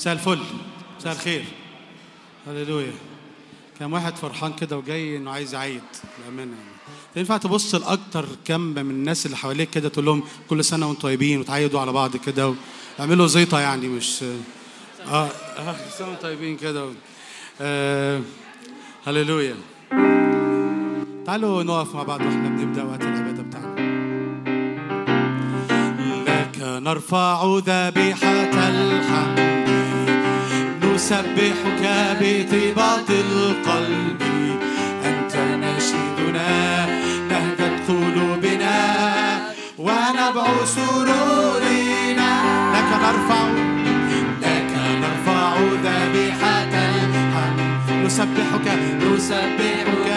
مساء الفل. مساء الخير. هللويا. كان واحد فرحان كده وجاي إنه عايز يعيد. بأمانة يعني. ينفع تبص لأكتر كم من الناس اللي حواليك كده تقول لهم كل سنة وأنتم طيبين وتعيدوا على بعض كده واعملوا زيطة يعني مش آه آه سنة طيبين كده آه هللويا. تعالوا نقف مع بعض وإحنا بنبدأ وقت العبادة بتاعنا. لك نرفع ذبيحة الحمد نسبحك بطيبة القلب. أنت نشيدنا نهجة قلوبنا ونبع سرورنا. لك نرفع لك نرفع ذبيحة الحمد. نسبحك نسبحك.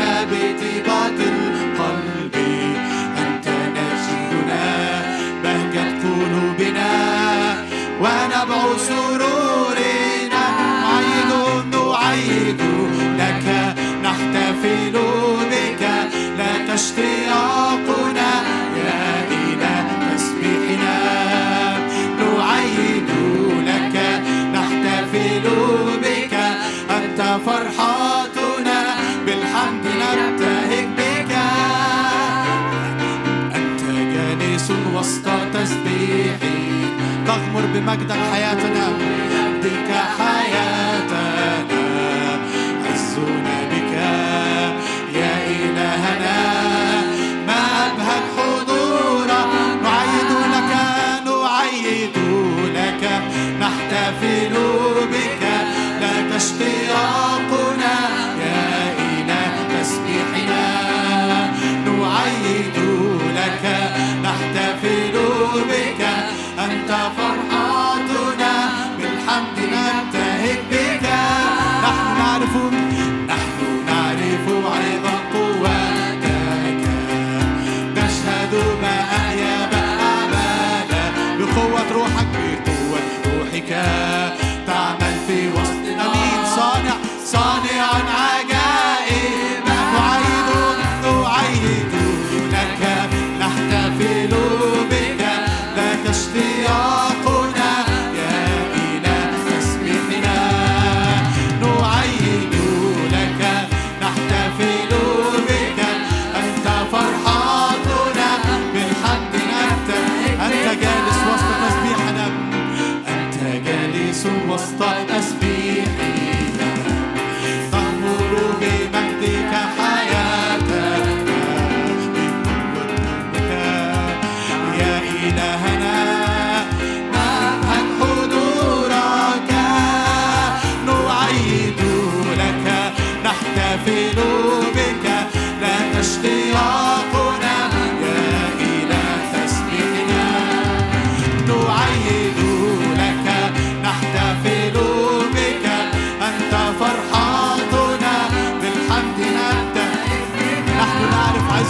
بمجدك حياتنا. بك حياتنا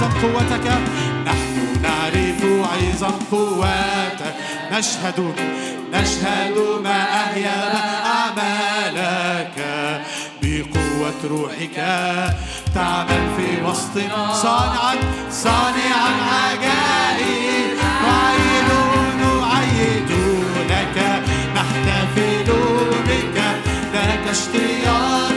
عظم قوتك. نحن نعرف عظم قوتك. نشهد نشهد ما أحيا أعمالك. بقوة روحك تعمل في وسطنا صانعا صانعا عجائب. نعيد نعيد لك نحتفل بك لك اشتياقنا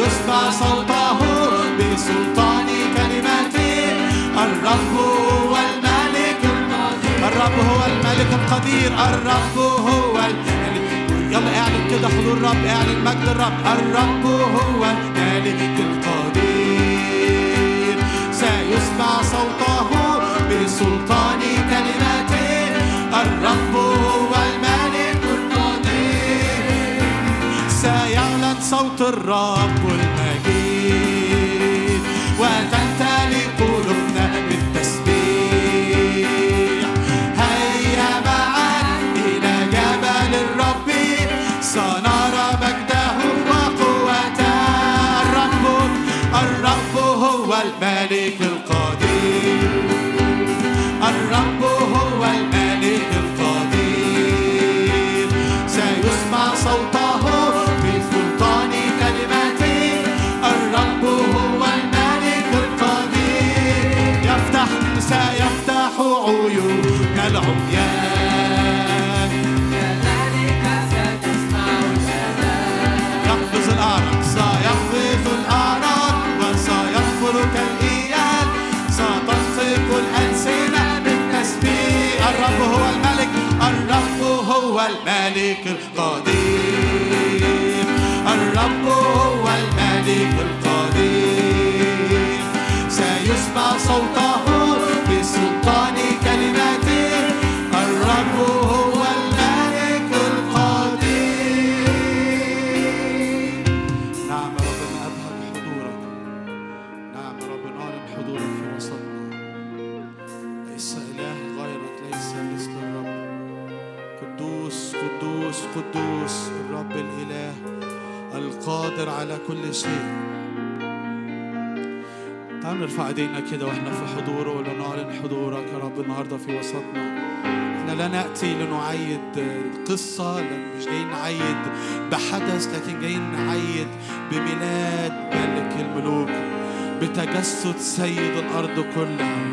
سيسمع صوته بسلطان كلمته الرب هو الملك. القدير الرب هو الملك القدير. الرب هو الملك. يلا اعلن كده حضور الرب اعلن مجد الرب. الرب هو الملك القدير. سيسمع صوته بسلطان كلمته الرب هو الملك القدير. سيعلن صوت الرب. الرب هو الملك الرب هو الملك القدير. الرب هو الملك القدير. نرفع ايدينا كده وإحنا في حضوره ولنعلن حضورك يا رب النهارده في وسطنا. إحنا لا نأتي لنعيد قصه لن مش جايين نعيد بحدث لكن جايين نعيد بميلاد ملك الملوك بتجسد سيد الأرض كلها.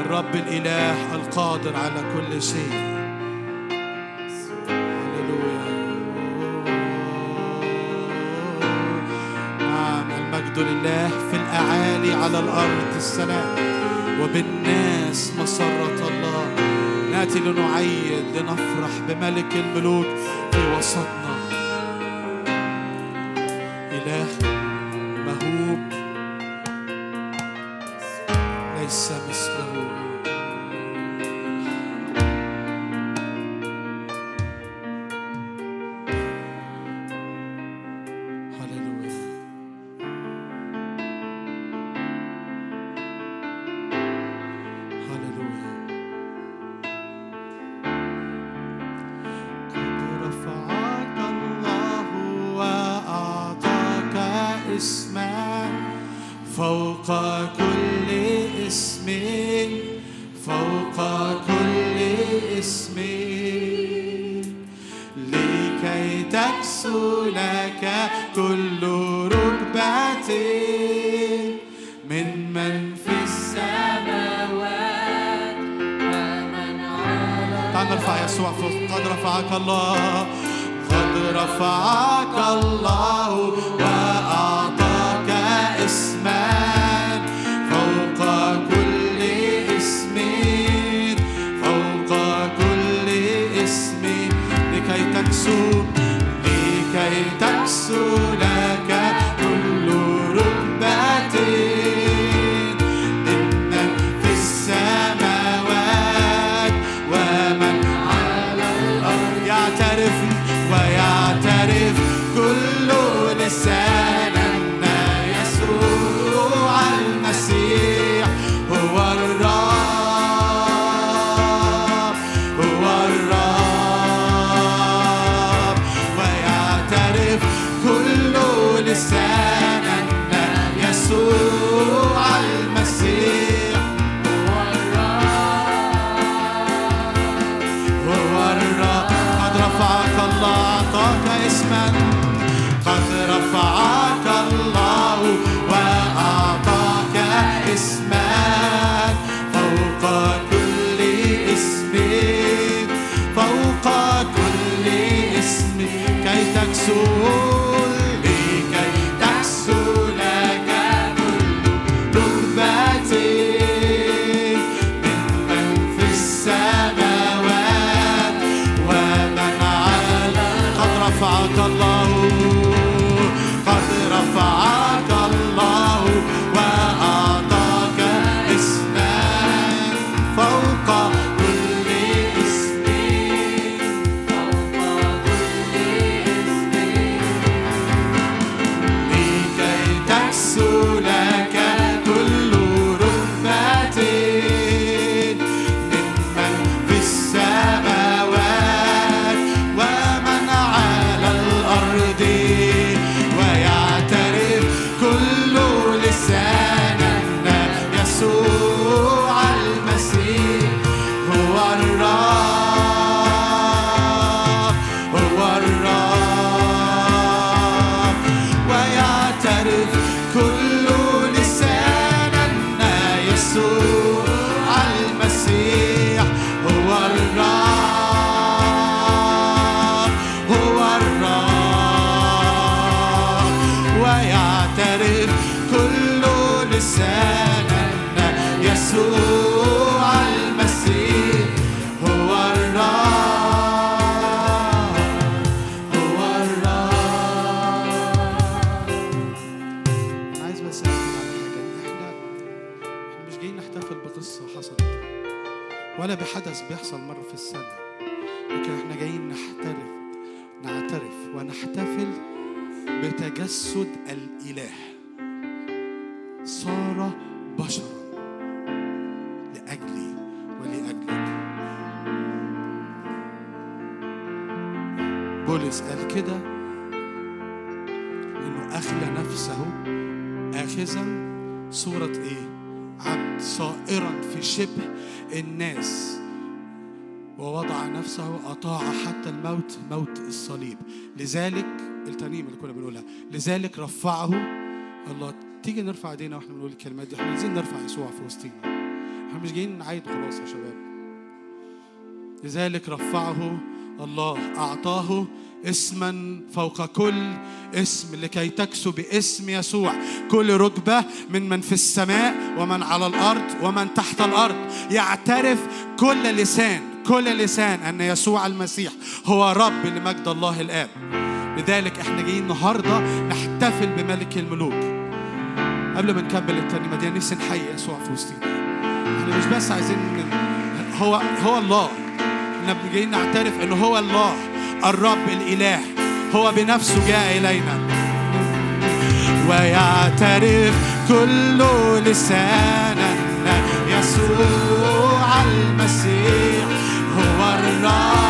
الرب الإله القادر على كل شيء. الأرض السلام. وبالناس مسرة الله. نأتي لنعيد لنفرح بملك الملوك في وسطنا. الموت موت الصليب. لذلك الترنيمة اللي كنا بنقولها. لذلك رفعه الله. تيجي نرفع ايدينا وإحنا بنقول الكلمات دي. إحنا عايزين نرفع يسوع في وسطينا. إحنا مش جايين نعيد خلاص يا شباب. لذلك رفعه الله. أعطاه اسما فوق كل اسم. لكي تكسو باسم يسوع. كل ركبة من من في السماء ومن على الأرض ومن تحت الأرض. يعترف كل لسان. كل لسان أن يسوع المسيح هو رب لمجد الله الآب. لذلك إحنا جايين النهاردة نحتفل بملك الملوك. قبل ما نكمل الترنيمة دي نفسي نحيي يسوع في وسطينا. إحنا مش بس عايزين هو هو الله. إحنا جايين نعترف إنه هو الله الرب الإله. هو بنفسه جاء إلينا. ويعترف كل لسان أن يسوع المسيح. هو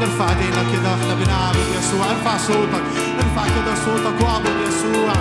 نرفع ايدينا كده إحنا بنعبد يسوع ارفع صوتك ارفع كده صوتك واعبد يسوع.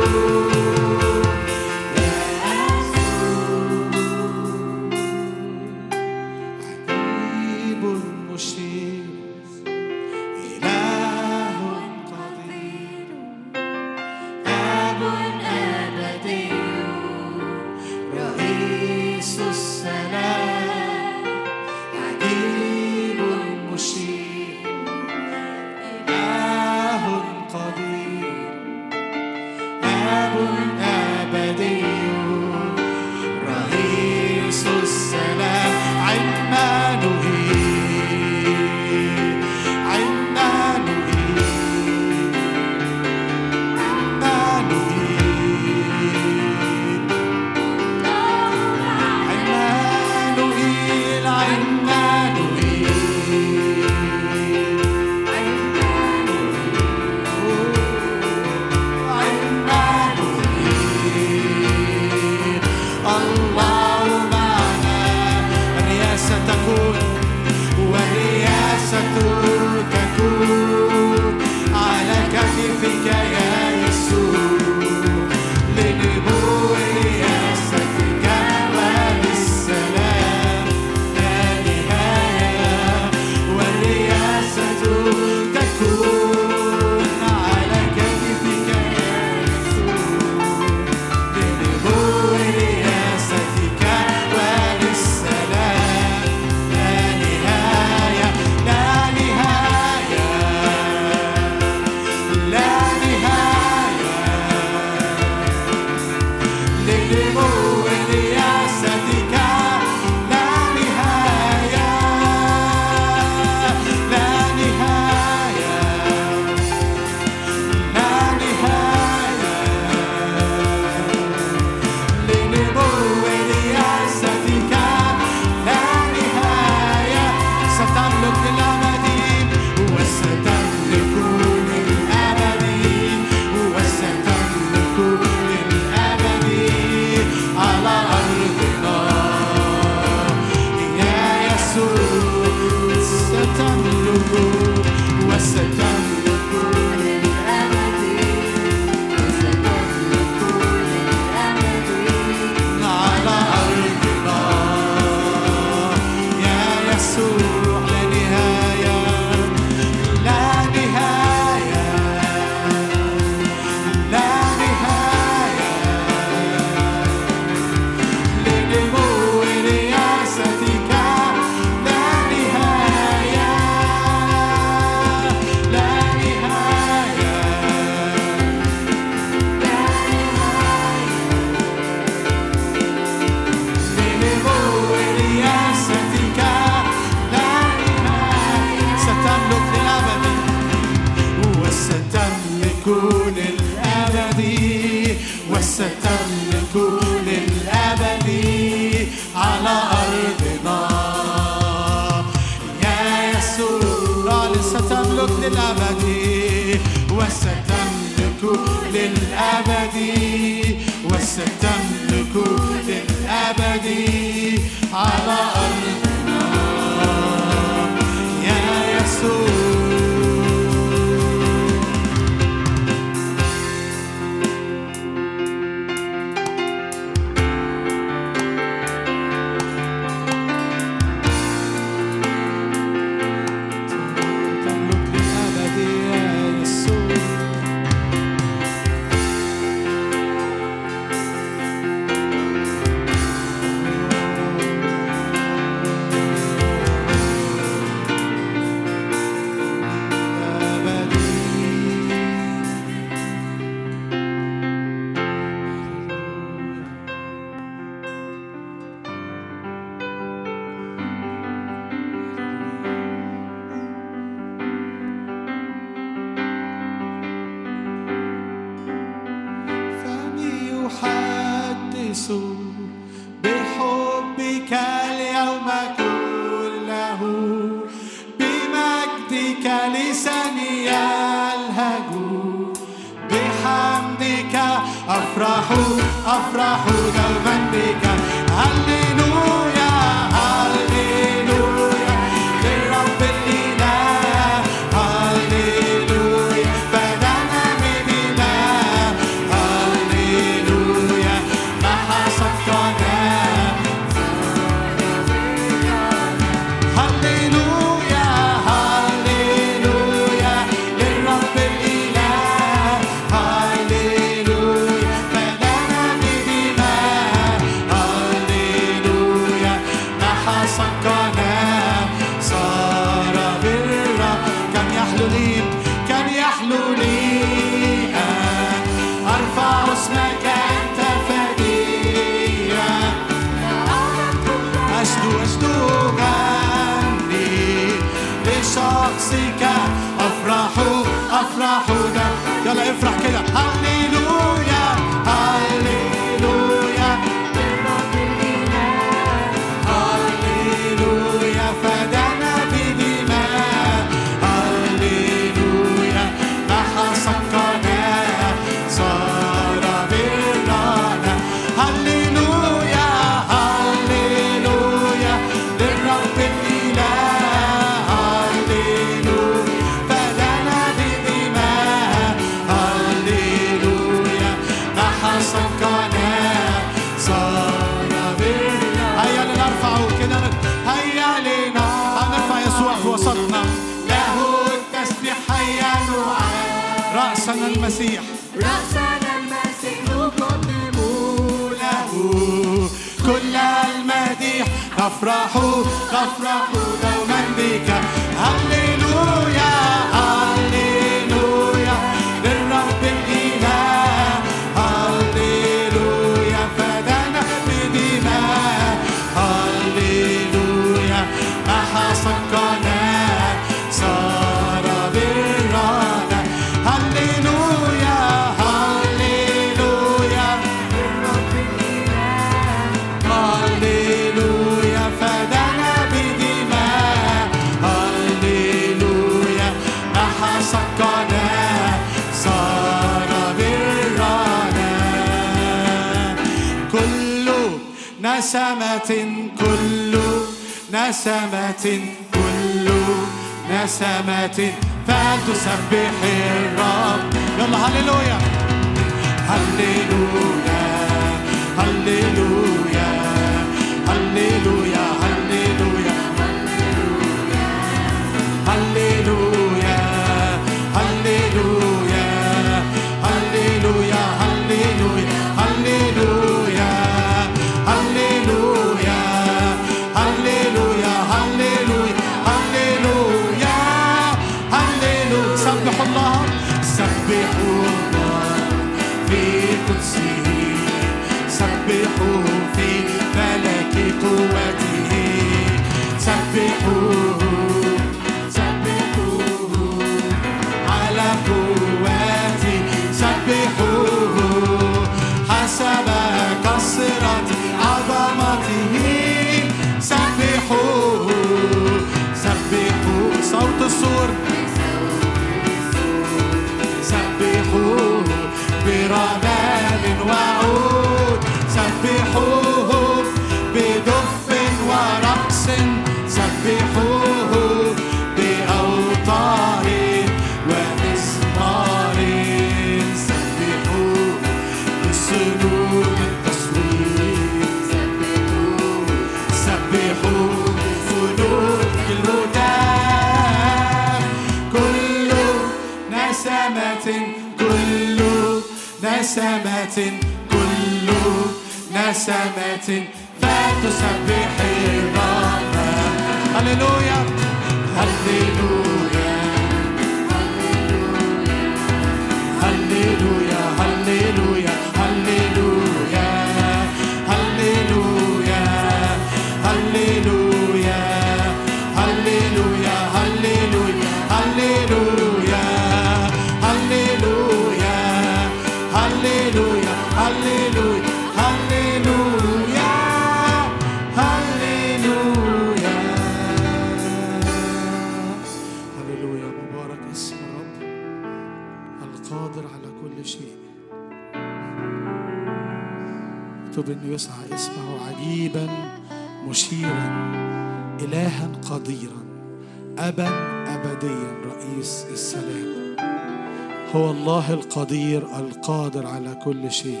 كل شيء.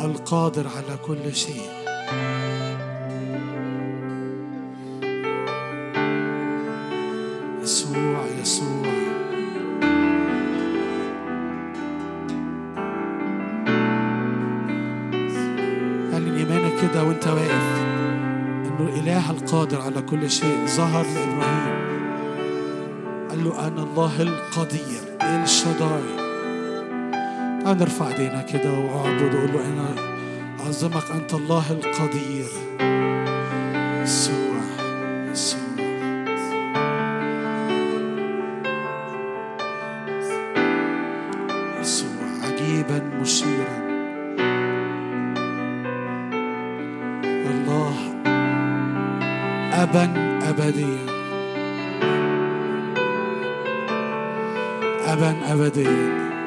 القادر على كل شيء. يسوع يسوع. اعلن ايمانك كده وأنت واقف إنه الاله القادر على كل شيء. ظهر لإبراهيم. قال له أنا الله القدير. ال شداي أنا ارفع ايدينا كده وأعبد واقول له أنا أعظمك أنت الله القدير. يسوع يسوع. يسوع عجيبا مشيرا. الله ابا ابديا. ben eve değin.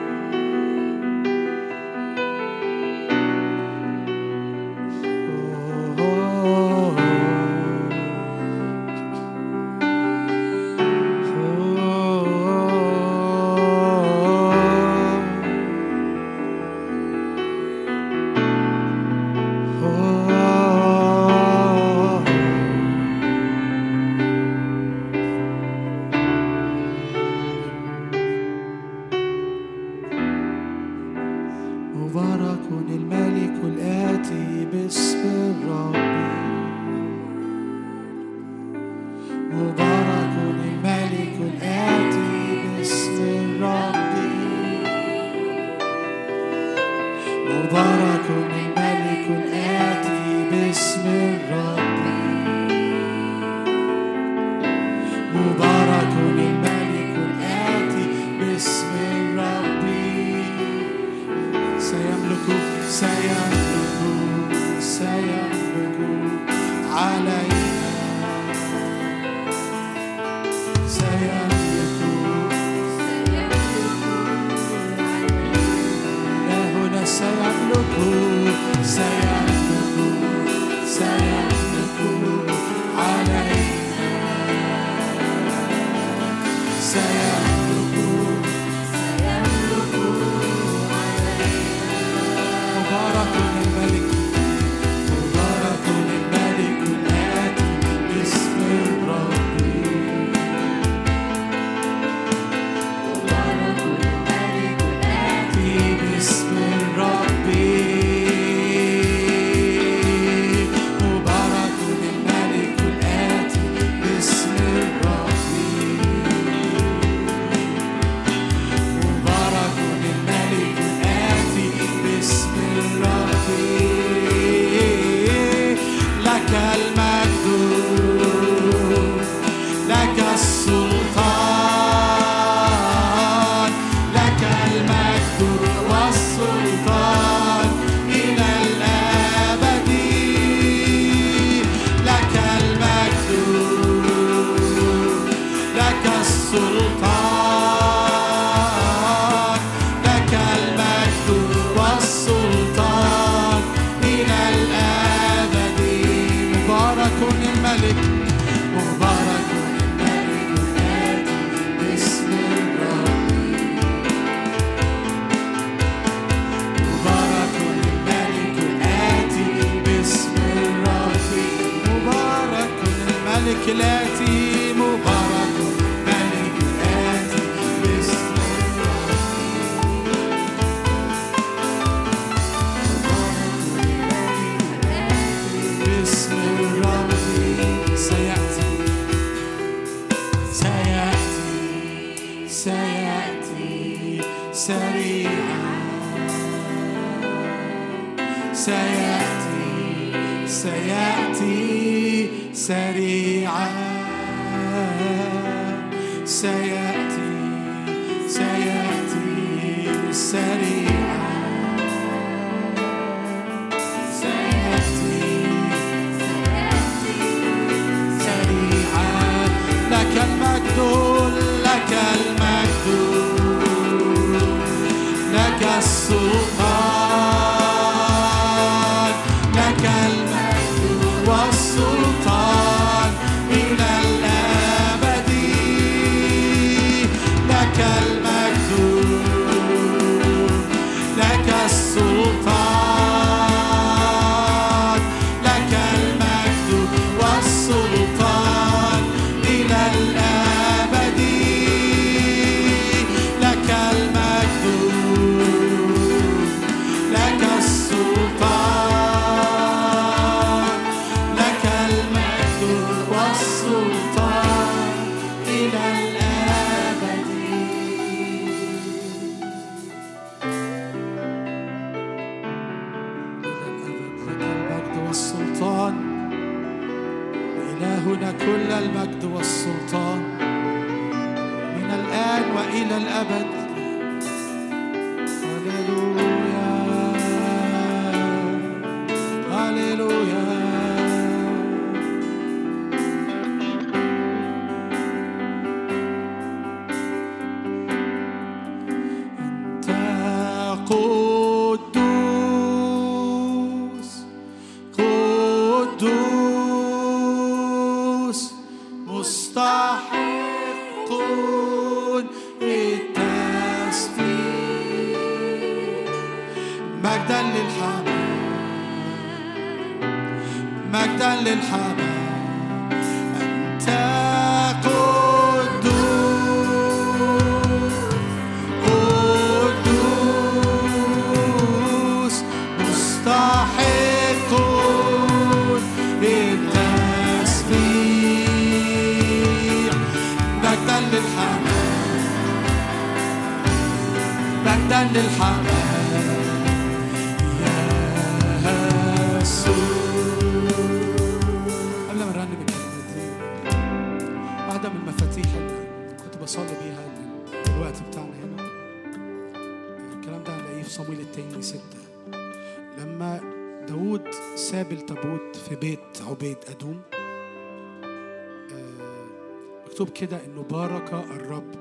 بارك الرب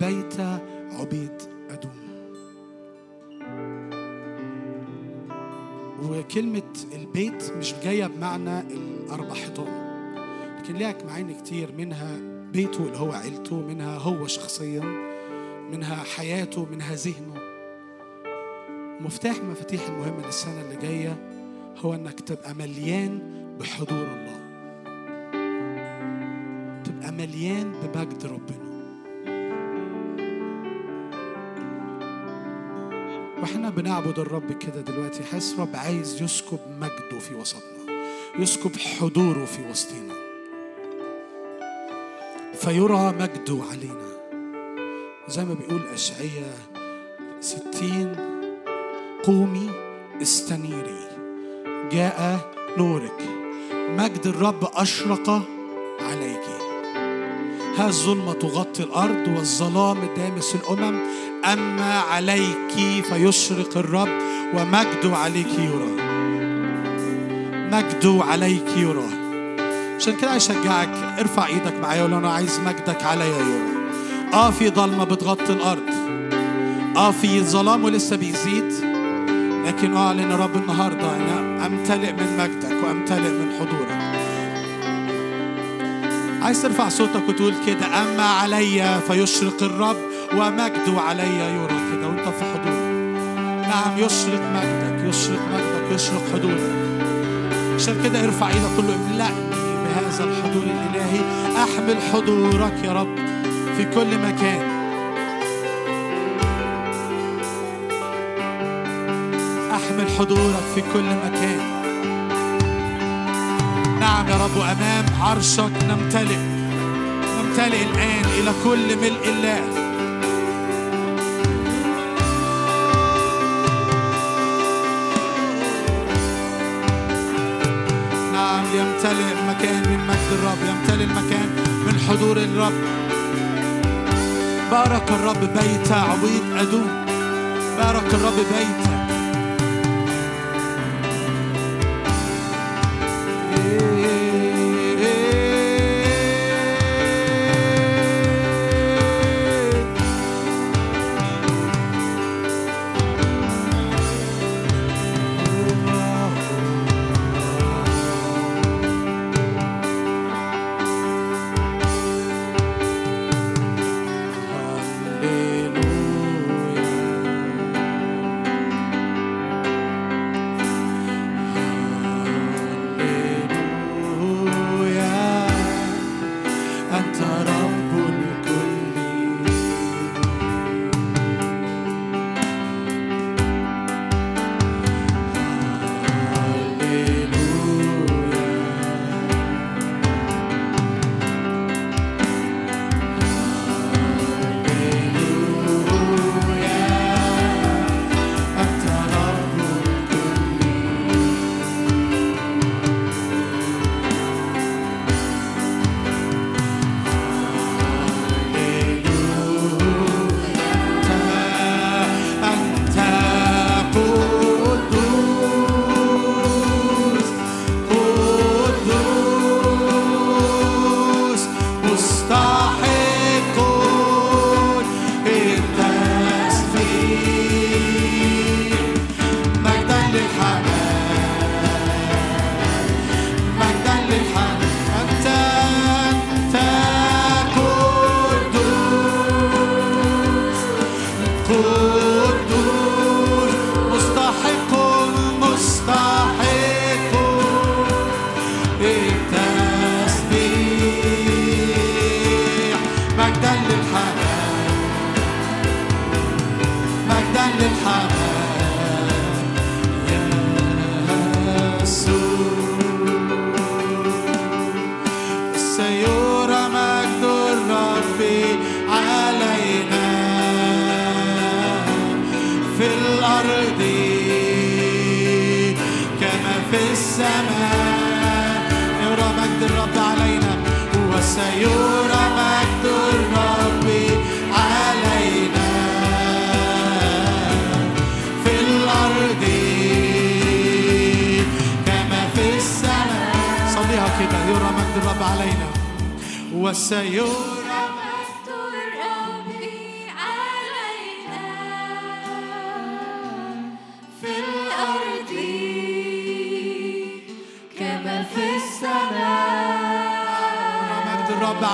بيت عبيد أدوم. وكلمة البيت مش جاية بمعنى الأربع حيطان لكن ليها معاني كتير منها بيته اللي هو عيلته منها هو شخصيا منها حياته منها ذهنه. مفتاح مفاتيح المهمة للسنة اللي جاية هو إنك تبقى مليان بحضور الله. مليان بمجد ربنا. وإحنا بنعبد الرب كده دلوقتي حاسس رب عايز يسكب مجده في وسطنا يسكب حضوره في وسطنا فيرى مجده علينا. زي ما بيقول أشعية ستين قومي استنيري جاء نورك. مجد الرب أشرق عليك. ها الظلمة تغطي الأرض والظلام دامس الأمم. أما عليك فيشرق الرب ومجده عليك يرى. مجده عليك يرى. عشان كده أشجعك ارفع إيدك معايا ولا أنا عايز مجدك عليا يرى. آه في ضلمة بتغطي الأرض. آه في ظلام ولسه بيزيد. لكن أعلن يا رب النهارده أنا أمتلئ من مجدك وأمتلئ من حضورك. عايز ترفع صوتك وتقول كده أما عليا فيشرق الرب ومجده عليا يرى كده وأنت في حضور. نعم يشرق مجدك يشرق مجدك يشرق حضورك. عشان كده ارفع إيدك كله املأني بهذا الحضور الإلهي. أحمل حضورك يا رب في كل مكان. أحمل حضورك في كل مكان. نعم يا رب وأمام عرشك نمتلئ نمتلئ الآن إلى كل ملء الله. نعم يمتلئ المكان من مجد الرب يمتلئ المكان من حضور الرب. بارك الرب بيت عبيد أدوم. بارك الرب بيت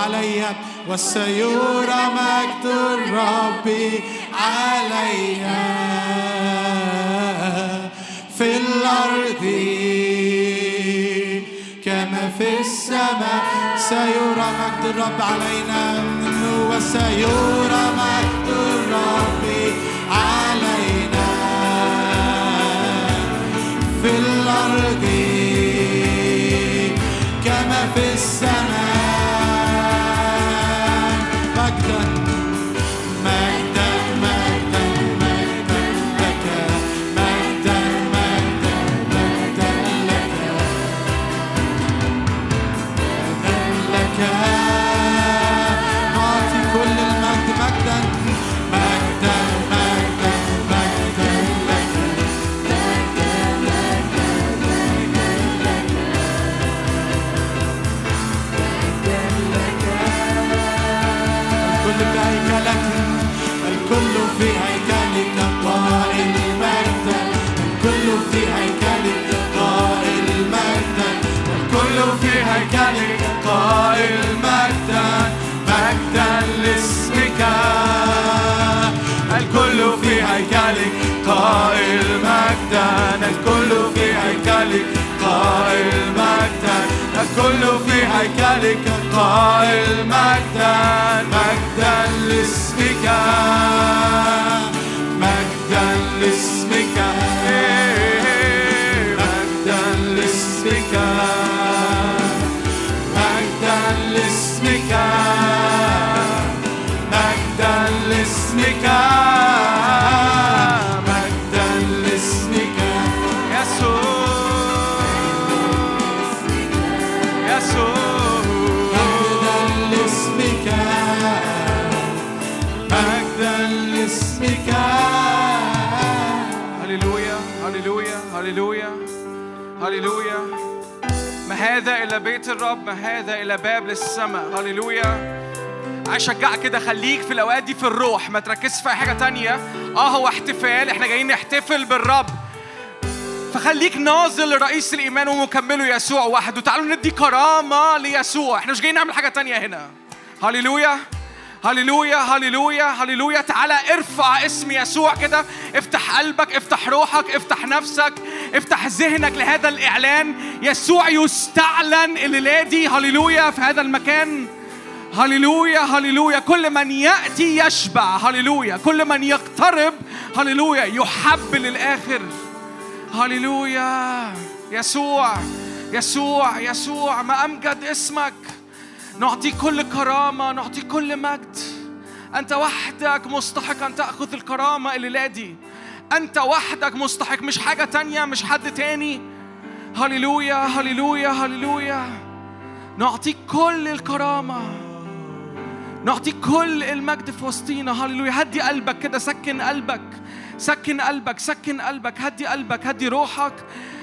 علي وسيرى مجد الرب علي في الأرض كما في السماء. سيرى مجد الرب علينا. وسيرى مجد الكل في هيكلك قائل مجدا. الكل في هيكلك قائل مجدا. مجدا لاسمك. هللويا. هللويا. ما هذا إلا بيت الرب ما هذا إلا باب للسماء. هللويا. أشجعك كده خليك في الأوقات دي في الروح ما تركزش في أي حاجة تانية. آه هو احتفال إحنا جايين نحتفل بالرب. فخليك ناظر لرئيس الإيمان ومكمله يسوع وحده. تعالوا ندي كرامة ليسوع. إحنا مش جايين نعمل حاجة تانية هنا. هللويا. هللويا هللويا هللويا. تعالى ارفع اسم يسوع كده. افتح قلبك افتح روحك افتح نفسك افتح ذهنك لهذا الإعلان. يسوع يستعلن الليلة دي هللويا في هذا المكان. هللويا هللويا. كل من يأتي يشبع. هللويا. كل من يقترب. هللويا. يحب للاخر هللويا. يسوع يسوع يسوع. ما أمجد اسمك. نعطيك كل كرامة نعطيك كل مجد. أنت وحدك مستحق أن تأخذ الكرامة الليلة دي. أنت وحدك مستحق مش حاجة تانية مش حد تاني. هللويا هللويا هللويا. نعطيك كل الكرامة. نعطيك كل المجد في وسطينا. هللويا. هدي قلبك كده سكن قلبك. سكن قلبك سكن قلبك. هدي قلبك هدي روحك.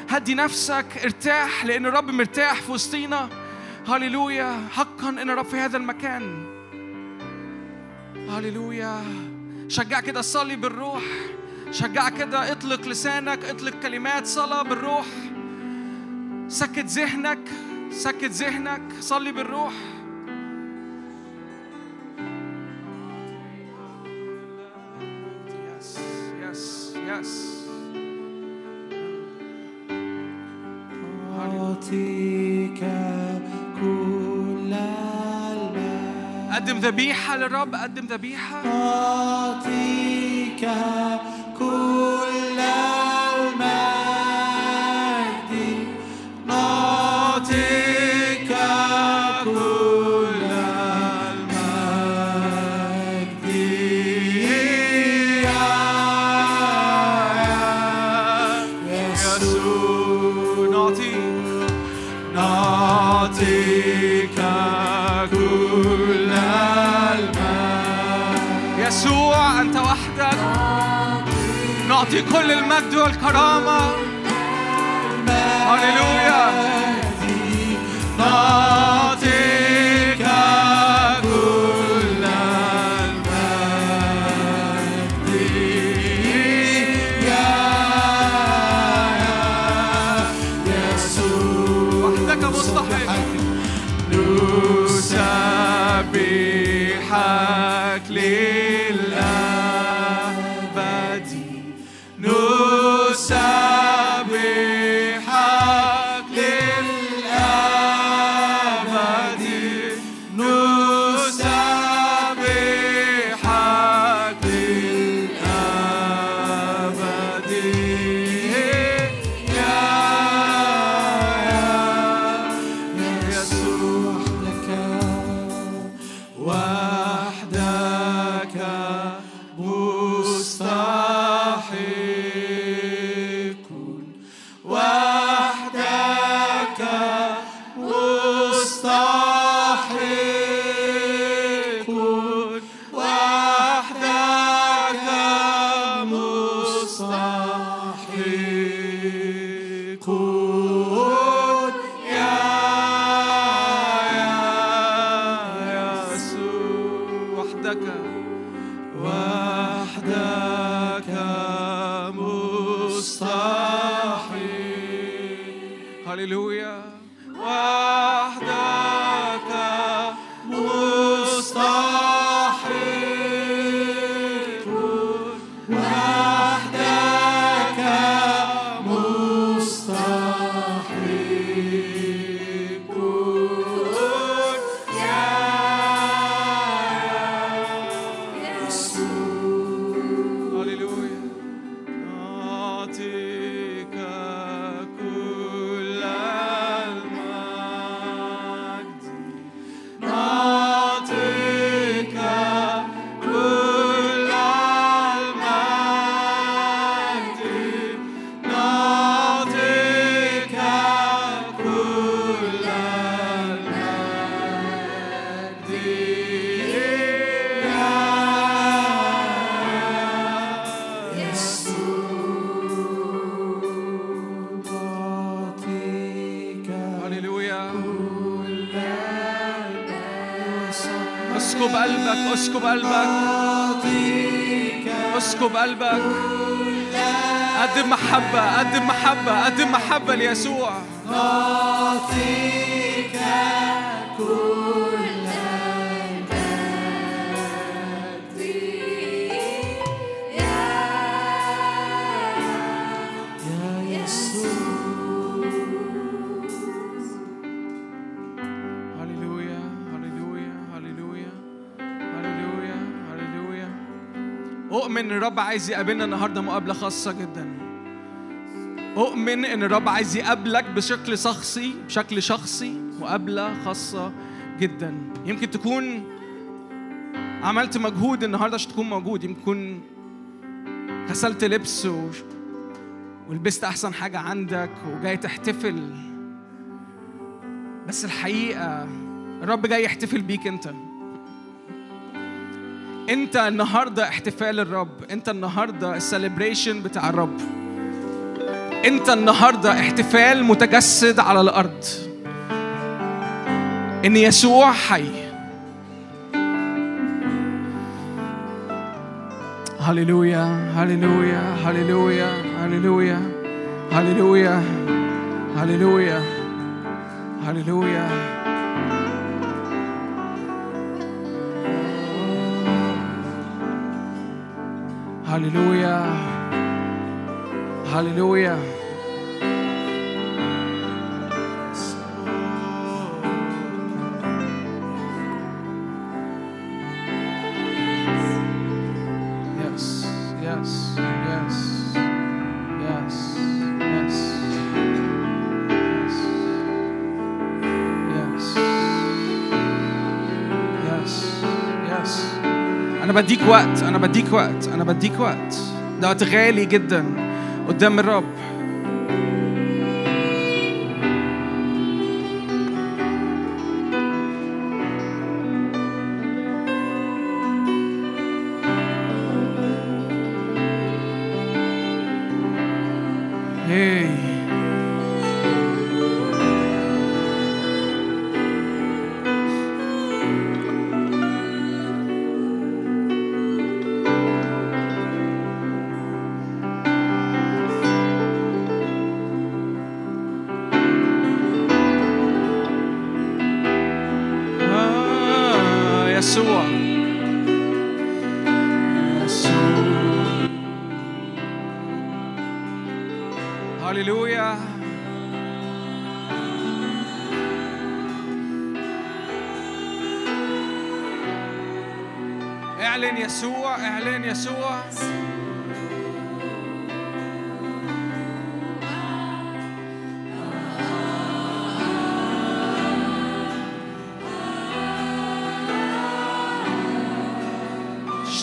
هدي نفسك ارتاح لأن الرب مرتاح في وسطينا. هللويا حقا إن الرب في هذا المكان. هللويا. شجع كده صلي بالروح. شجع كده اطلق لسانك اطلق كلمات صلاة بالروح. سكت ذهنك سكت ذهنك صلي بالروح. Yes, yes, yes. قدم ذبيحة للرب قدم ذبيحة. أعطيك كل المجد نعطي كل المجد والكرامة. هللويا. ليسوع نعطيك كل أؤمن الرب عايز يقابلنا النهارده مقابلة خاصة جدا. أؤمن إن الرب عايز يقابلك بشكل شخصي بشكل شخصي مقابلة خاصة جدا. يمكن تكون عملت مجهود النهاردة عشان تكون موجود. يمكن تكون غسلت لبس و... ولبست أحسن حاجة عندك وجاي تحتفل. بس الحقيقة الرب جاي يحتفل بيك أنت. أنت النهاردة احتفال الرب. أنت النهاردة السليبريشن بتاع الرب. أنت النهاردة احتفال متجسد على الأرض. إن يسوع حي. هللويا هللويا هللويا هللويا هللويا هللويا هللويا. هللويا. أنا بديك وقت، أنا بديك وقت، أنا بديك وقت. ده وقت غالي جدا قدام الرب.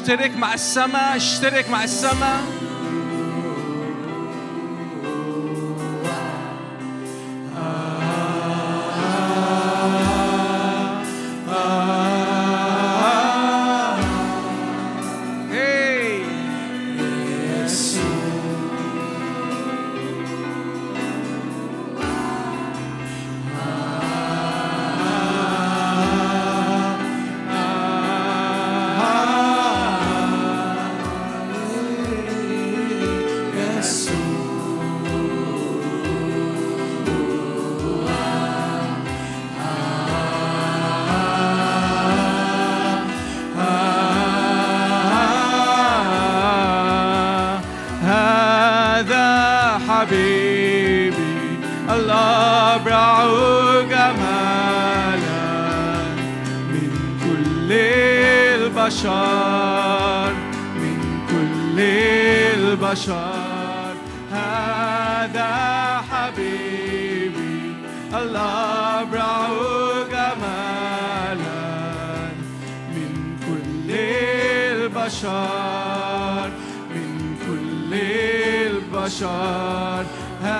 اشترك مع السماء اشترك مع السماء البشر من كل البشر. هذا حبيبي الأبرع جمالا من كل البشر من كل البشر.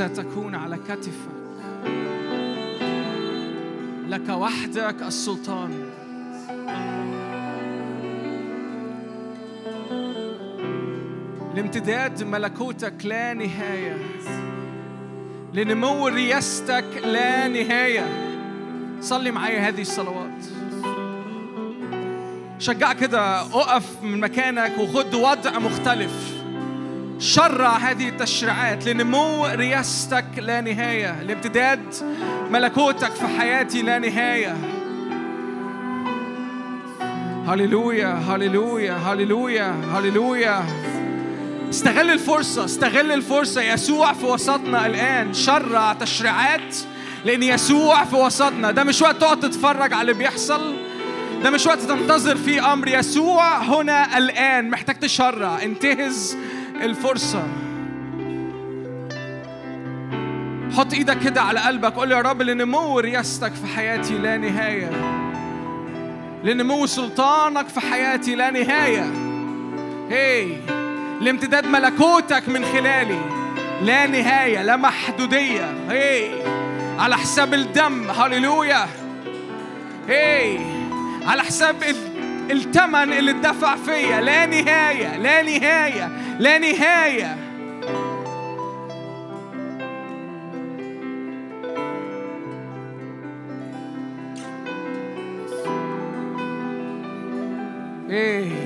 والرياسة تكون على كتفك. لك وحدك السلطان. لامتداد ملكوتك لا نهاية. لنمو رياستك لا نهاية. صلي معايا هذه الصلوات. شجع كده أقف من مكانك وخد وضع مختلف. شرع هذه التشريعات لنمو رياستك لا نهاية لامتداد ملكوتك في حياتي لا نهاية. هللويا هللويا هللويا هللويا. استغل الفرصة استغل الفرصة. يسوع في وسطنا الآن. شرع تشريعات لأن يسوع في وسطنا. ده مش وقت تقعد تتفرج على اللي بيحصل. ده مش وقت تنتظر فيه أمر. يسوع هنا الآن. محتاج تشرع. انتهز. الفرصة. حط إيدك كده على قلبك قول يا رب لنمو رياستك في حياتي لا نهاية. لنمو سلطانك في حياتي لا نهاية. هي لامتداد ملكوتك من خلالي لا نهاية لا محدودية. هي على حساب الدم هللويا هي على حساب ال- التمن اللي اتدفع فيا لا نهاية لا نهاية لا نهاية. إيه.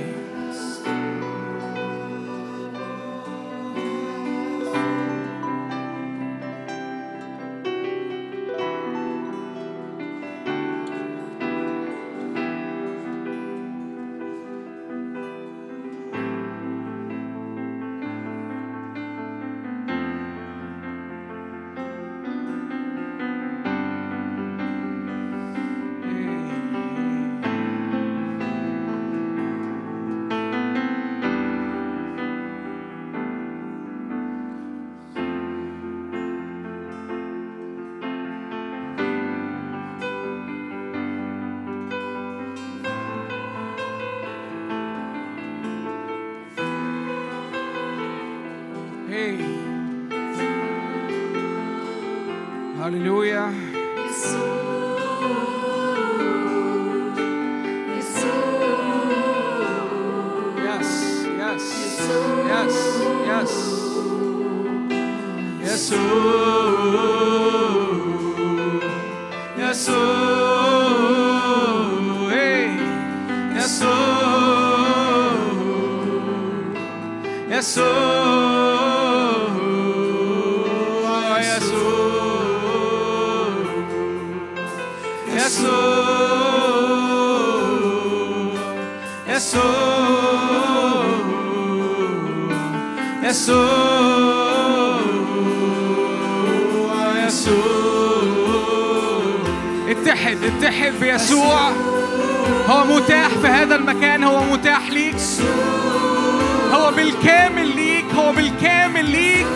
هو متاح في هذا المكان هو متاح ليك. هو بالكامل ليك هو بالكامل ليك.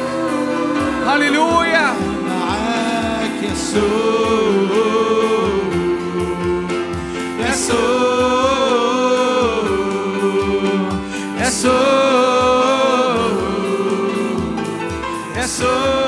هللويا. معاك يسوع يسوع يسوع يسوع.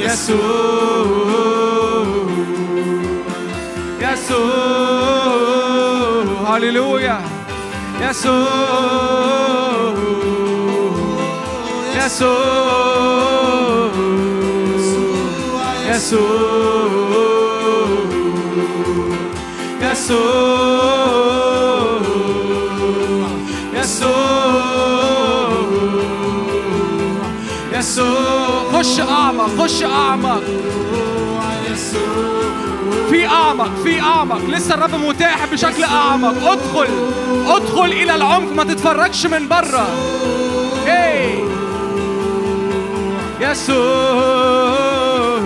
Jesus, Jesus, aleluia, Jesus, Jesus, Jesus, Jesus. Jesus, Jesus. خش اعمق خش اعمق في اعمق في اعمق لسه الرب متاح بشكل اعمق ادخل ادخل إلى العمق ما تتفرجش من بره هي يسوع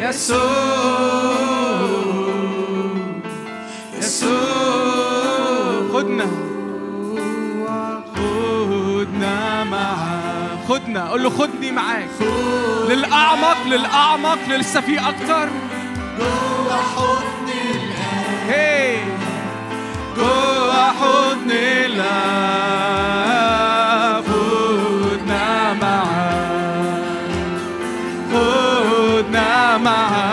يسوع خدنا قل له خدني معاك. للأعمق للأعمق لسه في أكتر. جوه حضني الآن. جوه حضني الآن. خدنا معاك.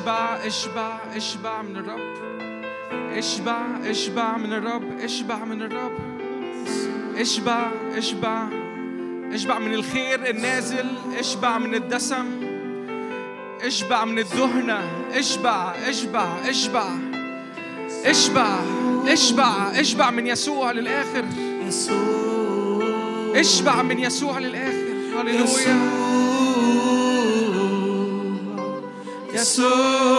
اشبع اشبع اشبع من الرب. اشبع اشبع من الرب اشبع من الرب. اشبع اشبع اشبع من الخير النازل اشبع من الدسم. اشبع من الدهنة. اشبع اشبع اشبع اشبع اشبع اشبع من يسوع للآخر. اشبع من يسوع للآخر. هللويا. Jesus.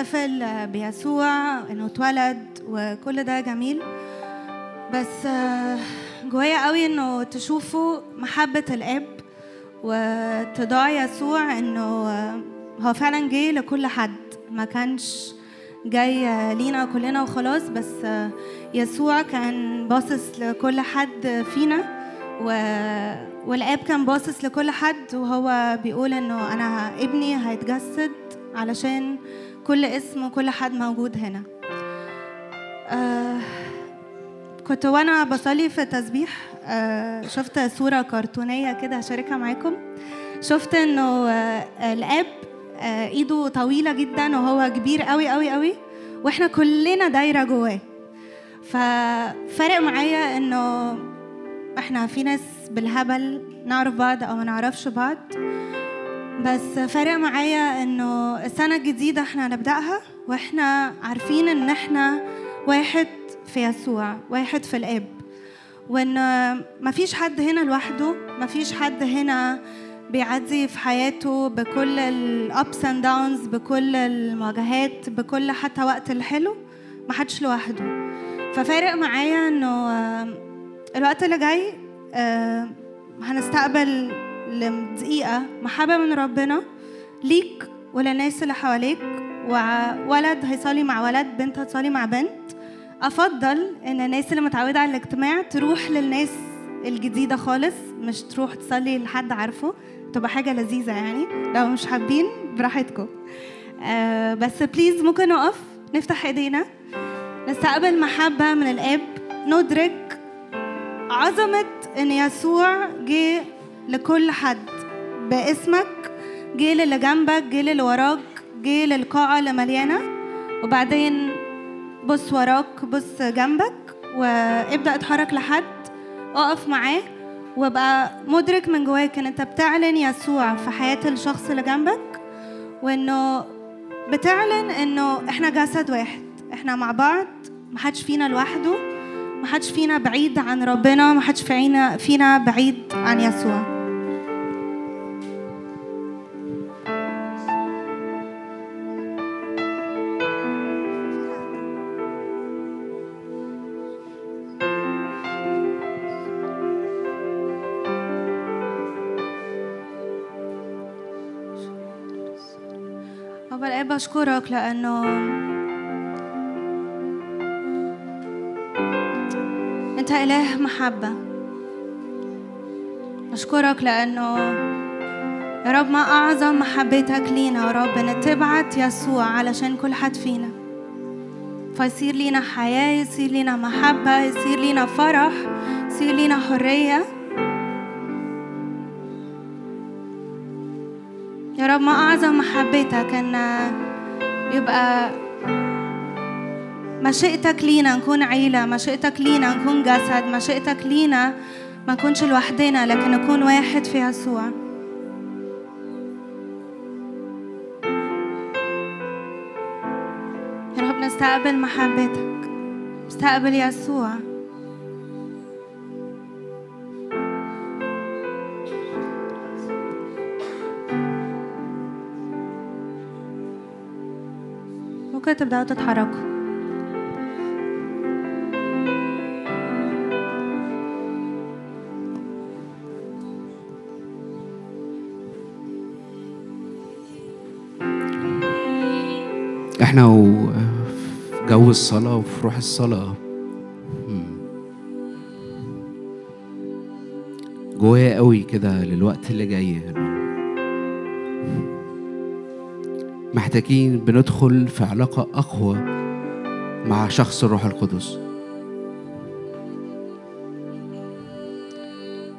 نحتفل بيسوع انه اتولد وكل ده جميل. بس آه، جوايا قوي انه تشوفوا محبة الاب وتضاع يسوع انه آه، هو فعلا جه لكل حد. ما كانش جاي آه، لينا كلنا وخلاص. بس يسوع كان باصص لكل حد فينا و... والاب كان باصص لكل حد. وهو بيقول انه أنا ابني هيتجسد علشان كل اسم وكل حد موجود هنا. آه كنت وأنا بصلي في التسبيح آه شفت صورة كرتونية كده هشاركها معاكم. شفت إنه آه الآب آه إيده طويلة جدا وهو كبير قوي قوي قوي وإحنا كلنا دايرة جواه. ففرق معايا إنه إحنا في ناس بالهبل نعرف بعض أو ما نعرفش بعض. بس فرق معايا إنه السنة الجديدة إحنا هنبدأها وإحنا عارفين إن إحنا واحد في يسوع واحد في الآب. وإن مفيش حد هنا لوحده مفيش حد هنا بيعدي في حياته بكل الابس اند داونز بكل المواجهات بكل حتى وقت الحلو محدش لوحده. ففارق معايا إنه الوقت اللي جاي آه، هنستقبل لدقيقة محبة من ربنا ليك وللناس اللي حواليك وولد هيصلي مع ولد بنت هتصلي مع بنت. أفضل إن الناس اللي متعودة على الاجتماع تروح للناس الجديدة خالص مش تروح تصلي لحد عارفه. تبقى حاجة لذيذة يعني. لو مش حابين براحتكم. آه بس بليز ممكن نقف نفتح إيدينا. نستقبل محبة من الآب. ندرك عظمة إن يسوع جه لكل حد. باسمك جه للي جنبك جه للي وراك جه للقاعه اللي مليانة. وبعدين بص وراك بص جنبك وابدأ اتحرك لحد اقف معاه وابقى مدرك من جواك إن انت بتعلن يسوع في حياة الشخص اللي جنبك وإنه بتعلن إنه إحنا جسد واحد إحنا مع بعض محدش فينا لوحده. ما حدش فينا بعيد عن ربنا ما حدش فينا فينا بعيد عن يسوع. بشكرك لأنه أنت إله محبة. أشكرك لأنه يا رب ما أعظم محبتك لينا يا رب إن تبعت يسوع علشان كل حد فينا. فيصير لينا حياة يصير لينا محبة يصير لينا فرح يصير لينا حرية. يا رب ما أعظم محبتك إن يبقى مشيئتك لينا نكون عيلة مشيئتك لينا نكون جسد مشيئتك لينا ما نكونش لوحدنا لكن نكون واحد في يسوع. يا رب نستقبل محبتك نستقبل يسوع. ممكن تبدأوا تتحركوا. إحنا في جو الصلاة وفي روح الصلاة. جوايا قوي كده للوقت اللي جاي محتاجين بندخل في علاقة أقوى مع شخص الروح القدس.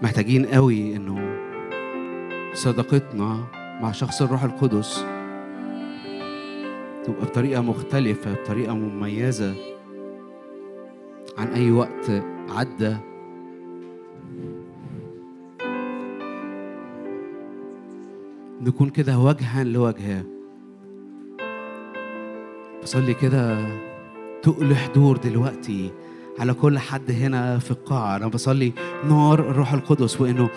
محتاجين قوي إنه صداقتنا مع شخص الروح القدس تبقى بطريقة مختلفة بطريقة مميزة عن أي وقت عدى. نكون كده وجها لوجه. بصلي كده تقل حضور دلوقتي. على كل حد هنا في القاعة. أنا بصلي نار الروح القدس وإنه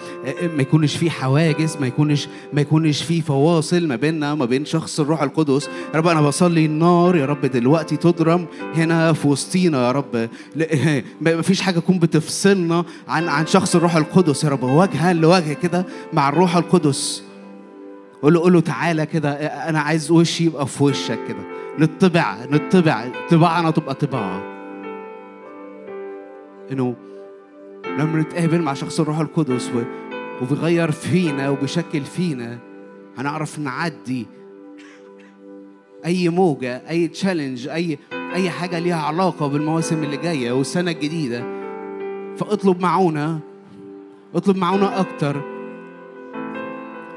ما يكونش في حواجز ما يكونش ما يكونش في فواصل ما بيننا وما بين شخص الروح القدس. يا رب أنا بصلي النار يا رب دلوقتي تضرم هنا في وسطينا يا رب. ما فيش حاجة تكون بتفصلنا عن عن شخص الروح القدس. يا رب وجها لوجه كده مع الروح القدس. قول له قول له تعالى كده أنا عايز وشي يبقى في وشك كده. نطبع نطبع طباعنا تبقى طباعة. إنه لما نتقابل مع شخص الروح القدس و... وبيغير فينا وبيشكل فينا هنعرف نعدي أي موجة أي تشالنج اي أي حاجة ليها علاقة بالمواسم اللي جاية والسنة الجديدة. فاطلب معونة اطلب معونة أكتر.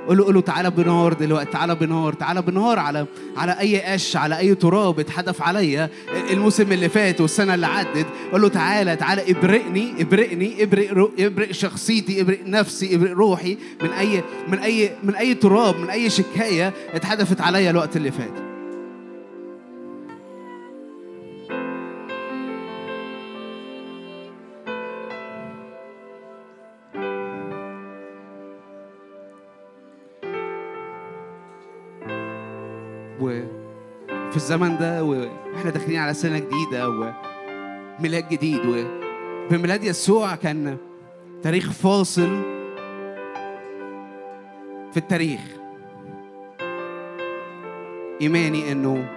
قول له تعالى بنار دلوقتي تعالى بنار تعالى بنار على على أي قش على أي تراب اتحدف عليا الموسم اللي فات والسنة اللي عدت. قول له تعالى تعالى ابرقني ابرقني ابرق رو- ابرق شخصيتي ابرق نفسي ابرق روحي من اي من اي من أي تراب من أي شكاية اتحدفت عليا الوقت اللي فات. وفي الزمن ده وإحنا داخلين على سنة جديدة وميلاد جديد وبميلاد يسوع كان تاريخ فاصل في التاريخ. إيماني إنه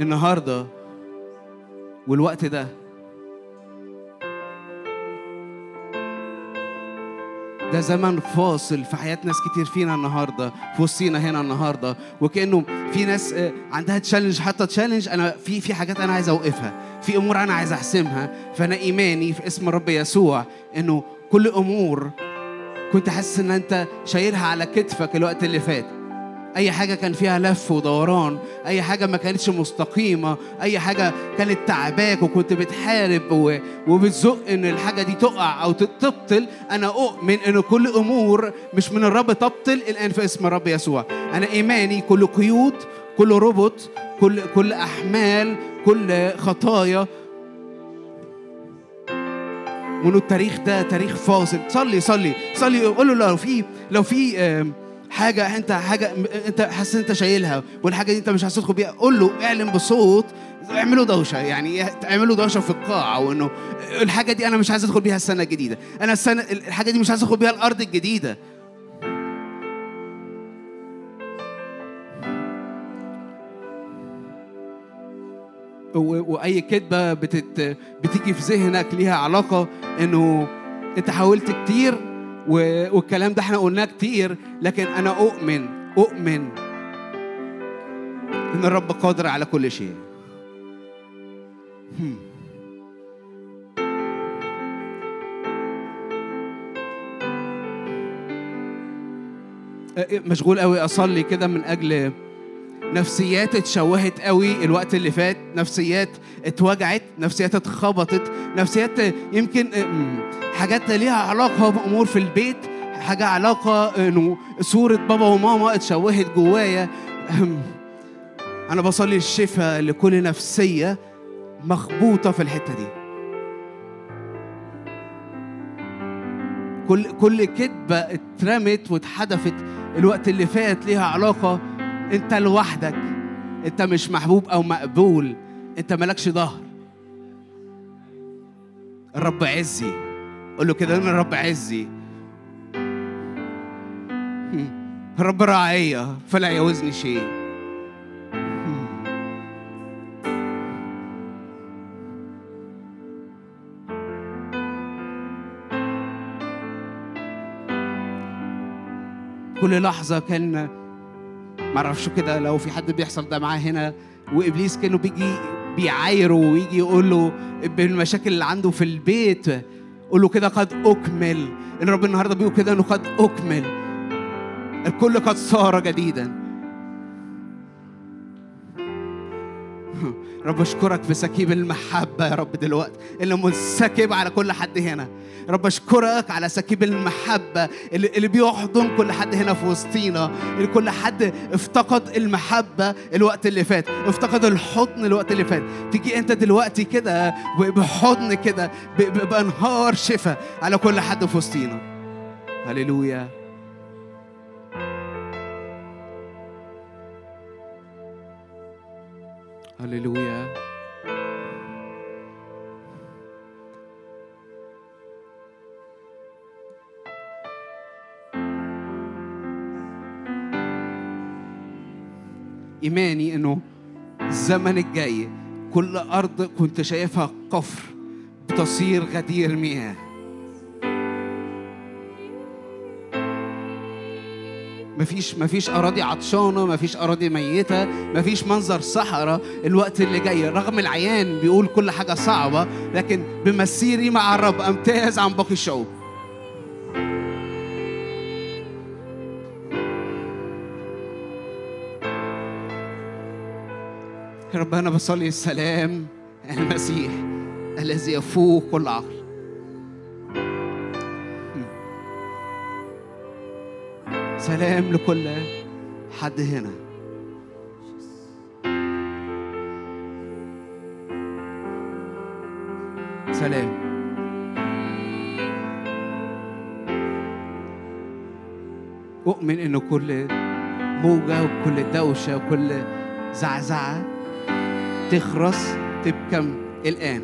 النهارده والوقت ده ده زمن فاصل في حياة ناس كتير فينا النهارده في وسطينا هنا النهارده. وكأنه في ناس آه، عندها challenge حتى challenge أنا في في حاجات أنا عايز أوقفها في أمور أنا عايز أحسمها. فأنا إيماني في اسم الرب يسوع إنه كل أمور كنت حاسس إن أنت شايلها على كتفك الوقت اللي فات. أي حاجة كان فيها لف ودوران أي حاجة ما كانتش مستقيمة أي حاجة كانت تعباك وكنت بتحارب وبتزق إن الحاجة دي تقع أو تبطل أنا أؤمن إن كل أمور مش من الرب تبطل الآن في اسم الرب يسوع. أنا إيماني كل قيود كل ربط كل كل أحمال كل خطايا. وانه التاريخ ده؟ تاريخ فاصل. صلي صلي صلي. قول له لو في لو في حاجة انت حاجة انت حاسس انت شايلها والحاجة دي انت مش حاسس بيها قول له اعلن بصوت اعملوا دوشة يعني اعملوا دوشة في القاعه وانه الحاجة دي أنا مش عايز أدخل بيها السنة الجديدة أنا السنة الحاجة دي مش عايز أدخل بيها الأرض الجديدة. وأي كذبه بتت... بتيجي في ذهنك ليها علاقة إنه أنت حاولت كتير والكلام ده إحنا قلناه كتير لكن أنا أؤمن أؤمن إن الرب قادر على كل شيء. مشغول قوي أصلي كده من أجل نفسيات اتشوهت قوي الوقت اللي فات نفسيات اتوجعت نفسيات اتخبطت نفسيات يمكن أم، حاجات ليها علاقة بأمور في البيت حاجة علاقة انه صورة بابا وماما اتشوهت جوايا. أم، أنا بصلي الشفاء لكل نفسية مخبوطة في الحتة دي. كل كل كذبة اترمت واتحدفت الوقت اللي فات ليها علاقة. انت لوحدك انت مش محبوب أو مقبول انت مالكش ظهر. الرب عزي قول له كده أنا الرب عزي. الرب راعية فلا يعوزني شيء. كل لحظة كان معرفش كده لو في حد بيحصل ده معاه هنا وإبليس كأنه بيجي بيعايره ويجي يقول له بالمشاكل اللي عنده في البيت قول له كده قد أكمل. الرب النهارده بيقول كده إنه قد أكمل. الكل قد صار جديدا. رب أشكرك في سكيب المحبة يا رب دلوقتي اللي منسكب على كل حد هنا. رب أشكرك على سكيب المحبة اللي, اللي بيحضن كل حد هنا في وسطينا. اللي كل حد افتقد المحبة الوقت اللي فات افتقد الحضن الوقت اللي فات. تيجي انت دلوقتي كده بحضن كده بأنهار شفاء على كل حد في وسطينا. هللويا. هللويا. إيماني إنه الزمن الجاي كل أرض كنت شايفها قفر بتصير غدير مياه. مفيش مفيش أراضي عطشانة مفيش أراضي ميتة مفيش منظر صحراء الوقت اللي جاي. رغم العيان بيقول كل حاجة صعبة لكن بمسيري مع الرب أمتاز عن باقي الشعوب. يا رب أنا بصلي السلام المسيح الذي يفوق كل عقل سلام لكل حد هنا. سلام. أؤمن إنه كل موجة وكل دوشة وكل زعزعة تخرس تبكم الآن.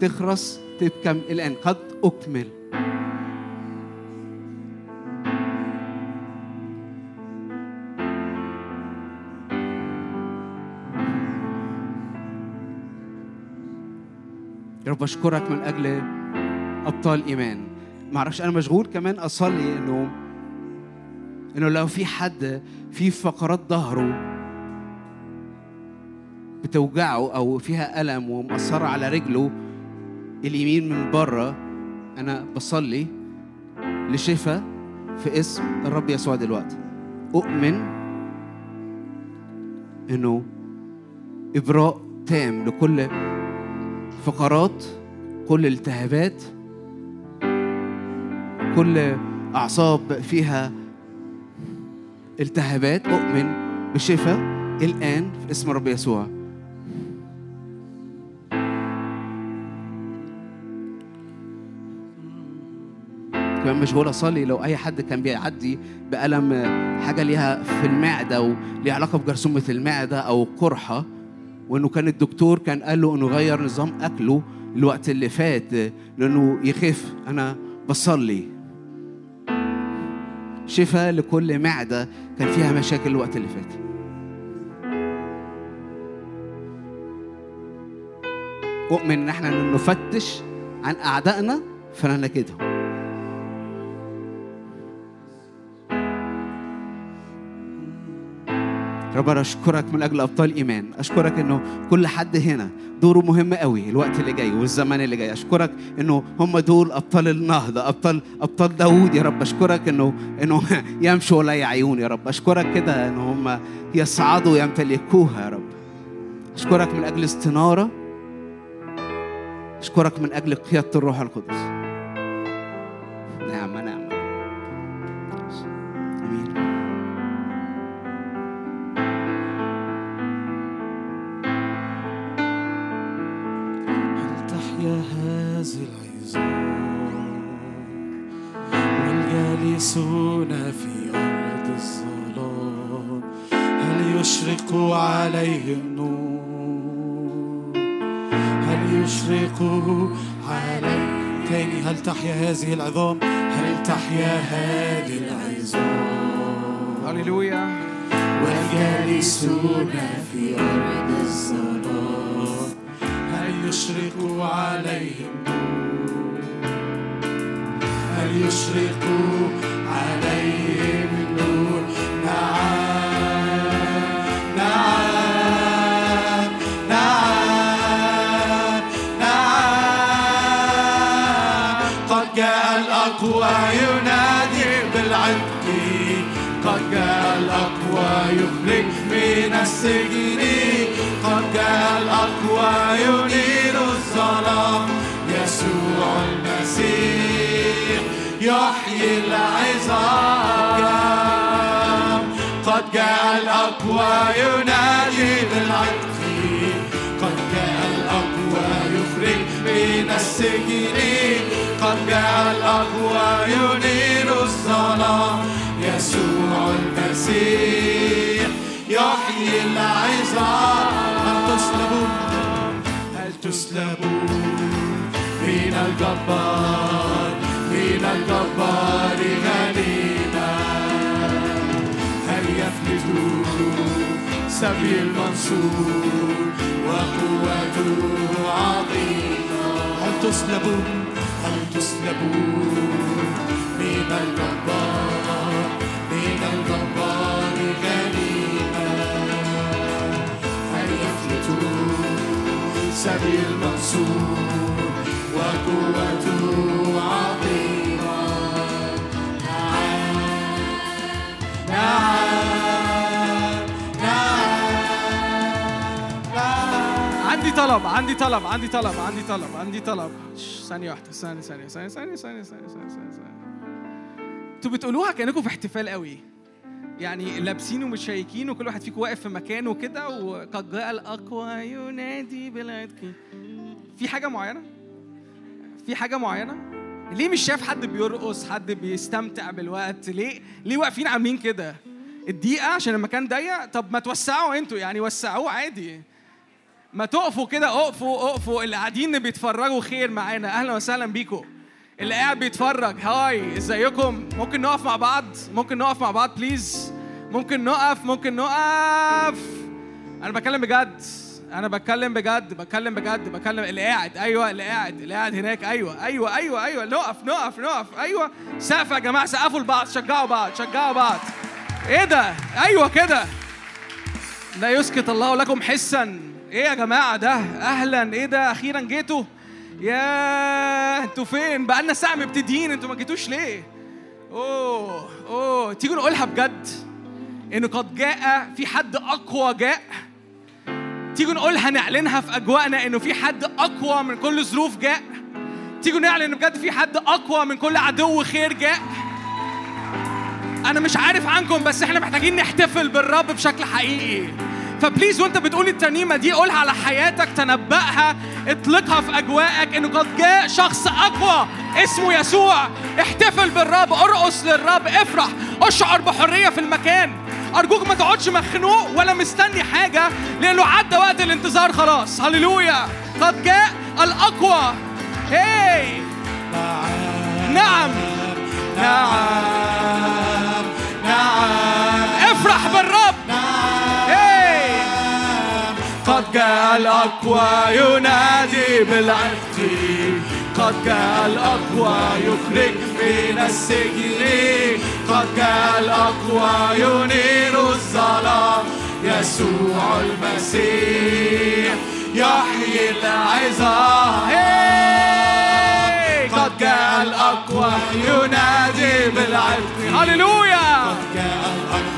تخرس تبكم الآن؟ قد أكمل. يا رب أشكرك من أجل أبطال إيمان. معرفش أنا مشغول كمان أصلي إنه إنه لو في حد في فقرات ظهره بتوجعه أو فيها ألم ومأثرة على رجله اليمين من بره أنا بصلي لشفاء في اسم الرب يسوع دلوقتي. أؤمن إنه إبراء تام لكل فقرات كل التهابات كل أعصاب فيها التهابات. أؤمن بشفاء الآن في اسم الرب يسوع. كمان مشغول اصلي لو أي حد كان بيعدي بألم حاجة ليها في المعدة وليها علاقة بجرثومة المعدة أو قرحة وإنه كان الدكتور كان قال له إنه غير نظام أكله الوقت اللي فات لأنه يخف. أنا بصلي. شفاء لكل معدة كان فيها مشاكل الوقت اللي فات. أؤمن إن إحنا نفتش عن أعدائنا فننجدهم رب أنا أشكرك من أجل أبطال إيمان. أشكرك إنه كل حد هنا دوره مهم قوي الوقت اللي جاي والزمن اللي جاي. أشكرك إنه هم دول أبطال النهضة أبطال أبطال داوود يا رب. أشكرك إنه إنه يمشوا ولا يعيون يا رب. أشكرك كده إن هم يصعدوا يمتلكوها يا رب. أشكرك من أجل استنارة. أشكرك من أجل قيادة الروح القدس. نعم نعم عليهم نور. هل يشرق عليهم تاني هل تحيا هذه العظام؟ هل تحيا هذه العظام؟ هللويا. والجالسون في أرض الظلام هل يشرق عليهم نور؟ هل يشرق عليهم السجن قد جاء الأقوى ينير الظلام يسوع المسيح يحيي العظام. قد جاء الأقوى ينادي بالعتق قد جاء الأقوى يخرج من السجن قد جاء الأقوى ينير الظلام يسوع المسيح يحيي العظام هل تسلبون هل تسلبون من الجبار من الجبار غنيمة هل يفلتوا سبي المنصور وقوته عظيمة؟ هل تسلبون هل تسلبون من الجبار من الجبار غنيمة سبي المنصور وقوته عظيمة. نعم عندي طلب عندي طلب عندي طلب عندي طلب عندي طلب. ثانية واحدة ثانية ثانية ثانية ثانية ثانية ثانية ثانية ثانية. أنتوا بتقولوها كأنكم في احتفال قوي. يعني لابسين ومتشيكين وكل واحد فيكم واقف في مكانه كده وقد جاء الأقوى ينادي بالعتق في حاجة معينة؟ في حاجة معينة؟ ليه مش شايف حد بيرقص حد بيستمتع بالوقت؟ ليه؟ ليه واقفين عاملين كده؟ الدقيقة عشان المكان ضيق؟ طب ما توسعوا أنتوا يعني وسعوه عادي. ما تقفوا كده اقفوا اقفوا. اللي قاعدين بيتفرجوا خير معانا. أهلا وسهلا بيكم. اللي قاعد بيتفرج. هاي ازيكم؟ ممكن نقف مع بعض؟ ممكن نقف مع بعض بليز ممكن نقف ممكن نقف. أنا بتكلم بجد. أنا بتكلم بجد بتكلم بجد بتكلم. اللي قاعد أيوه اللي قاعد اللي قاعد هناك. أيوه أيوه أيوه أيوه. نقف نقف نقف. أيوه. سقف يا جماعة سقفوا لبعض شجعوا بعض شجعوا بعض. إيه ده؟ أيوه كده. لا يسكت الله لكم حسا. إيه يا جماعة ده؟ أهلا. إيه ده؟ أخيرا جيتوا. يا أنتوا فين؟ بقالنا ساعة مبتدئين أنتوا ما جيتوش ليه؟ أوه أوه تيجوا نقولها بجد. إنه قد جاء في حد أقوى جاء. تيجوا نقولها نعلنها في أجواءنا إنه في حد أقوى من كل ظروف جاء. تيجوا نعلن بجد في حد أقوى من كل عدو خير جاء. أنا مش عارف عنكم بس إحنا محتاجين نحتفل بالرب بشكل حقيقي. فبليز وانت بتقول الترنيمه دي قولها على حياتك تنبأها اطلقها في أجواءك انه قد جاء شخص أقوى اسمه يسوع. احتفل بالرب ارقص للرب افرح. اشعر بحرية في المكان. أرجوك ما تقعدش مخنوق ولا مستني حاجة لأنه عدى وقت الانتظار خلاص. هللويا. قد جاء الأقوى. هي نعم. نعم. قد جاء الأقوى ينادي بالعهد قد جاء الأقوى يخرج من السجن. قد جاء الأقوى ينير الظلام. يسوع المسيح يحيي العظام! قد جاء الأقوى ينادي بالعدل هللويا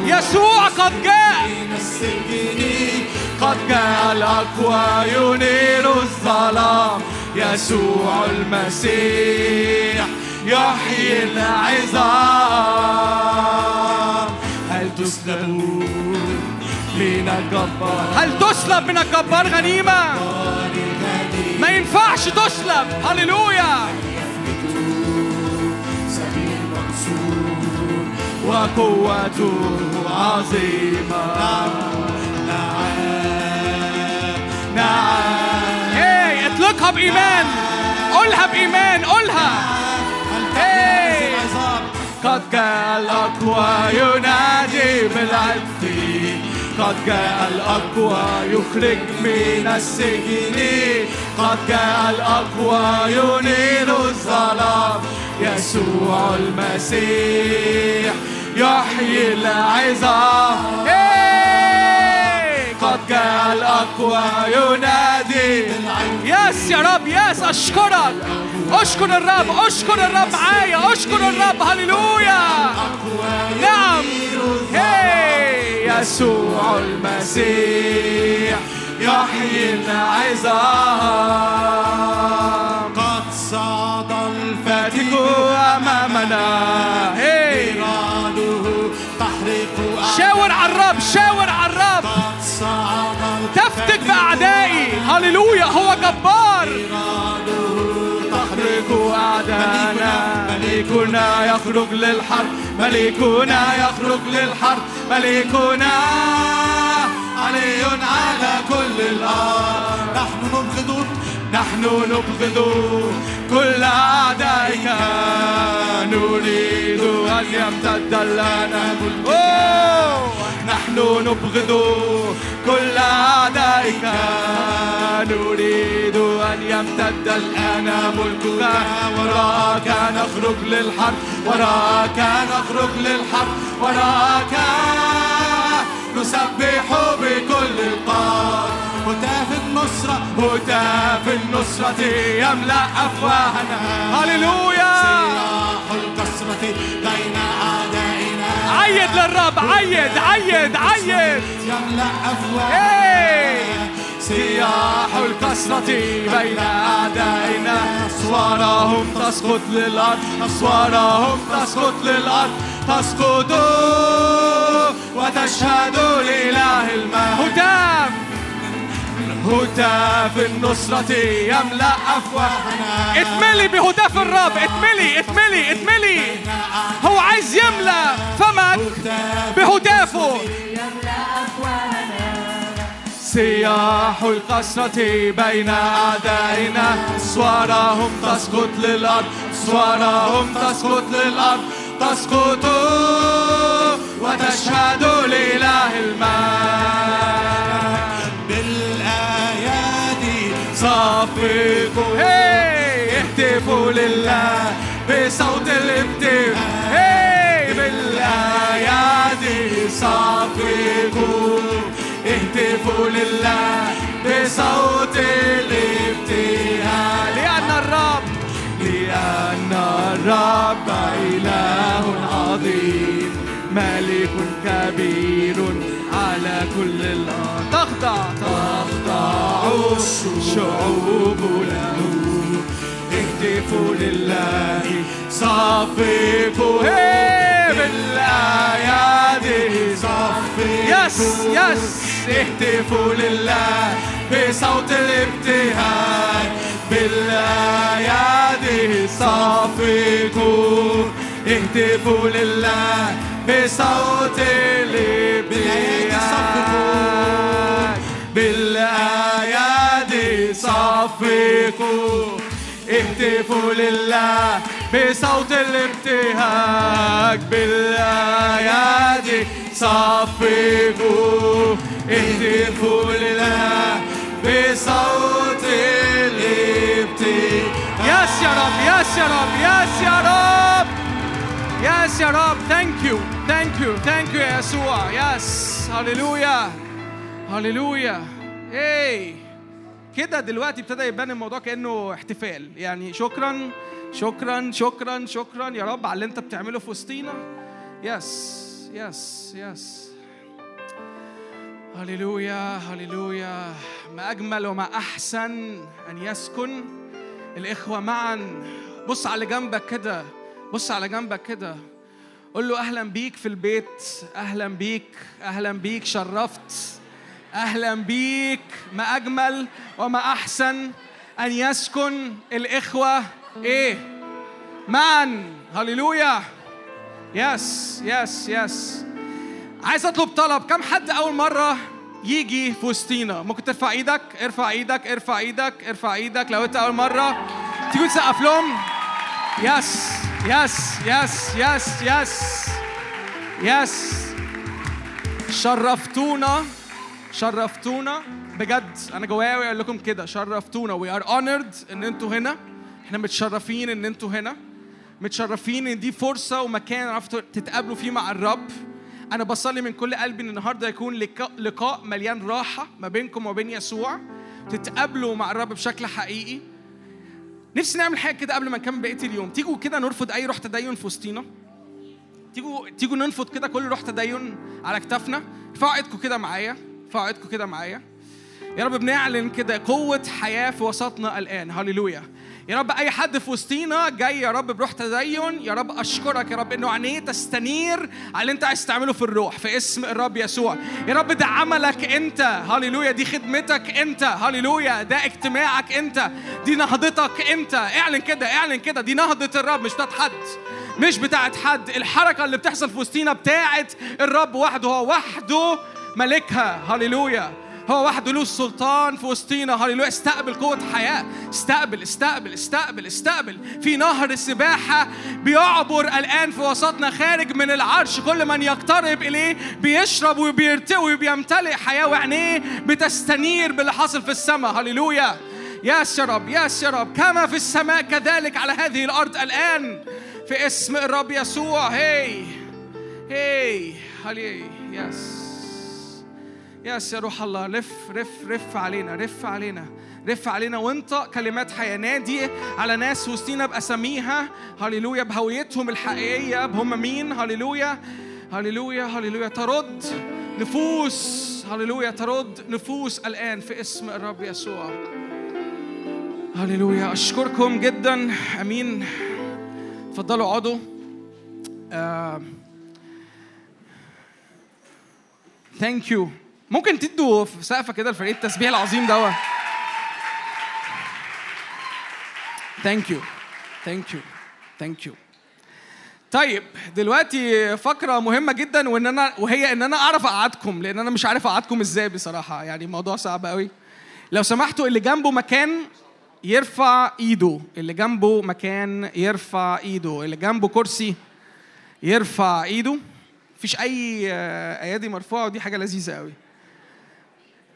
يسوع قد جاء من السجن. قد جاء الأقوى ينير الظلام يسوع المسيح يحيي العظام. هل تسلبون من الجبار؟ هل تسلب من الجبار غنيمة؟ ما ينفعش تسلب هللويا. وقوته عظيمة. اطلقها بإيمان قولها بإيمان قولها. قد جاء الأقوى ينادي بالعدل. قد جاء الأقوى يخرج من السجن. قد جاء الأقوى ينير الظلام. يسوع المسيح يحيي العظام. إيه! قد جاء الأقوى ينادي. يس يا رب يس أشكرك. أشكر الرب أشكر الرب معايا أشكر الرب هللويا. نعم. هي يسوع المسيح يحيي العظام. قد صعد فاتك الفاتك أمامنا. إراده تحرق شاور على الرب شاور على الرب. تفتك بأعدائي. هللويا. هو جبار. إراده تخرج أعداءنا ملكنا يخرج للحرب. ملكنا يخرج للحرب. ملكنا علي على كل الأرض. نحن نبغض. نحن نبغض. كل أعدائك. نريد أن يمتد لنا أوه! نحن نبغض. كل أعدائك نريد أن يمتد الآن ملكك. وراك نخرج للحرب وراك نخرج للحرب وراك نسبح بكل القلب هتاف النصرة هتاف النصرة يملأ أفواهنا. هللويا! سياح الكسرة بين أعدائنا. عيد للرب عيد عيد عيد. يملأ! أفواهنا سياح الكسرة بين أعدائنا أسوارهم تسقط للأرض أسوارهم تسقط للأرض. تسقط وتشهد لإله الماء هتاف هتاف النصرة يملأ أفواهنا اتملي بهتاف الرب اتملي اتملي اتملي. هو عايز يملأ فمك بهتافه سياح القسرة بين أعدائنا. أسوارهم تسقط للأرض. أسوارهم تسقط للأرض. تسقط وتشهد لإله الماء صفقوا اهتفوا لله بصوت الابتهاج هي بالأيادي صفقوا اهتفوا لله بصوت الابتهاج لأن الرب لأن الرب إله عظيم. ملك كبير على كل الأرض. تخضع الشعوب له اهتفوا لله صفقوا بالأيادي صفقوا يس يس اهتفوا لله بصوت الابتهاج بالأيادي صفقوا اهتفوا لله بصوت الابتهاج بالأيادي صفقوا اهتفوا لله بصوت الابتهاج بالأيادي. صفقوا اهتفوا لله بصوت الابتهاج يس يا رب يس يا رب يس يا رب. يس يا رب. ثانك يو ثانك يو ثانك يو يا يسوع. يس هللويا هللويا اي كده دلوقتي ابتدى يبان الموضوع كأنه احتفال. يعني شكرا شكرا شكرا شكرا. يا رب على اللي انت بتعمله في وسطينا. yes yes yes هللويا هللويا. ما أجمل وما أحسن أن يسكن الإخوة معا. بص على جنبك كده بص على جنبك كده. قول له أهلا بيك في البيت أهلا بيك أهلا بيك. شرفت. أهلا بيك ما أجمل وما أحسن أن يسكن الإخوة. إيه؟ معا هللويا. yes yes yes عايز أطلب طلب كم حد أول مرة يجي في وسطينا ممكن ترفع إيدك ارفع إيدك ارفع إيدك ارفع إيدك. لو أنت أول مرة تيجوا تسقف لهم. yes yes yes yes yes yes شرفتونا. شرفتونا. بجد أنا جوايا أقول لكم كده شرفتونا. we are honored إن أنتوا هنا. إحنا متشرفين إن أنتوا هنا. متشرفين إن دي فرصة ومكان عرفتوا تتقابلوا فيه مع الرب. أنا بصلي من كل قلبي إن النهارده يكون لقاء مليان راحة ما بينكم وبين يسوع. تتقابلوا مع الرب بشكل حقيقي. نفسي نعمل حاجة كده قبل ما نكمل بقية اليوم. تيجوا كده نرفض أي روح تدين في وسطينا. تيجوا تيجوا ننفض كده كل روح تدين على كتافنا. ارفعوا ايدكم كده معايا. ارفعوا ايدكم كده معايا. يا رب بنعلن كده قوة حياة في وسطنا الآن. هللويا. يا رب أي حد في وسطينا جاي يا رب بروح تدين. يا رب أشكرك يا رب إنه عينيه تستنير على اللي أنت عايز تعمله في الروح. في اسم الرب يسوع. يا رب ده عملك أنت. هللويا. دي خدمتك أنت. هللويا. ده اجتماعك أنت. دي نهضتك أنت. اعلن كده اعلن كده. دي نهضة الرب مش بتاعت حد. مش بتاعت حد. الحركة اللي بتحصل في وسطينا بتاعت الرب وحده. هو وحده ملكها هللويا. هو وحده له السلطان في وسطينا هللويا. استقبل قوة حياة. استقبل استقبل استقبل استقبل. في نهر سباحة بيعبر الآن في وسطنا خارج من العرش. كل من يقترب إليه بيشرب وبيرتوي وبيمتلئ حياة وعينيه بتستنير باللي حاصل في السماء. هللويا. يا رب يا رب كما في السماء كذلك على هذه الأرض الآن. في اسم الرب يسوع. هي هي هلي يس. يس يا روح الله لف رف رف علينا رف علينا رف علينا. وانت كلمات حياة نادي على ناس وسطينا بأساميها. هللويا بهويتهم الحقيقية. بهم مين؟ هللويا هللويا هللويا. ترد نفوس هللويا. ترد نفوس الآن في اسم الرب يسوع. هللويا. أشكركم جدا. أمين. اتفضلوا اقعدوا. thank you ممكن تدوا سقفة كده لفريق التسبيح العظيم دوت thank you thank you thank you طيب دلوقتي فقرة مهمة جدا وإن أنا وهي إن أنا أعرف أقعدكم لأن أنا مش عارف أقعدكم إزاي بصراحة. يعني الموضوع صعب قوي لو سمحتوا اللي جنبه مكان يرفع إيده. اللي جنبه مكان يرفع إيده. اللي جنبه كرسي يرفع إيده. مفيش أي آه، أيادي مرفوعة ودي حاجة لذيذة قوي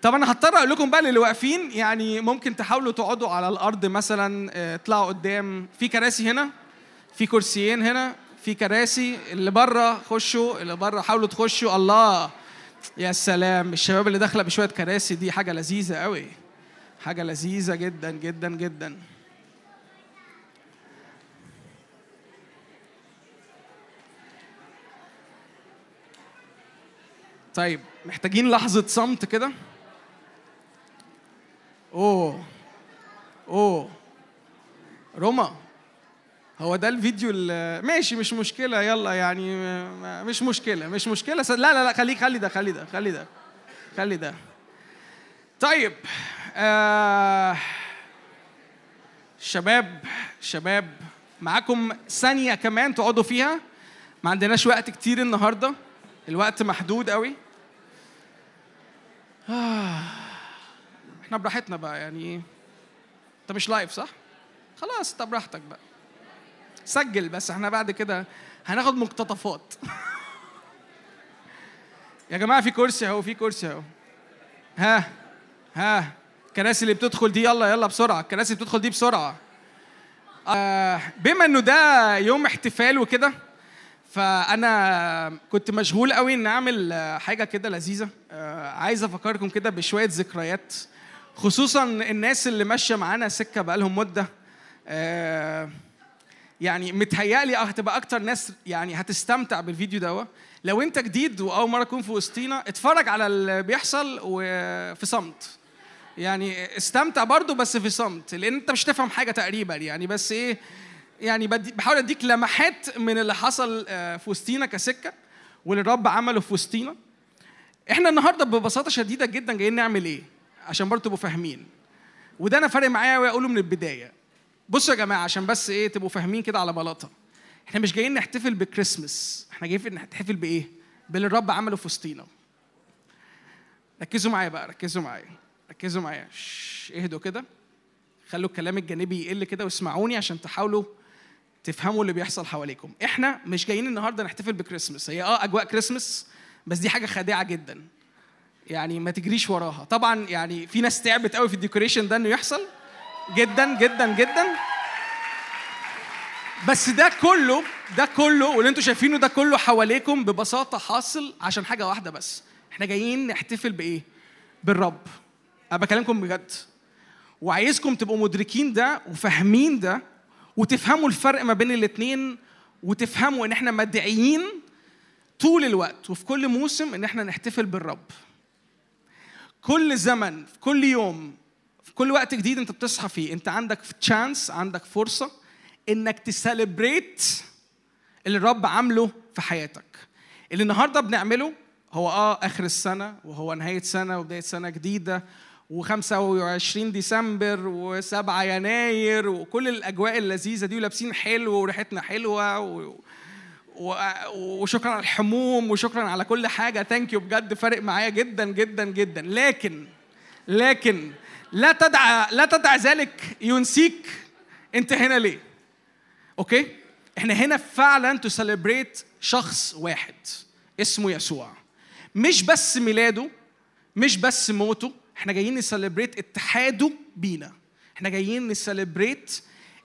طب أنا هضطر أقول لكم بقى للي واقفين يعني ممكن تحاولوا تقعدوا على الأرض مثلا آه، اطلعوا قدام في كراسي هنا في كرسيين هنا في كراسي اللي بره خشوا اللي بره حاولوا تخشوا الله! يا سلام! الشباب اللي داخلة بشوية كراسي دي حاجة لذيذة قوي حاجة لذيذة جدا جدا جدا. طيب محتاجين لحظة صمت كده؟ أوه. أوه. روما هو ده الفيديو ماشي مش مشكلة يلا يعني مش مشكلة مش مشكلة لا لا لا خليك خلي ده خلي ده خلي ده خلي ده. طيب آه شباب شباب معاكم ثانية كمان تقعدوا فيها. ما عندناش وقت كتير النهاردة الوقت محدود قوي آه. إحنا براحتنا بقى يعني إيه أنت مش لايف صح؟ خلاص انت براحتك بقى. سجل بس إحنا بعد كده هناخد مقتطفات. يا جماعة في كرسي أهو في كرسي أهو. ها ها الكراسي اللي بتدخل دي يلا يلا بسرعة الكراسي اللي بتدخل دي بسرعة. آه، بما إنه ده يوم احتفال وكده فأنا كنت مشغول قوي إن أعمل حاجة كده لذيذة. آه، عايز أفكركم كده بشوية ذكريات. خصوصا الناس اللي ماشية معانا سكة بقالهم مدة آه، يعني متهيألي هتبقى أكتر ناس يعني هتستمتع بالفيديو ده. لو أنت جديد وأول مرة تكون في وسطينا اتفرج على اللي بيحصل وفي صمت. يعني استمتع برضو بس في صمت لأن أنت مش تفهم حاجة تقريبا. يعني بس إيه يعني بحاول أديك لمحات من اللي حصل آه، في وسطينا كسكة واللي الرب عمله في وسطينا. إحنا النهارده ببساطة شديدة جدا جايين نعمل إيه؟ عشان برضو تبقوا فاهمين. وده أنا فارق معايا واقوله من البداية. بصوا يا جماعة عشان بس إيه تبقوا فاهمين كده على بلاطة. إحنا مش جايين نحتفل بكريسمس إحنا جايين نحتفل بإيه؟ باللي الرب عمله في وسطينا. ركزوا معايا بقى ركزوا معايا ركزوا معايا. اهدوا كده. خلوا الكلام الجانبي يقل كده واسمعوني عشان تحاولوا تفهموا اللي بيحصل حواليكم. إحنا مش جايين النهارده نحتفل بكريسمس هي آه أجواء كريسمس بس دي حاجة خادعة جدا. يعني ما تجريش وراها. طبعا يعني في ناس تعبت قوي في الديكوريشن ده إنه يحصل. جدا جدا جدا. بس ده كله ده كله واللي أنتوا شايفينه ده كله حواليكم ببساطة حاصل عشان حاجة واحدة بس. إحنا جايين نحتفل بإيه؟ بالرب. أنا بكلمكم بجد. وعايزكم تبقوا مدركين ده وفاهمين ده وتفهموا الفرق ما بين الاتنين وتفهموا إن إحنا مدعيين طول الوقت وفي كل موسم إن إحنا نحتفل بالرب. كل زمن في كل يوم في كل وقت جديد انت بتصحى فيه انت عندك تشانس عندك فرصة انك تسليبريت اللي الرب عامله في حياتك. اللي النهارده بنعمله هو آه آخر السنة وهو نهاية سنة وبداية سنة جديدة و25 ديسمبر و7 يناير وكل الأجواء اللذيذة دي ولابسين حلو وريحتنا حلوة و... وشكرا على الحموم وشكرا على كل حاجة. thank you بجد. فارق معايا جدا جدا جدا. لكن لكن لا تدع لا تدع ذلك ينسيك. أنت هنا ليه؟ okay إحنا هنا فعلا to celebrate شخص واحد اسمه يسوع. مش بس ميلاده مش بس موته. إحنا جايين نسليبريت اتحاده بينا. إحنا جايين نسليبريت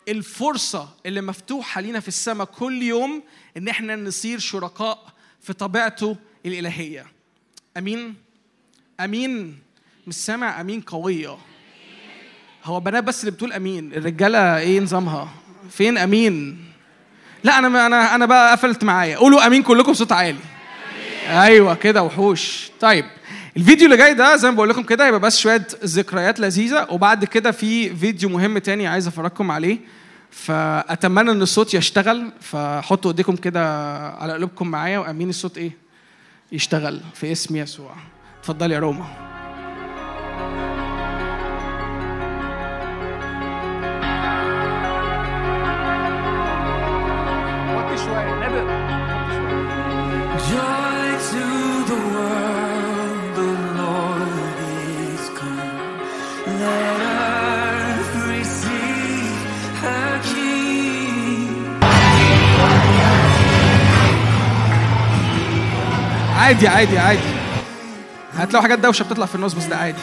الفرصة اللي مفتوحة لينا في السماء كل يوم إن إحنا نصير شركاء في طبيعته الإلهية. أمين؟ أمين. مش سامع؟ أمين قوية. هو بنات بس اللي بتقول أمين. الرجالة إيه نظامها؟ فين أمين؟ لا أنا أنا أنا بقى قفلت معايا. قولوا أمين كلكم بصوت عالي. أيوه كده وحوش. طيب الفيديو اللي جاي ده زي ما بقول لكم كده يبقى بس شوية ذكريات لذيذة وبعد كده في فيديو مهم تاني عايز أفرجكم عليه. فأتمنى إن الصوت يشتغل. فحطوا إيديكم كده على قلوبكم معايا وأمين الصوت إيه؟ يشتغل في اسم يسوع. اتفضلي يا روما. وطي عادي عادي عادي. هتلاقوا حاجات دوشة بتطلع في النص بس ده عادي.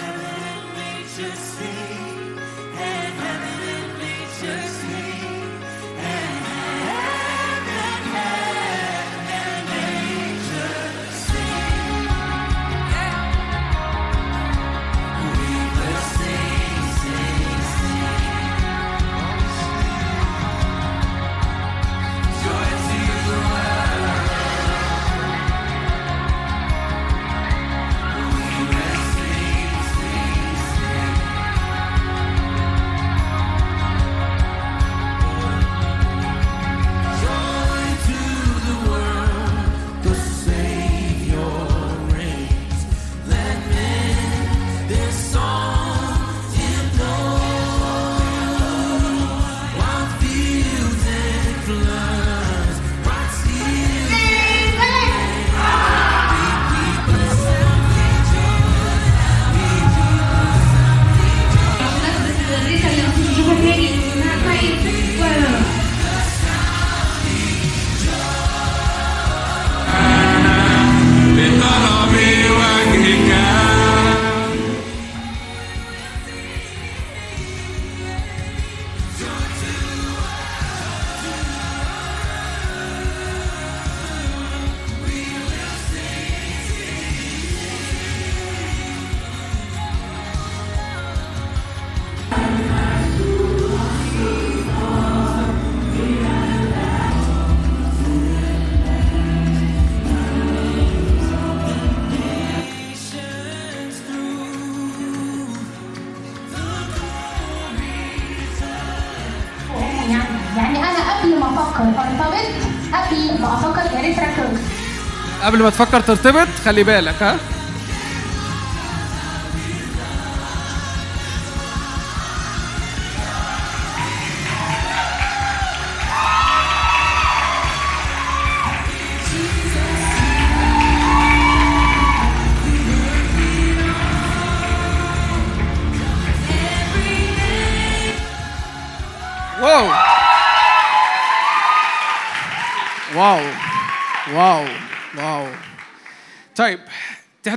قبل ما تفكر ترتبط خلي بالك ها؟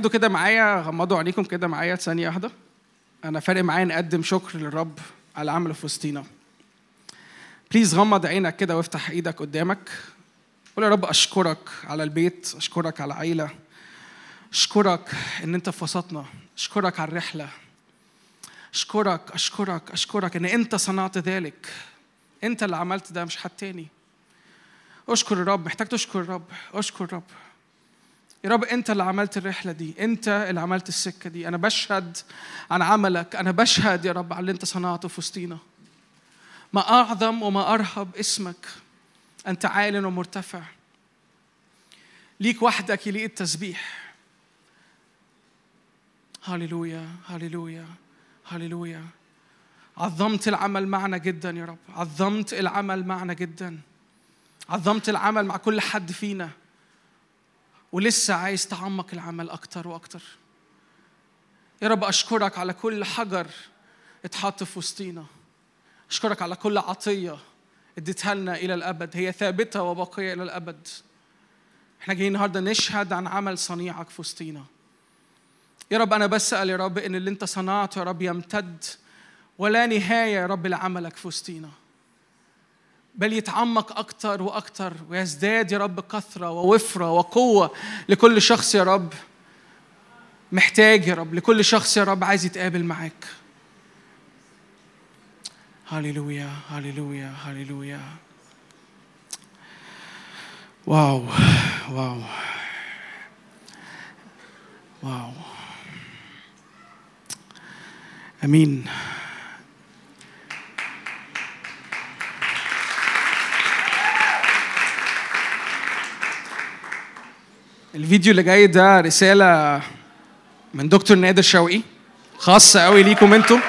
تهدوا كده معايا غمضوا عينيكم كده معايا ثانية واحدة. أنا فارق معايا نقدم شكر للرب على عمله في وسطينا. بليز غمض عينك كده وافتح إيدك قدامك. قول يا رب أشكرك على البيت أشكرك على العيلة أشكرك إن أنت في وسطنا أشكرك على الرحلة. أشكرك أشكرك أشكرك إن أنت صنعت ذلك. أنت اللي عملت ده مش حد تاني. أشكر الرب محتاج تشكر الرب. أشكر الرب. يا رب انت اللي عملت الرحلة دي انت اللي عملت السكة دي. أنا بشهد عن عملك أنا بشهد يا رب على اللي انت صنعته في وسطينا. ما أعظم وما أرهب اسمك أنت عال ومرتفع. ليك وحدك يليق التسبيح. هللويا هللويا هللويا عظمت العمل معنا جدا يا رب. عظمت العمل معنا جدا. عظمت العمل مع كل حد فينا. ولسه عايز تعمق العمل أكتر وأكتر. يا رب أشكرك على كل حجر اتحط في وسطينا. أشكرك على كل عطية اديتها لنا إلى الأبد. هي ثابتة وباقية إلى الأبد. إحنا جايين النهارده نشهد عن عمل صنيعك في وسطينا. يا رب أنا بسأل يا رب إن اللي أنت صنعته يا رب يمتد ولا نهاية يا رب لعملك في وسطينا. بل يتعمق أكتر وأكتر ويزداد يا رب كثرة ووفرة وقوة لكل شخص يا رب. محتاج يا رب لكل شخص يا رب عايز يتقابل معاك. هللويا هللويا هللويا. واو واو. واو. آمين. الفيديو اللي جاي ده رسالة من دكتور نادر شوقي خاصة قوي ليكم أنتم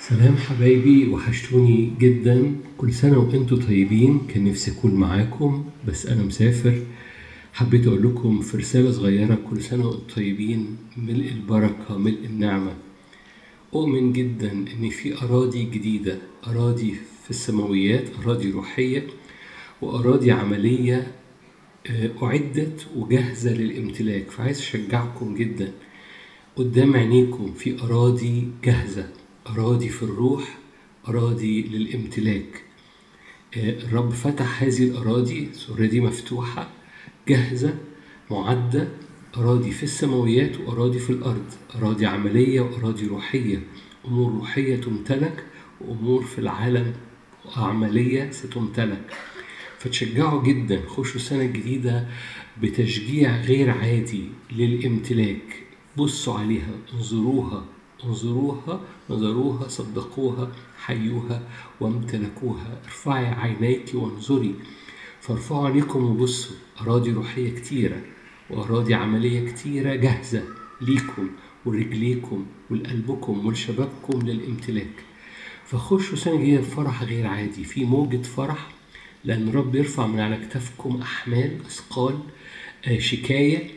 سلام حبايبي وحشتوني جدا. كل سنة وأنتم طيبين. كان نفسي أكون معاكم بس أنا مسافر. حبيت أقول لكم في رسالة صغيرة كل سنة وأنتم طيبين. ملء البركة ملء النعمة. أؤمن جدا إن في أراضي جديدة أراضي في السماويات أراضي روحية وأراضي عملية أعدت وجاهزة للامتلاك فعايز أشجعكم جدا. قدام عينيكم في أراضي جاهزة أراضي في الروح أراضي للامتلاك. آه، الرب فتح هذه الأراضي أوريدي مفتوحة جاهزة معدة أراضي في السماويات وأراضي في الأرض أراضي عملية وأراضي روحية. أمور روحية تمتلك وأمور في العالم عملية ستمتلك. فتشجعوا جدا خشوا السنة الجديدة بتشجيع غير عادي للامتلاك. بصوا عليها انظروها انظروها نظروها صدقوها حيوها وامتلكوها. ارفعي عينيك وانظري. فارفعوا عينيكم وبصوا. أراضي روحية كتيرة وأراضي عملية كتيرة جاهزة ليكم ولرجليكم ولقلبكم ولشبابكم للامتلاك. فخشوا سنة جديدة بفرح غير عادي. في موجة فرح لأن الرب يرفع من على كتافكم أحمال أثقال آه، شكاية.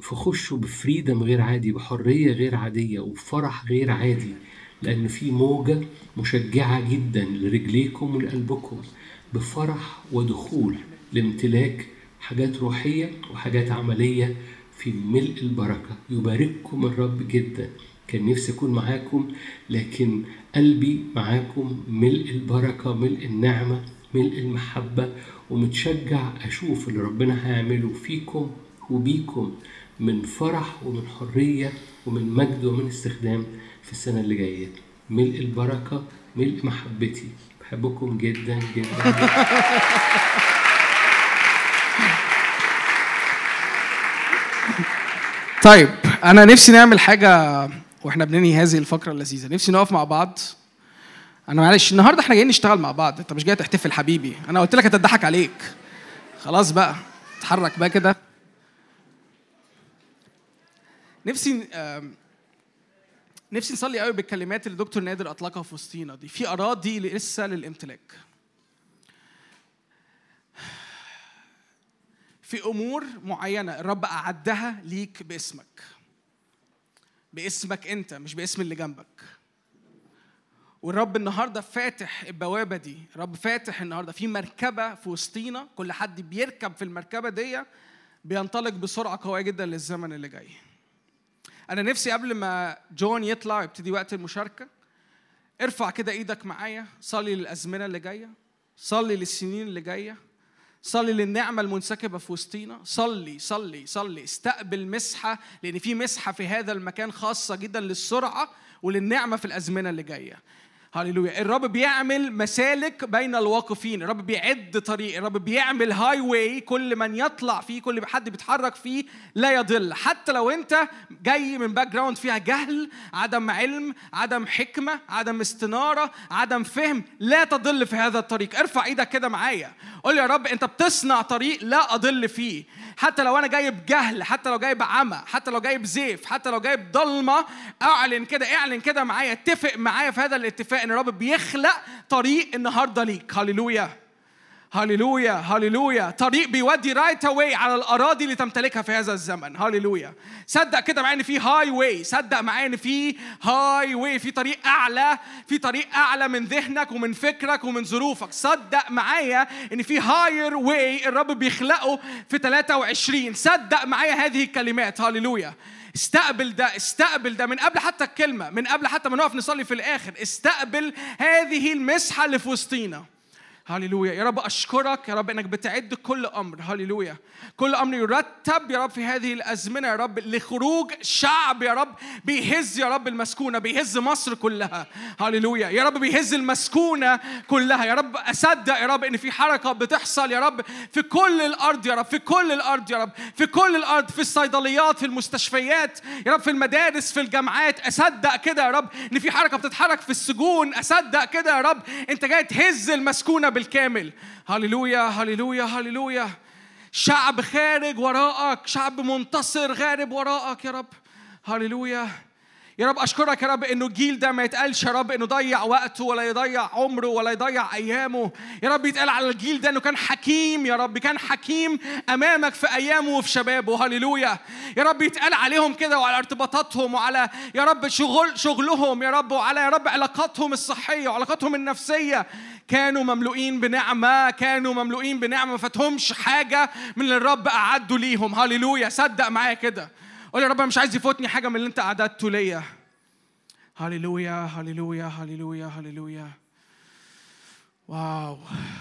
فخشوا بفريدم غير عادي بحرية غير عادية وبفرح غير عادي لأن في موجة مشجعة جدا لرجليكم ولقلبكم. بفرح ودخول لامتلاك حاجات روحية وحاجات عملية في ملء البركة. يبارككم الرب جدا. كان نفسي أكون معاكم لكن قلبي معاكم. ملء البركة ملء النعمة. ملء المحبة ومتشجع أشوف اللي ربنا هيعمله فيكم وبيكم من فرح ومن حرية ومن مجد ومن استخدام في السنة اللي جاية. ملء البركة ملء محبتي. بحبكم جدا جدا, جداً. طيب أنا نفسي نعمل حاجة وإحنا بننهي هذه الفقرة اللذيذة. نفسي نقف مع بعض أنا معلش النهارده إحنا جايين نشتغل مع بعض. انت مش جاي تحتفل حبيبي. أنا قلت لك هتضحك عليك. خلاص بقى اتحرك بقى كده. نفسي نفسي نصلي قوي بالكلمات اللي دكتور نادر أطلقها في وسطينا دي. في أراضي لسه للامتلاك. في أمور معينة الرب أعدها ليك باسمك. باسمك أنت مش باسم اللي جنبك. والرب النهارده فاتح البوابة دي. الرب فاتح النهارده. في مركبة في وسطينا. كل حد بيركب في المركبة دي بينطلق بسرعة قوية جدا للزمن اللي جاي. أنا نفسي قبل ما جون يطلع ويبتدي وقت المشاركة ارفع كده إيدك معايا. صلي للأزمنة اللي جاية. صلي للسنين اللي جاية. صلي للنعمة المنسكبة في وسطينا. صلي صلي صلي. استقبل مسحة لأن في مسحة في هذا المكان خاصة جدا للسرعة وللنعمة في الأزمنة اللي جاية. هللويا الرب بيعمل مسالك بين الواقفين. الرب بيعد طريق. الرب بيعمل هاي واي كل من يطلع فيه كل حد بيتحرك فيه لا يضل. حتى لو انت جاي من background فيها جهل عدم علم عدم حكمة عدم استنارة عدم فهم لا تضل في هذا الطريق. ارفع إيدك كده معايا. قول يا رب انت بتصنع طريق لا أضل فيه. حتى لو أنا جاي بجهل حتى لو جاي بعمى حتى لو جاي بزيف حتى لو جاي بضلمة اعلن كده اعلن كده معايا. اتفق معايا في هذا الاتفاق. إن الرب بيخلق طريق النهارده ليك. هللويا. هللويا. هللويا. طريق بيودي right away على الأراضي اللي تمتلكها في هذا الزمن. هللويا. صدق كده معايا ان في highway صدق معايا ان في highway في طريق أعلى. في طريق أعلى من ذهنك ومن فكرك ومن ظروفك. صدق معايا إن في higher way الرب بيخلقه في 23 صدق معايا هذه الكلمات. هللويا. استقبل ده استقبل ده من قبل حتى الكلمة من قبل حتى ما نقف نصلي في الآخر استقبل هذه المسحة اللي في وسطينا هللويا يا رب أشكرك يا رب إنك بتعد كل أمر. هللويا كل أمر يرتب يا رب في هذه الأزمنة يا رب لخروج شعب يا رب بيهز يا رب المسكونة بيهز مصر كلها. هللويا يا رب بيهز المسكونة كلها. يا رب أصدق يا رب إن في حركة بتحصل يا رب في كل الأرض يا رب في كل الأرض يا رب في كل الأرض في الصيدليات في المستشفيات يا رب في المدارس في الجامعات. أصدق كده يا رب إن في حركة بتتحرك في السجون. أصدق كده يا رب أنت جاي تهز المسكونة بالكامل. هللويا هللويا هللويا. شعب خارج وراءك شعب منتصر غارب وراءك يا رب. هللويا. يا رب أشكرك يا رب إنه الجيل ده ما يتقالش يا رب إنه ضيع وقته ولا يضيع عمره ولا يضيع أيامه. يا رب يتقال على الجيل ده إنه كان حكيم يا رب كان حكيم أمامك في أيامه وفي شبابه. هللويا. يا رب يتقال عليهم كده وعلى ارتباطاتهم وعلى يا رب شغل شغلهم يا رب وعلى يا رب علاقاتهم الصحية وعلاقاتهم النفسية. كانوا مملوئين بنعمة كانوا مملوئين بنعمة ما فاتهمش حاجة من اللي الرب أعده ليهم. هللويا. صدق معايا كده. قول يا رب أنا مش عايز يفوتني حاجة من اللي أنت أعددته ليا. هللويا هللويا هللويا هللويا. wow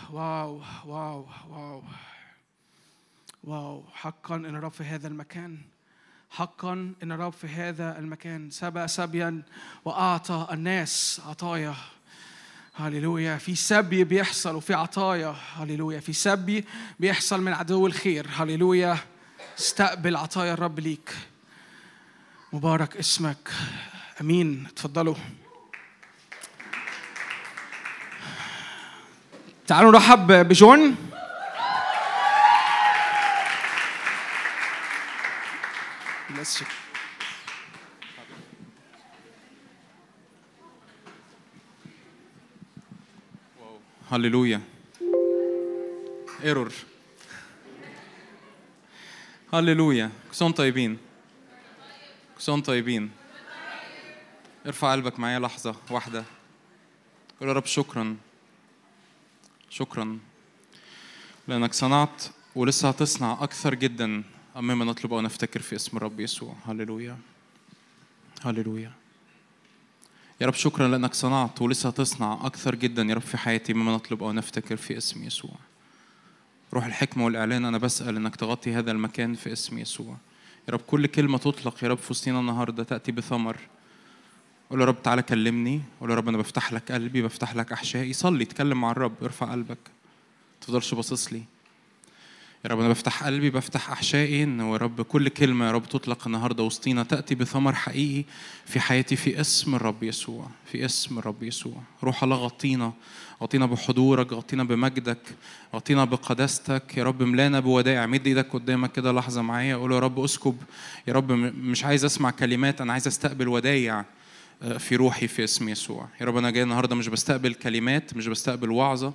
wow wow wow. wow. حقا إن الرب في هذا المكان. حقا إن الرب في هذا المكان. سبى سبيا وأعطى الناس عطايا. هللويا. في سبي بيحصل وفي عطايا. هللويا. في سبي بيحصل من عدو الخير. هللويا. استقبل عطايا الرب ليك. مبارك اسمك. أمين. اتفضلوا. تعالوا نرحب بجون. You. هللويا ايرور هللويا كسون طيبين كسون طيبين ارفع قلبك معايا لحظة واحدة قول يا رب شكرا شكرا لأنك صنعت ولسه هتصنع أكثر جدا مما نطلب أو نفتكر في اسم الرب يسوع هللويا هللويا يا رب شكرا لأنك صنعت ولسه هتصنع أكثر جدا يا رب في حياتي مما نطلب أو نفتكر في اسم يسوع. روح الحكمة والإعلان أنا بسأل إنك تغطي هذا المكان في اسم يسوع. يا رب كل كلمة تطلق يا رب في وسطينا النهاردة تأتي بثمر. قول يا رب تعالى كلمني. قول يا رب أنا بفتح لك قلبي بفتح لك أحشائي. صلي اتكلم مع الرب ارفع قلبك. تفضلش باصص لي. يا رب أنا بفتح قلبي بفتح أحشائي إن يا رب كل كلمة يا رب تطلق النهارده وسطينا تأتي بثمر حقيقي في حياتي في اسم الرب يسوع في اسم الرب يسوع. روح الله غطينا غطينا بحضورك غطينا بمجدك غطينا بقداستك يا رب ملانا بودائع مد إيدك قدامك كده لحظة معايا. قول يا رب اسكب. يا رب مش عايز أسمع كلمات أنا عايز أستقبل ودايع آه، في روحي في اسم يسوع. يا رب أنا جاي النهارده مش بستقبل كلمات مش بستقبل وعظة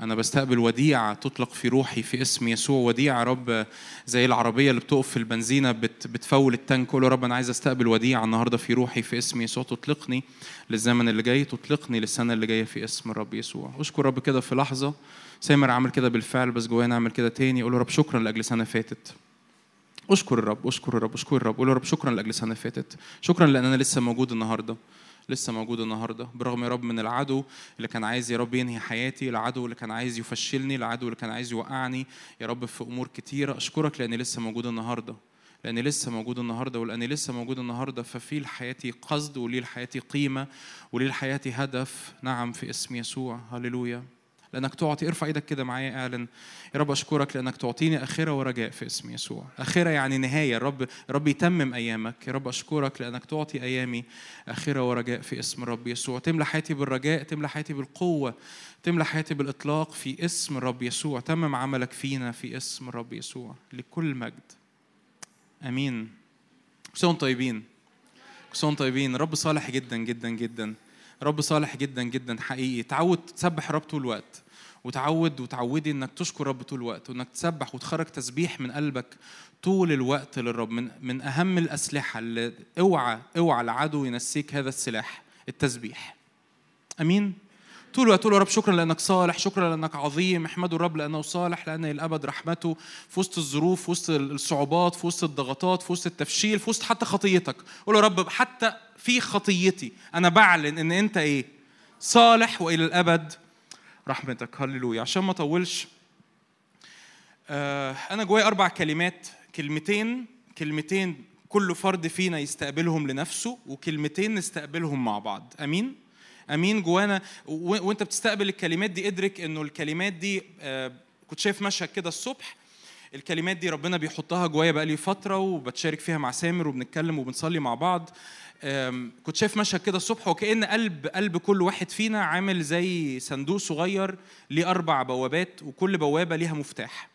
أنا بستقبل وديعة تطلق في روحي في اسم يسوع. وديعة رب زي العربية اللي بتقف في البنزينة بت بتفول التانك. قول رب أنا عايز أستقبل وديعة النهاردة في روحي في اسم يسوع. تطلقني للزمن اللي جاي تطلقني للسنة اللي جاية في اسم الرب يسوع. أشكر رب كده في لحظة. سامر عامل كده بالفعل بس جوايا نعمل كده تاني. قول رب شكرا لأجل سنة فاتت. اشكر الرب اشكر الرب اشكر الرب. قول رب شكرا لأجل سنة فاتت. شكرا لأن أنا لسه موجود النهارده. لسه موجود النهارده. برغم يا رب من العدو اللي كان عايز يا رب ينهي حياتي العدو اللي كان عايز يفشلني العدو اللي كان عايز يوقعني يا رب في أمور كتيرة. أشكرك لأني لسه موجود النهارده. لأني لسه موجود النهارده ولأني لسه موجود النهارده. ففي لحياتي قصد ولي لحياتي قيمة ولي لحياتي هدف. نعم في اسم يسوع. هللويا. لأنك تعطي. ارفع إيدك كده معايا أعلن. يا رب أشكرك لأنك تعطيني اخره ورجاء في اسم يسوع. اخره يعني نهاية. رب رب يتمم أيامك. يا رب أشكرك لأنك تعطي أيامي اخره ورجاء في اسم الرب يسوع. تملى حياتي بالرجاء تملى حياتي بالقوة تملى حياتي بالإطلاق في اسم الرب يسوع. تمم عملك فينا في اسم الرب يسوع لكل مجد. آمين. كل طيبين. كل طيبين. رب صالح جدا جدا جدا. رب صالح جدا جدا حقيقي. تعود تسبح الرب طول الوقت. وتعود وتعودي إنك تشكر رب طول الوقت وإنك تسبح وتخرج تسبيح من قلبك طول الوقت للرب من من أهم الأسلحة اللي اوعى اوعى العدو ينسيك هذا السلاح التسبيح. أمين؟ طول الوقت تقول يا رب شكرا لأنك صالح شكرا لأنك عظيم احمدوا الرب لأنه صالح لأن الأبد رحمته في وسط الظروف في وسط الصعوبات في وسط الضغطات في وسط التفشيل في وسط حتى خطيتك. قول يا رب حتى في خطيتي. أنا بعلن إن أنت إيه؟ صالح وإلى الأبد. رحمتك. هللويا. عشان ما أطولش آه أنا جوايا أربع كلمات. كلمتين كلمتين كل فرد فينا يستقبلهم لنفسه وكلمتين نستقبلهم مع بعض. أمين؟ أمين. جوانا وأنت بتستقبل الكلمات دي ادرك إنه الكلمات دي آه، كنت شايف مشهد كده الصبح. الكلمات دي ربنا بيحطها جوايا بقالي فترة وبتشارك فيها مع سامر وبنتكلم وبنصلي مع بعض. كنت شايف مشهد كده الصبح وكأن قلب قلب كل واحد فينا عامل زي صندوق صغير ليه أربع بوابات وكل بوابة ليها مفتاح.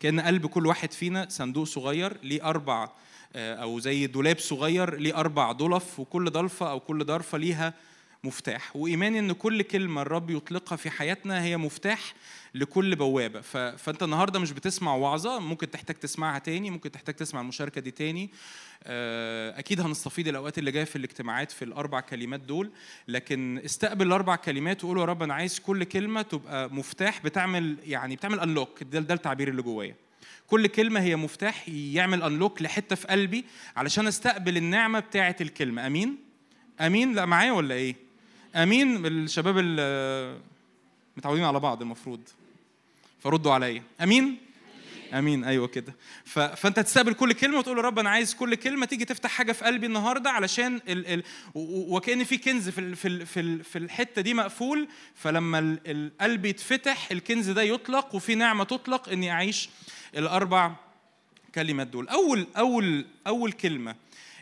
كأن قلب كل واحد فينا صندوق صغير ليه أربع آه، أو زي دولاب صغير ليه أربع ضلف وكل ضلفة أو كل ضرفة ليها مفتاح. وإيماني إن كل كلمة الرب يطلقها في حياتنا هي مفتاح لكل بوابة. ف... فأنت النهاردة مش بتسمع وعظة ممكن تحتاج تسمعها تاني ممكن تحتاج تسمع المشاركة دي تاني. آه، أكيد هنستفيد الأوقات اللي جاية في الاجتماعات في الأربع كلمات دول. لكن استقبل الأربع كلمات وقول يا رب أنا عايز كل كلمة تبقى مفتاح بتعمل يعني بتعمل أنلوك ده, ده التعبير اللي جوايا. كل كلمة هي مفتاح يعمل أنلوك لحتة في قلبي علشان استقبل النعمة بتاعة الكلمة. أمين؟ أمين؟ لا معايا ولا إيه؟ أمين؟ الشباب اللي متعودين على بعض المفروض. فردوا عليا. أمين؟ أمين. أيوه كده. ف... فأنت تستقبل كل كلمة وتقول يا رب أنا عايز كل كلمة تيجي تفتح حاجة في قلبي النهارده علشان ال... ال... وكأن في كنز في ال... في ال... في, ال... في الحتة دي مقفول. فلما ال... القلب يتفتح الكنز ده يطلق وفي نعمة تطلق إني أعيش الأربع كلمات دول. أول أول أول كلمة.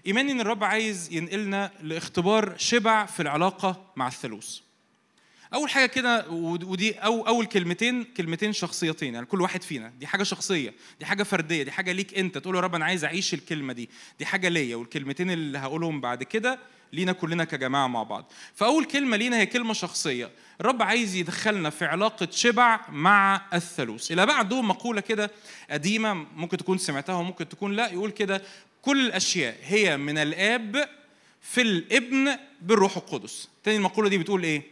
إيماني إن الرب عايز ينقلنا لاختبار شبع في العلاقة مع الثالوث. أول حاجة كده ود- ودي أو أول كلمتين كلمتين شخصيتين يعني كل واحد فينا دي حاجة شخصية دي حاجة فردية دي حاجة ليك أنت تقول يا رب أنا عايز أعيش الكلمة دي دي حاجة ليا والكلمتين اللي هقولهم بعد كده لينا كلنا كجماعة مع بعض. فأول كلمة لينا هي كلمة شخصية الرب عايز يدخلنا في علاقة شبع مع الثالوث. إلى بعده مقولة كده قديمة ممكن تكون سمعتها وممكن تكون لا يقول كده كل الأشياء هي من الآب في الابن بالروح القدس. تاني المقولة دي بتقول إيه؟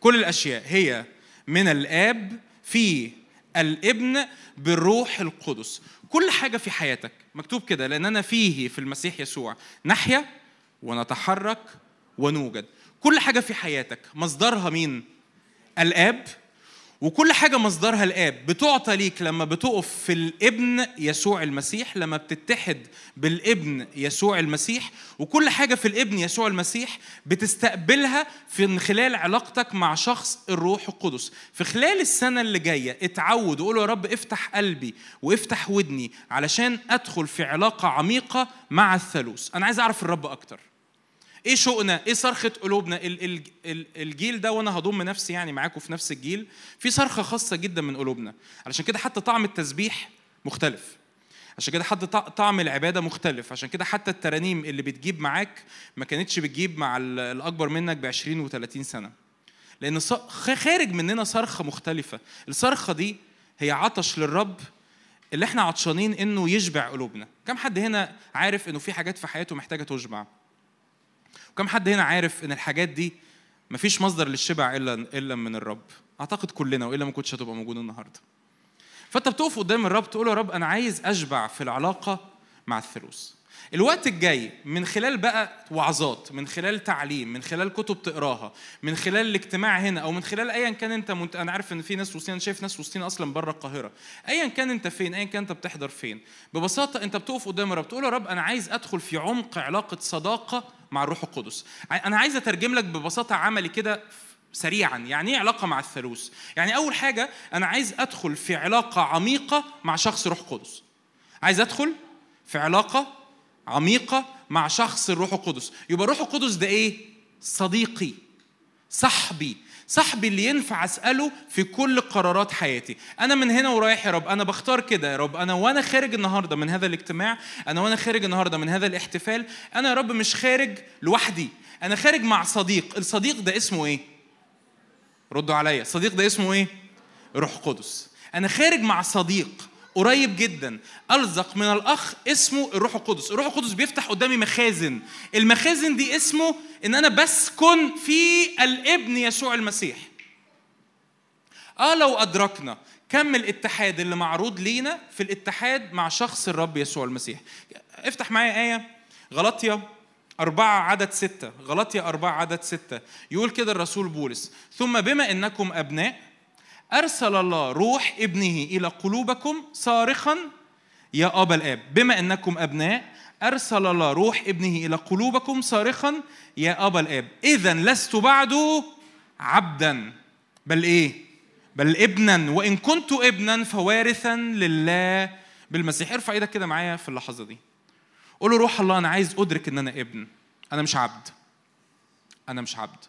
كل الأشياء. هي من الآب في الابن بالروح القدس. كل حاجة في حياتك مكتوب كده لاننا فيه في المسيح يسوع. نحيا ونتحرك ونوجد. كل حاجة في حياتك مصدرها مين؟ الآب وكل حاجة مصدرها الآب. بتعطى ليك لما بتقف في الابن يسوع المسيح لما بتتحد بالابن يسوع المسيح وكل حاجة في الابن يسوع المسيح بتستقبلها في من خلال علاقتك مع شخص الروح القدس. في خلال السنة اللي جاية اتعود وقول يا رب افتح قلبي وافتح ودني علشان أدخل في علاقة عميقة مع الثالوث. أنا عايز أعرف الرب أكتر. إيه شوقنا؟ إيه صرخة قلوبنا؟ ال- ال- ال- الجيل ده وأنا هضم نفسي يعني معاكم في نفس الجيل في صرخة خاصة جدا من قلوبنا. علشان كده حتى طعم التسبيح مختلف. عشان كده حتى طع- طعم العبادة مختلف. عشان كده حتى الترانيم اللي بتجيب معاك ما كانتش بتجيب مع ال- الأكبر منك ب 20 و30 سنة. لأن ص- خ- خارج مننا صرخة مختلفة. الصرخة دي هي عطش للرب اللي إحنا عطشانين إنه يشبع قلوبنا. كم حد هنا عارف إنه في حاجات في حياته محتاجة تشبع؟ وكم حد هنا عارف إن الحاجات دي مفيش مصدر للشبع إلا إلا من الرب. أعتقد كلنا وإلا ما كنتش هتبقى موجود النهارده. فأنت بتقف قدام الرب تقول يا رب أنا عايز أشبع في العلاقة مع الثالوث. الوقت الجاي من خلال بقى وعظات من خلال تعليم من خلال كتب تقراها من خلال الاجتماع هنا أو من خلال ايا كان أنت منت... أنا عارف إن في ناس وسطينا أنا شايف ناس وسطينا أصلا بره القاهرة. ايا كان أنت فين ايا كان أنت بتحضر فين ببساطة أنت بتقف قدام الرب تقول يا رب أنا عايز أدخل في عمق علاقة صداقة مع الروح القدس. أنا عايز أترجم لك ببساطة عملي كده سريعا. يعني إيه علاقة مع الثالوث؟ يعني أول حاجة أنا عايز أدخل في علاقة عميقة مع شخص روح قدس. عايز أدخل في علاقة عميقة مع شخص الروح القدس. يبقى الروح القدس ده إيه؟ صديقي صاحبي صاحبي اللي ينفع أسأله في كل قرارات حياتي. أنا من هنا ورايح يا رب أنا بختار كده يا رب. أنا وأنا خارج النهارده من هذا الاجتماع أنا وأنا خارج النهارده من هذا الاحتفال أنا يا رب مش خارج لوحدي أنا خارج مع صديق. الصديق ده اسمه إيه؟ ردوا عليا. الصديق ده اسمه إيه؟ روح قدس. أنا خارج مع صديق. قريب جدا. الزق من الأخ اسمه الروح القدس. الروح القدس بيفتح قدامي مخازن. المخازن دي اسمه إن أنا بسكن في الابن يسوع المسيح. آه لو أدركنا كم الاتحاد اللي معروض لينا في الاتحاد مع شخص الرب يسوع المسيح. افتح معايا آية. غلطية أربعة عدد ستة. غلطية أربعة عدد ستة. يقول كده الرسول بولس. ثم بما إنكم أبناء أرسل الله روح ابنه إلى قلوبكم صارخا يا أبا الآب بما أنكم أبناء أرسل الله روح ابنه إلى قلوبكم صارخا يا أبا الآب إذا لست بعد عبدا بل إيه؟ بل ابنا وإن كنت ابنا فوارثا لله. بالمسيح ارفع إيدك كده معايا في اللحظة دي. قول له روح الله أنا عايز أدرك إن أنا ابن أنا مش عبد أنا مش عبد.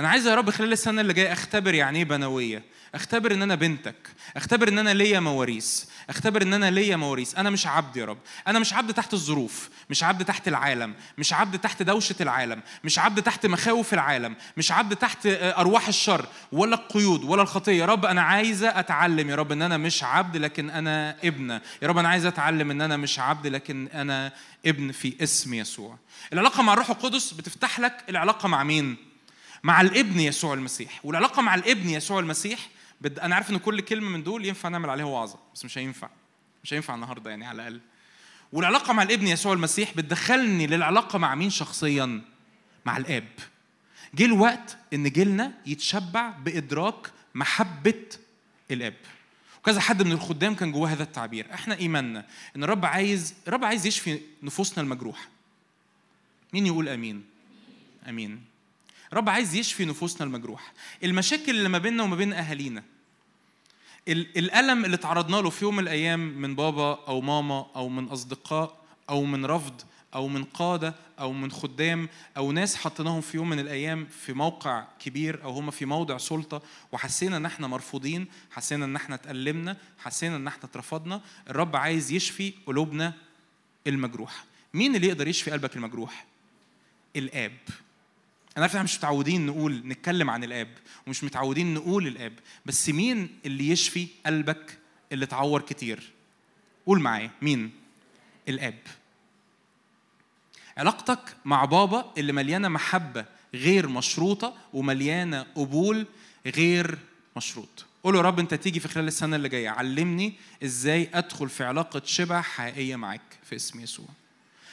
أنا عايز يا رب خلال السنة اللي جاية اختبر يعني إيه بنوية. اختبر ان أنا بنتك. اختبر ان أنا ليا مواريث. اختبر ان أنا ليا مواريث. أنا مش عبد يا رب. أنا مش عبد تحت الظروف. مش عبد تحت العالم. مش عبد تحت دوشة العالم. مش عبد تحت مخاوف العالم. مش عبد تحت آه، أرواح الشر. ولا القيود ولا الخطية. يا رب أنا عايزه أتعلم يا رب إن أنا مش عبد لكن أنا ابنة. يا رب أنا عايزه أتعلم إن أنا مش عبد لكن أنا ابن في اسم يسوع. العلاقة مع الروح القدس بتفتح لك العلاقة مع مين؟ مع الابن يسوع المسيح. والعلاقة مع الابن يسوع المسيح بد... أنا عارف إن كل كلمة من دول ينفع نعمل عليها وعظة بس مش هينفع. مش هينفع النهارده يعني على الأقل. والعلاقة مع الابن يسوع المسيح بتدخلني للعلاقة مع مين شخصيا؟ مع الآب. جه الوقت إن جيلنا يتشبع بإدراك محبة الآب. وكذا حد من الخدام كان جواه هذا التعبير. إحنا إيماننا إن الرب عايز الرب عايز يشفي نفوسنا المجروحة. مين يقول آمين؟ آمين. الرب عايز يشفي نفوسنا المجروحه المشاكل اللي ما بيننا وما بين أهالينا. ال- الألم اللي تعرضنا له في يوم من الأيام من بابا أو ماما أو من أصدقاء أو من رفض أو من قادة أو من خدام أو ناس حطيناهم في يوم من الأيام في موقع كبير أو هم في موضع سلطة وحسينا إن إحنا مرفوضين حسينا إن إحنا اتألمنا حسينا إن إحنا اترفضنا الرب عايز يشفي قلوبنا المجروحة. مين اللي يقدر يشفي قلبك المجروح؟ الآب. أنا عارف إحنا مش متعودين نقول نتكلم عن الآب ومش متعودين نقول الآب بس مين اللي يشفي قلبك اللي اتعور كتير؟ قول معايا مين؟ الآب. علاقتك مع بابا اللي مليانة محبة غير مشروطة ومليانة قبول غير مشروط. قول يا رب أنت تيجي في خلال السنة اللي جاية علمني إزاي أدخل في علاقة شبع حقيقية معاك في اسم يسوع.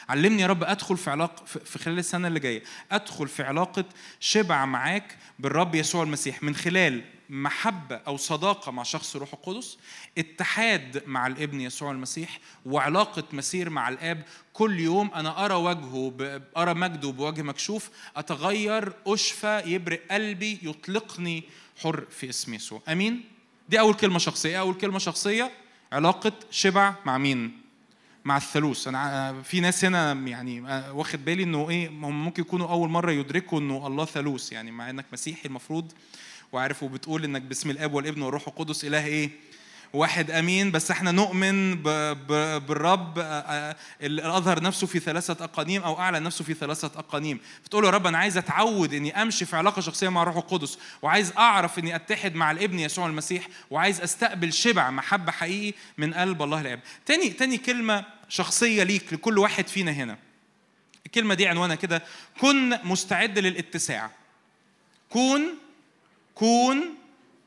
علمني يا رب أدخل في علاقه في خلال السنة اللي جاية. أدخل في علاقة شبع معاك بالرب يسوع المسيح. من خلال محبة أو صداقة مع شخص الروح القدس اتحاد مع الابن يسوع المسيح وعلاقة مسير مع الآب. كل يوم أنا أرى وجهه ب- أرى مجده بوجه مكشوف. أتغير أشفى يبرئ قلبي يطلقني حر في اسم يسوع. أمين؟ دي أول كلمة شخصية. أول كلمة شخصية علاقة شبع مع مين؟ مع الثالوث. أنا في ناس هنا يعني واخد بالي إنه إيه ممكن يكونوا أول مرة يدركوا إنه الله ثالوث يعني مع إنك مسيحي المفروض وعارف وبتقول إنك باسم الآب والابن والروح القدس إله إيه واحد أمين بس إحنا نؤمن بالرب آه، آه، اللي اظهر نفسه في ثلاثة أقانيم أو أعلن نفسه في ثلاثة أقانيم. فتقول له يا رب أنا عايز أتعود إني أمشي في علاقة شخصية مع الروح القدس وعايز أعرف إني أتحد مع الابن يسوع المسيح وعايز أستقبل شبع محبة حقيقي من قلب الله الاب تاني تاني كلمة شخصية ليك لكل واحد فينا هنا. الكلمة دي عنوانها كده كن مستعد للاتساع. كون كون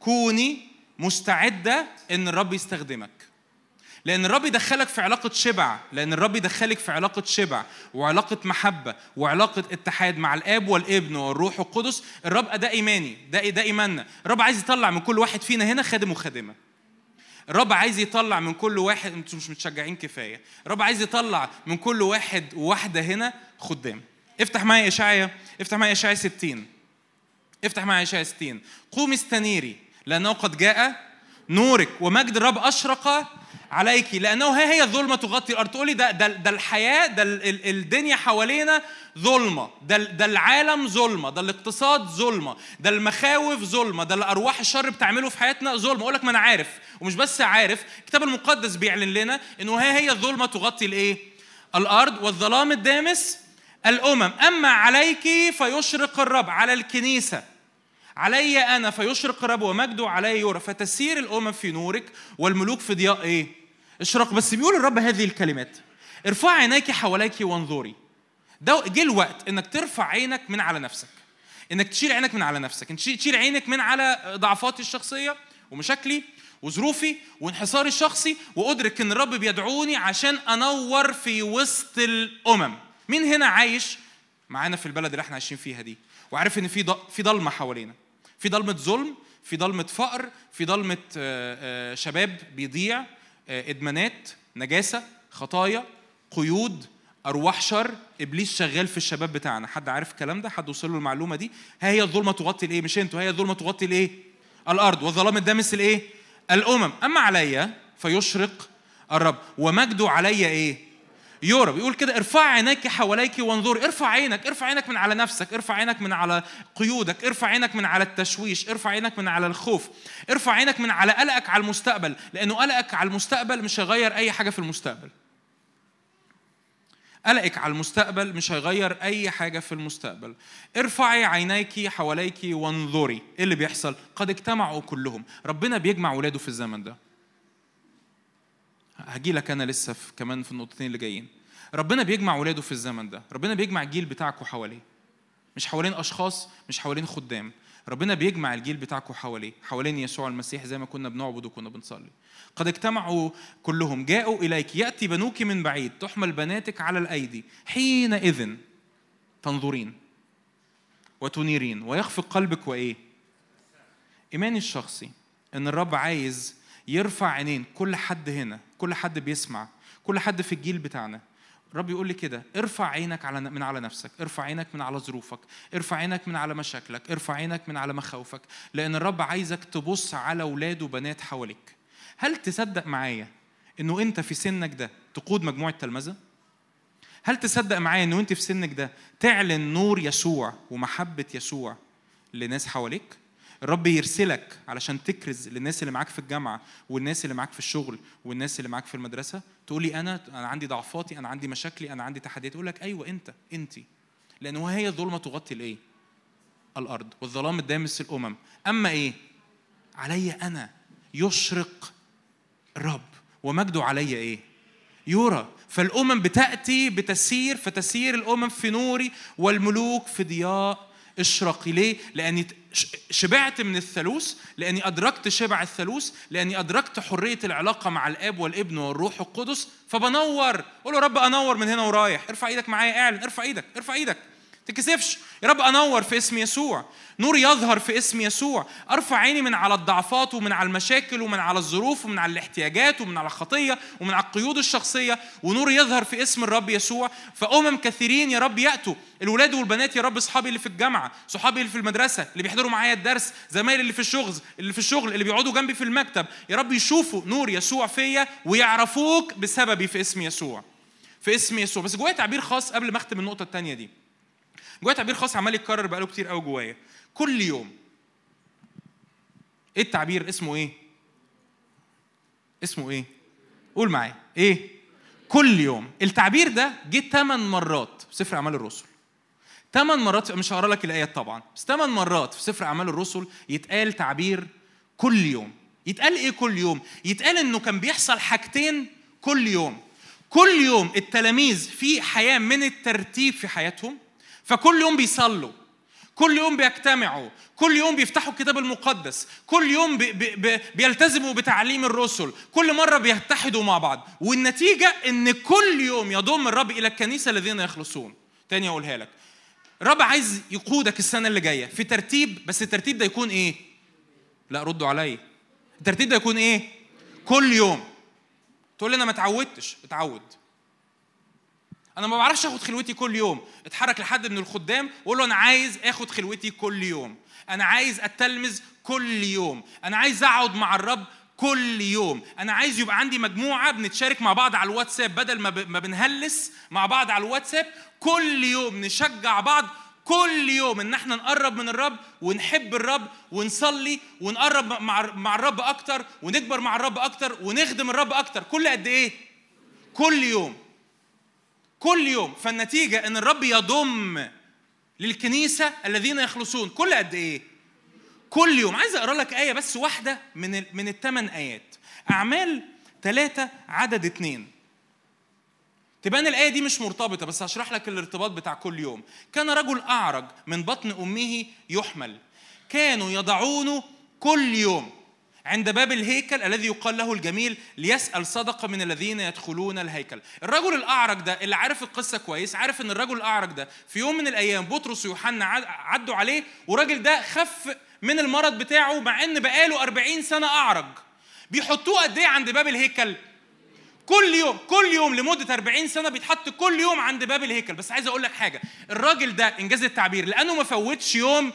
كوني مستعدة إن الرب يستخدمك. لأن الرب يدخلك في علاقة شبع لأن الرب يدخلك في علاقة شبع وعلاقة محبة وعلاقة اتحاد مع الآب والابن والروح القدس. الرب ده إيماني ده ده إيماننا. الرب عايز يطلع من كل واحد فينا هنا خادم وخادمة. الرب عايز يطلع من كل واحد أنتوا مش متشجعين كفاية. الرب عايز يطلع من كل واحد وواحدة هنا خدام. افتح معايا إشعيا افتح معايا إشعيا 60 افتح معايا إشعيا 60 قومي استنيري لأنه قد جاء نورك ومجد الرب أشرق عليك لأنه ها هي الظلمة تغطي الأرض. تقولي ده ده, ده الحياة ده ال- ال- الدنيا حوالينا ظلمة. ده ده العالم ظلمة. ده الاقتصاد ظلمة. ده المخاوف ظلمة. ده الأرواح الشر بتعمله في حياتنا ظلمة. أقول لك ما أنا عارف ومش بس عارف الكتاب المقدس بيعلن لنا إنه ها هي الظلمة تغطي الإيه؟ الأرض والظلام الدامس الأمم. أما عليك فيشرق الرب على الكنيسة. علي أنا فيشرق الرب ومجده علي يرى فتسير الأمم في نورك والملوك في ضياء إيه؟ اشراق بس بيقول الرب هذه الكلمات. ارفعي عينيك حواليك وانظري. ده جه الوقت إنك ترفع عينك من على نفسك. إنك تشيل عينك من على نفسك. تشيل عينك من على ضعفاتي الشخصية ومشاكلي وظروفي وانحصاري الشخصي وأدرك إن الرب بيدعوني عشان أنور في وسط الأمم. مين هنا عايش معانا في البلد اللي إحنا عايشين فيها دي؟ وعارف إن في في ضلمة حوالينا. في ضلمة ظلم في ضلمة فقر في ضلمة آه، آه، شباب بيضيع آه، إدمانات نجاسة خطايا قيود أرواح شر إبليس شغال في الشباب بتاعنا. حد عارف الكلام ده؟ حد وصل له المعلومة دي؟ ها هي الظلمة تغطي الايه مش أنتوا. هي الظلمة تغطي الايه الأرض. والظلام الدامس الايه الأمم. أما عليا فيشرق الرب. ومجده عليا إيه؟ يورا بيقول كده ارفع عينيك حواليك وانظري. ارفع عينك ارفع عينك من على نفسك ارفع عينك من على قيودك ارفع عينك من على التشويش ارفع عينك من على الخوف ارفع عينك من على قلقك على المستقبل لأنه قلقك على المستقبل مش هيغير أي حاجة في المستقبل. قلقك على المستقبل مش هيغير أي حاجة في المستقبل. ارفعي عينيك حواليك وانظري. إيه اللي بيحصل؟ قد اجتمعوا كلهم. ربنا بيجمع ولاده في الزمن ده. هجي لك أنا لسه في كمان في النقطتين اللي جايين. ربنا بيجمع ولاده في الزمن ده. ربنا بيجمع الجيل بتاعكم حواليه. مش حوالين أشخاص مش حوالين خدام. ربنا بيجمع الجيل بتاعكم حواليه حوالين يسوع المسيح زي ما كنا بنعبد وكنا بنصلي. قد اجتمعوا كلهم جاءوا إليك يأتي بنوك من بعيد تحمل بناتك على الأيدي حينئذ تنظرين وتنيرين. ويخفق قلبك وإيه؟ إيماني الشخصي. إن الرب عايز يرفع عينين. كل حد هنا كل حد بيسمع كل حد في الجيل بتاعنا. الرب يقول لي كده ارفع عينك على من على نفسك ارفع عينك من على ظروفك ارفع عينك من على مشاكلك ارفع عينك من على مخاوفك لأن الرب عايزك تبص على أولاد وبنات حواليك. هل تصدق معايا إنه أنت في سنك ده تقود مجموعة تلمذة؟ هل تصدق معايا إنه أنت في سنك ده تعلن نور يسوع ومحبة يسوع لناس حواليك؟ الرب يرسلك علشان تكرز للناس اللي معاك في الجامعة والناس اللي معاك في الشغل والناس اللي معاك في المدرسة. تقولي أنا أنا عندي ضعفاتي أنا عندي مشاكلي أنا عندي تحديات. يقول لك أيوه أنت أنت. لأنه هي الظلمة تغطي الايه الأرض والظلام الدامس الأمم. أما إيه؟ علي أنا. يشرق الرب ومجده علي إيه؟ يرى. فالأمم بتأتي بتسير فتسير الأمم في نوري والملوك في ضياء. اشرقي ليه؟ لأني ش- شبعت من الثالوث لأني أدركت شبع الثالوث لأني أدركت حرية العلاقة مع الآب والابن والروح القدس فبنور. قول له رب أنور من هنا ورايح. ارفع إيدك معايا اعلن. ارفع إيدك ارفع إيدك. تكسفش. يا رب انور في اسم يسوع. نور يظهر في اسم يسوع. ارفع عيني من على الضعفات ومن على المشاكل ومن على الظروف ومن على الاحتياجات ومن على الخطية ومن على القيود الشخصية. ونور يظهر في اسم الرب يسوع. فأمم كثيرين يا رب يأتوا. الولاد والبنات يا رب أصحابي اللي في الجامعة صحابي اللي في المدرسة اللي بيحضروا معايا الدرس زمايلي اللي في الشغل اللي في الشغل اللي بيقعدوا جنبي في المكتب. يا رب يشوفوا نور يسوع فيا ويعرفوك بسببي في اسم يسوع. في اسم يسوع. بس جوايا تعبير خاص قبل ما أختم النقطة الثانية دي. جوايا تعبير خاص عمال يتكرر بقاله كتير قوي جوايا. كل يوم. إيه التعبير؟ اسمه إيه؟ اسمه إيه؟ قول معايا. إيه؟ كل يوم. التعبير ده جه ثمان مرات في سفر أعمال الرسل. ثمان مرات مش هقرأ لك الآيات طبعا. بس ثمان مرات في سفر أعمال الرسل يتقال تعبير كل يوم. يتقال إيه كل يوم؟ يتقال إنه كان بيحصل حاجتين كل يوم. كل يوم التلاميذ في حياة من الترتيب في حياتهم فكل يوم بيصلوا كل يوم بيجتمعوا كل يوم بيفتحوا الكتاب المقدس كل يوم بي بي بي بيلتزموا بتعليم الرسل كل مرة بيتحدوا مع بعض. والنتيجة إن كل يوم يضم الرب إلى الكنيسة الذين يخلصون. تاني أقولها لك. الرب عايز يقودك السنة اللي جاية. في ترتيب بس الترتيب ده يكون إيه؟ لا ردوا عليا. الترتيب ده يكون إيه؟ كل يوم. تقول لي أنا ما اتعودتش. اتعود. أنا ما بعرفش آخد خلوتي كل يوم. أتحرك لحد من الخدام وقول له أنا عايز آخد خلوتي كل يوم. أنا عايز اتلمذ كل يوم. أنا عايز أقعد مع الرب كل يوم. أنا عايز يبقى عندي مجموعة بنتشارك مع بعض على الواتساب بدل ما ما بنهلس مع بعض على الواتساب. كل يوم نشجع بعض كل يوم إن إحنا نقرب من الرب ونحب الرب ونصلي ونقرب مع مع الرب أكتر ونكبر مع الرب أكتر ونخدم الرب أكتر. كل قد إيه؟ كل يوم. كل يوم فالنتيجة أن الرب يضم للكنيسة الذين يخلصون كل قد إيه؟ كل يوم. عايز أقرأ لك آية بس واحدة من من الثمان آيات. أعمال ثلاثة عدد اثنين تبان الآية دي مش مرتبطة بس هشرح لك الارتباط بتاع كل يوم. كان رجل أعرج من بطن أمه يحمل. كانوا يضعونه كل يوم. عند باب الهيكل الذي يقال له الجميل ليسأل صدقة من الذين يدخلون الهيكل. الرجل الأعرج ده اللي عارف القصة كويس عارف أن الرجل الأعرج ده في يوم من الأيام بطرس ويوحنا عد- عدوا عليه والراجل ده خف من المرض بتاعه مع أن بقاله 40 سنة أعرج. بيحطوه قد إيه عند باب الهيكل؟ كل يوم كل يوم لمدة 40 سنة بيتحط كل يوم عند باب الهيكل. بس عايز أقول لك حاجة الراجل ده إنجاز التعبير لأنه ما فوتش يوم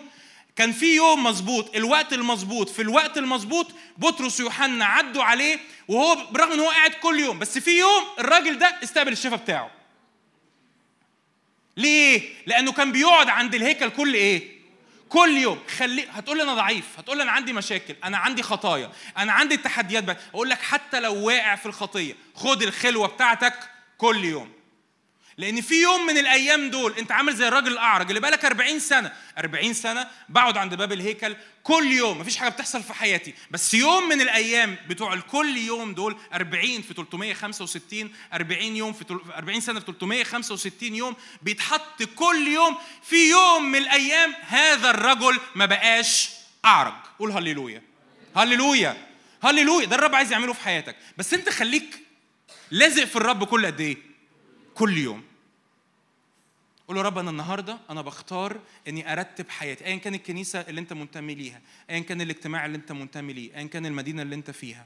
كان في يوم مظبوط الوقت المظبوط في الوقت المظبوط بطرس ويوحنا عدوا عليه وهو برغم إن هو قاعد كل يوم بس في يوم الراجل ده استقبل الشفاء بتاعه. ليه؟ لأنه كان بيقعد عند الهيكل كل إيه؟ كل يوم. خلي هتقول لي أنا ضعيف هتقول لي أنا عندي مشاكل أنا عندي خطايا أنا عندي تحديات بقى. أقول لك حتى لو واقع في الخطية خد الخلوة بتاعتك كل يوم. لأن في يوم من الأيام دول انت عامل زي الراجل الاعرج اللي بقالك 40 سنة. 40 سنة بقعد عند باب الهيكل كل يوم مفيش حاجة بتحصل في حياتي. بس يوم من الأيام بتوع الكل يوم دول 40 في 365 40 يوم في تل- 40 سنة في 365 يوم بيتحط كل يوم. في يوم من الأيام هذا الرجل ما بقاش أعرج. قول هللويا. هللويا. هللويا. ده الرب عايز يعمله في حياتك. بس انت خليك لازق في الرب كل قد إيه؟ كل يوم. قول رب أنا النهارده أنا بختار إني أرتب حياتي ايا كان الكنيسة اللي أنت منتمي ليها ايا كان الاجتماع اللي أنت منتمي ليه ايا كان المدينة اللي أنت فيها.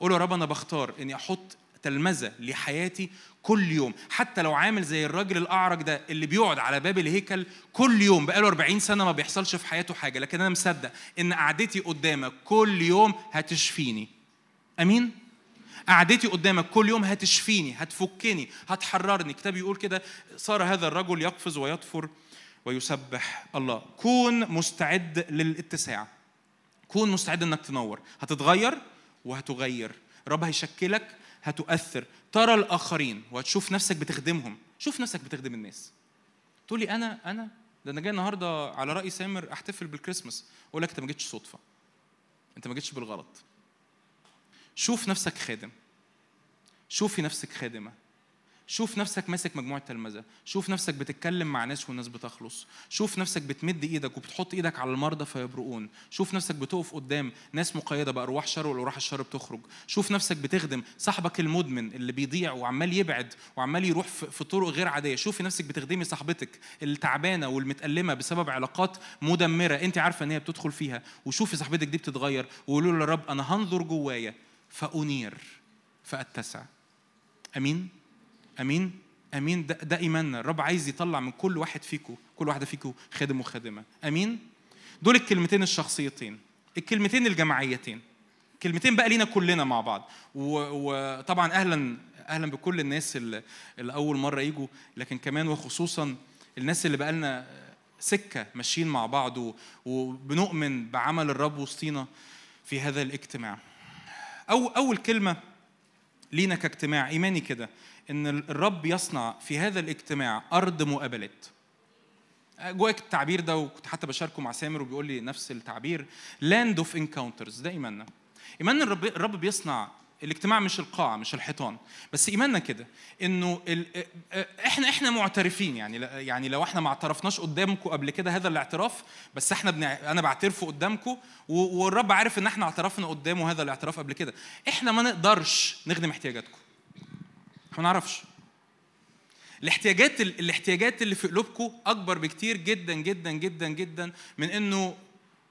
قول رب أنا بختار إني أحط تلمذة لحياتي كل يوم. حتى لو عامل زي الراجل الأعرج ده اللي بيقعد على باب الهيكل كل يوم بقاله 40 سنة ما بيحصلش في حياته حاجة. لكن أنا مصدق إن قعدتي قدامك كل يوم هتشفيني. أمين؟ قعدتي قدامك كل يوم هتشفيني هتفكني هتحررني. الكتاب يقول كده صار هذا الرجل يقفز ويطفر ويسبح. الله كون مستعد للاتساع. كون مستعد إنك تنور. هتتغير وهتغير. الرب هيشكلك هتؤثر. ترى الآخرين وهتشوف نفسك بتخدمهم. شوف نفسك بتخدم الناس. تقول لي أنا أنا؟ ده أنا جاي النهارده على رأي سامر أحتفل بالكريسماس. أقول لك أنت ما جيتش صدفة. أنت ما جيتش بالغلط. شوف نفسك خادم. شوفي نفسك خادمة. شوف نفسك ماسك مجموعة تلمذة. شوف نفسك بتتكلم مع ناس والناس بتخلص. شوف نفسك بتمد إيدك وبتحط إيدك على المرضى فيبرؤون شوف نفسك بتقف قدام ناس مقيدة بأرواح شر والأرواح الشر بتخرج. شوف نفسك بتخدم صاحبك المدمن اللي بيضيع وعمال يبعد وعمال يروح في طرق غير عادية. شوفي نفسك بتخدمي صاحبتك التعبانة والمتألمة بسبب علاقات مدمرة انت عارفة إن هي بتدخل فيها. وشوفي صاحبتك دي بتتغير وقولوا له يا رب أنا هنظر جوايا فأنير فأتسع. آمين؟ آمين؟ آمين؟ ده, ايماننا الرب عايز يطلع من كل واحد فيكم كل واحدة فيكم خادم وخادمة. آمين؟ دول الكلمتين الشخصيتين الكلمتين الجماعيتين. كلمتين بقى لينا كلنا مع بعض. وطبعا أهلا أهلا بكل الناس اللي, اللي اول مرة يجوا لكن كمان وخصوصا الناس اللي بقى لنا سكة ماشيين مع بعض وبنؤمن بعمل الرب وسطينا في هذا الاجتماع. أو أول كلمة لينا كاجتماع إيماني كده إن الرب يصنع في هذا الاجتماع أرض مقابلات. جواك التعبير ده وكنت حتى بشاركه مع سامر وبيقول لي نفس التعبير land of encounters ده إيماننا. إيماننا الرب الرب بيصنع الاجتماع مش القاعة مش الحيطان. بس إيماننا كده إنه ال... إحنا إحنا معترفين يعني يعني لو إحنا ما اعترفناش قدامكم قبل كده هذا الاعتراف بس إحنا بنع... أنا بعترفه قدامكم و... والرب عارف إن إحنا اعترفنا قدامه هذا الاعتراف قبل كده. إحنا ما نقدرش نخدم احتياجاتكم ما نعرفش. الاحتياجات الاحتياجات اللي في قلوبكم أكبر بكتير جدا جدا جدا جدا من إنه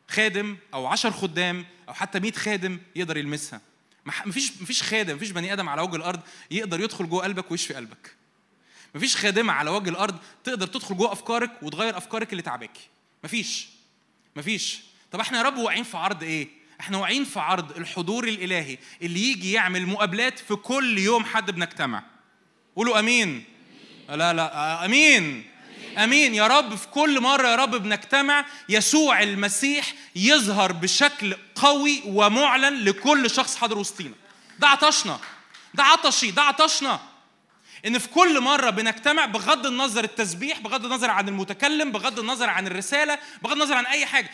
خادم أو عشر خدام أو حتى 100 خادم يقدر يلمسها. مفيش مفيش خادم مفيش بني آدم على وجه الأرض يقدر يدخل جوه قلبك ويشفي قلبك. مفيش خادمة على وجه الأرض تقدر تدخل جوه أفكارك وتغير أفكارك اللي تعباكي مفيش. مفيش. طب إحنا يا رب واقعين في عرض إيه؟ إحنا واقعين في عرض الحضور الإلهي اللي يجي يعمل مقابلات في كل يوم حد بنجتمع. قولوا آمين. لا لا آمين. امين يا رب. في كل مرة يا رب بنجتمع يسوع المسيح يظهر بشكل قوي ومعلن لكل شخص حاضر وسطينا. ده عطشنا. ده عطشي. ده عطشنا. إن في كل مرة بنجتمع بغض النظر التسبيح بغض النظر عن المتكلم بغض النظر عن الرسالة بغض النظر عن أي حاجة.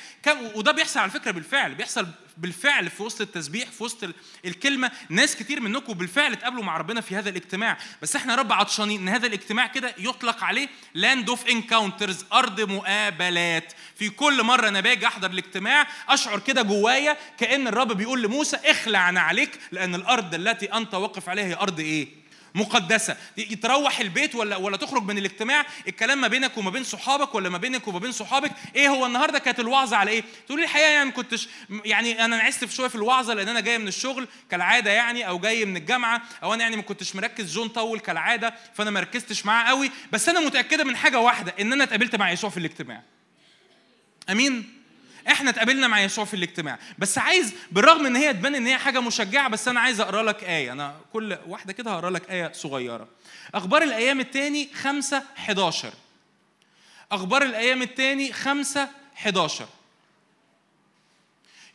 وده بيحصل على فكرة بالفعل بيحصل بالفعل في وسط التسبيح في وسط ال- الكلمة. ناس كتير منكم بالفعل اتقابلوا مع ربنا في هذا الاجتماع. بس إحنا رب عطشانين إن هذا الاجتماع كده يطلق عليه land of encounters أرض مقابلات. في كل مرة أنا باجي أحضر الاجتماع أشعر كده جوايا كأن الرب بيقول لموسى اخلع نعليك لأن الأرض التي أنت واقف عليها هي أرض إيه؟ مقدسة. تروح البيت ولا ولا تخرج من الاجتماع؟ الكلام ما بينك وما بين صحابك ولا ما بينك وما بين صحابك. إيه هو النهارده كانت الوعظة على إيه؟ تقول لي الحقيقة يعني ما كنتش يعني أنا نعست شوية في الوعظة لأن أنا جاي من الشغل كالعادة يعني أو جاي من الجامعة أو أنا يعني ما كنتش مركز جون طول كالعادة فأنا ما ركزتش معاه قوي. بس أنا متأكدة من حاجة واحدة إن أنا اتقابلت مع يسوع في الاجتماع. أمين؟ إحنا اتقابلنا مع يسوع في الاجتماع. بس عايز بالرغم إن هي تبان إن هي حاجة مشجعة بس أنا عايز أقرأ لك آية. أنا كل واحدة كده هقرأ لك آية صغيرة. أخبار الأيام الثاني 5 11 أخبار الأيام الثاني 5 11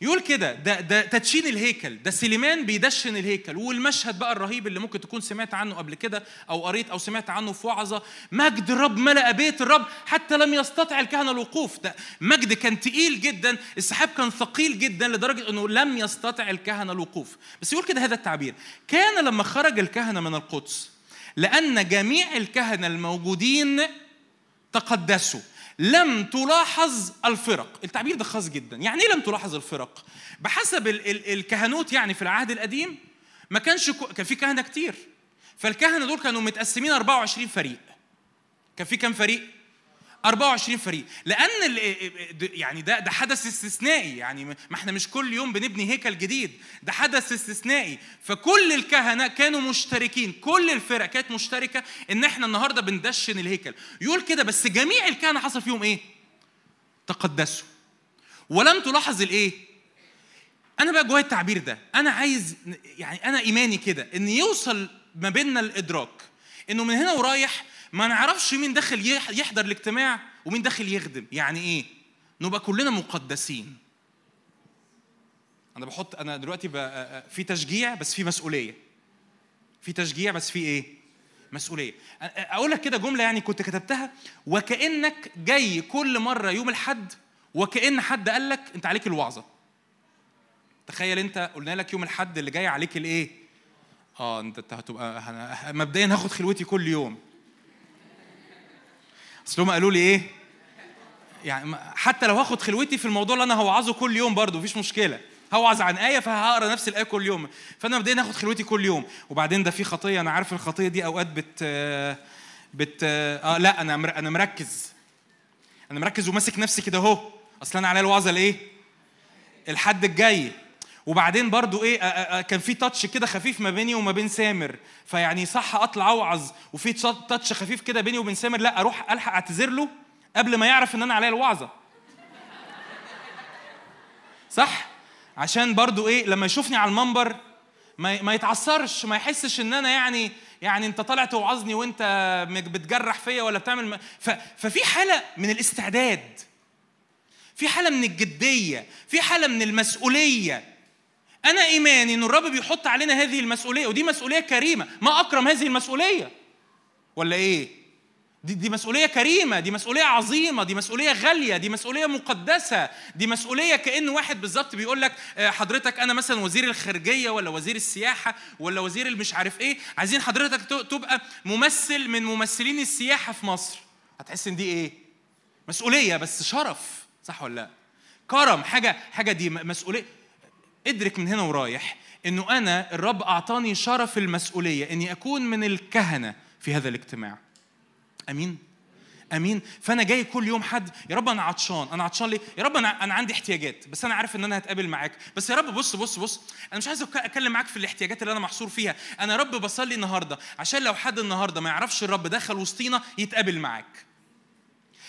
يقول كده ده ده تدشين الهيكل ده سليمان بيدشن الهيكل والمشهد بقى الرهيب اللي ممكن تكون سمعت عنه قبل كده أو قريت أو سمعت عنه في وعظة مجد الرب ملأ بيت الرب حتى لم يستطع الكهنه الوقوف. ده مجد كان تقيل جدا السحاب كان ثقيل جدا لدرجة إنه لم يستطع الكهنه الوقوف. بس يقول كده هذا التعبير كان لما خرج الكهنه من القدس لأن جميع الكهنه الموجودين تقدسوا. لم تلاحظ الفرق. التعبير ده خاص جدا. يعني إيه لم تلاحظ الفرق؟ بحسب ال- ال- الكهنوت يعني في العهد القديم ما كانش كو- كان في كهنة كتير. فالكهنة دول كانوا متقسمين 24 فريق. كان في كام فريق؟ 24 فريق. لأن ال- د- يعني ده ده حدث استثنائي. يعني ما إحنا مش كل يوم بنبني هيكل جديد. ده حدث استثنائي. فكل الكهنة كانوا مشتركين. كل الفرق كانت مشتركة إن إحنا النهارده بندشن الهيكل. يقول كده بس جميع الكهنة حصل فيهم إيه؟ تقدسوا. ولم تلاحظ الإيه؟ أنا بقى جوايا التعبير ده. أنا عايز يعني أنا إيماني كده إن يوصل ما بيننا الإدراك إنه من هنا ورايح ما نعرفش مين داخل يح- يحضر الاجتماع ومين داخل يخدم. يعني إيه؟ نبقى كلنا مقدسين. أنا بحط أنا دلوقتي بقى في تشجيع بس في مسؤولية. في تشجيع بس في إيه؟ مسؤولية. أقول لك كده جملة يعني كنت كتبتها. وكأنك جاي كل مرة يوم الحد وكأن حد قال لك أنت عليك الوعظة. تخيل أنت قلنا لك يوم الحد اللي جاي عليك الإيه؟ آه أنت هتبقى مبدئيا هاخد خلوتي كل يوم. أصل هم قالوا لي إيه؟ يعني حتى لو هاخد خلوتي في الموضوع اللي أنا هوعظه كل يوم برضه مفيش مشكلة. هوعظ عن آية فهقرأ نفس الآية كل يوم. فأنا مبدئيا هاخد خلوتي كل يوم. وبعدين ده في خطية أنا عارف الخطية دي أوقات بت بت آه لأ أنا أنا مركز. أنا مركز وماسك نفسي كده أهو. أصل أنا عليا الوعظة الايه الحد الجاي. وبعدين برضو إيه آه، آه، كان في تاتش كده خفيف ما بيني وما بين سامر. فيعني صح أطلع أوعظ وفي تش- تاتش خفيف كده بيني وبين سامر لا أروح ألحق أعتذر له قبل ما يعرف إن أنا عليا الوعظة. صح؟ عشان برضو إيه لما يشوفني على المنبر ما ما يتعثرش ما يحسش إن أنا يعني يعني أنت طالع توعظني وأنت بتجرح فيا ولا بتعمل م- ف ففي حالة من الاستعداد في حالة من الجدية في حالة من المسؤولية. أنا إيماني إن الرب بيحط علينا هذه المسؤولية ودي مسؤولية كريمة ما أكرم هذه المسؤولية. ولا إيه؟ دي دي مسؤولية كريمة دي مسؤولية عظيمة دي مسؤولية غالية دي مسؤولية مقدسة دي مسؤولية كأن واحد بالظبط بيقول لك آه، حضرتك أنا مثلا وزير الخارجية ولا وزير السياحة ولا وزير المش عارف إيه عايزين حضرتك تبقى ممثل من ممثلين السياحة في مصر. هتحس إن دي إيه؟ مسؤولية بس شرف صح ولا لأ؟ كرم حاجة حاجة دي م- مسؤولية ادرك من هنا ورايح إنه أنا الرب أعطاني شرف المسؤولية إني أكون من الكهنة في هذا الاجتماع. أمين؟ أمين؟ فأنا جاي كل يوم حد يا رب أنا عطشان أنا عطشان ليه؟ يا رب أنا أنا عندي احتياجات بس أنا عارف إن أنا هتقابل معاك. بس يا رب بص بص بص أنا مش عايز أتكلم معاك في الاحتياجات اللي أنا محصور فيها. أنا يا رب بصلي النهارده عشان لو حد النهارده ما يعرفش الرب دخل وسطينا يتقابل معاك.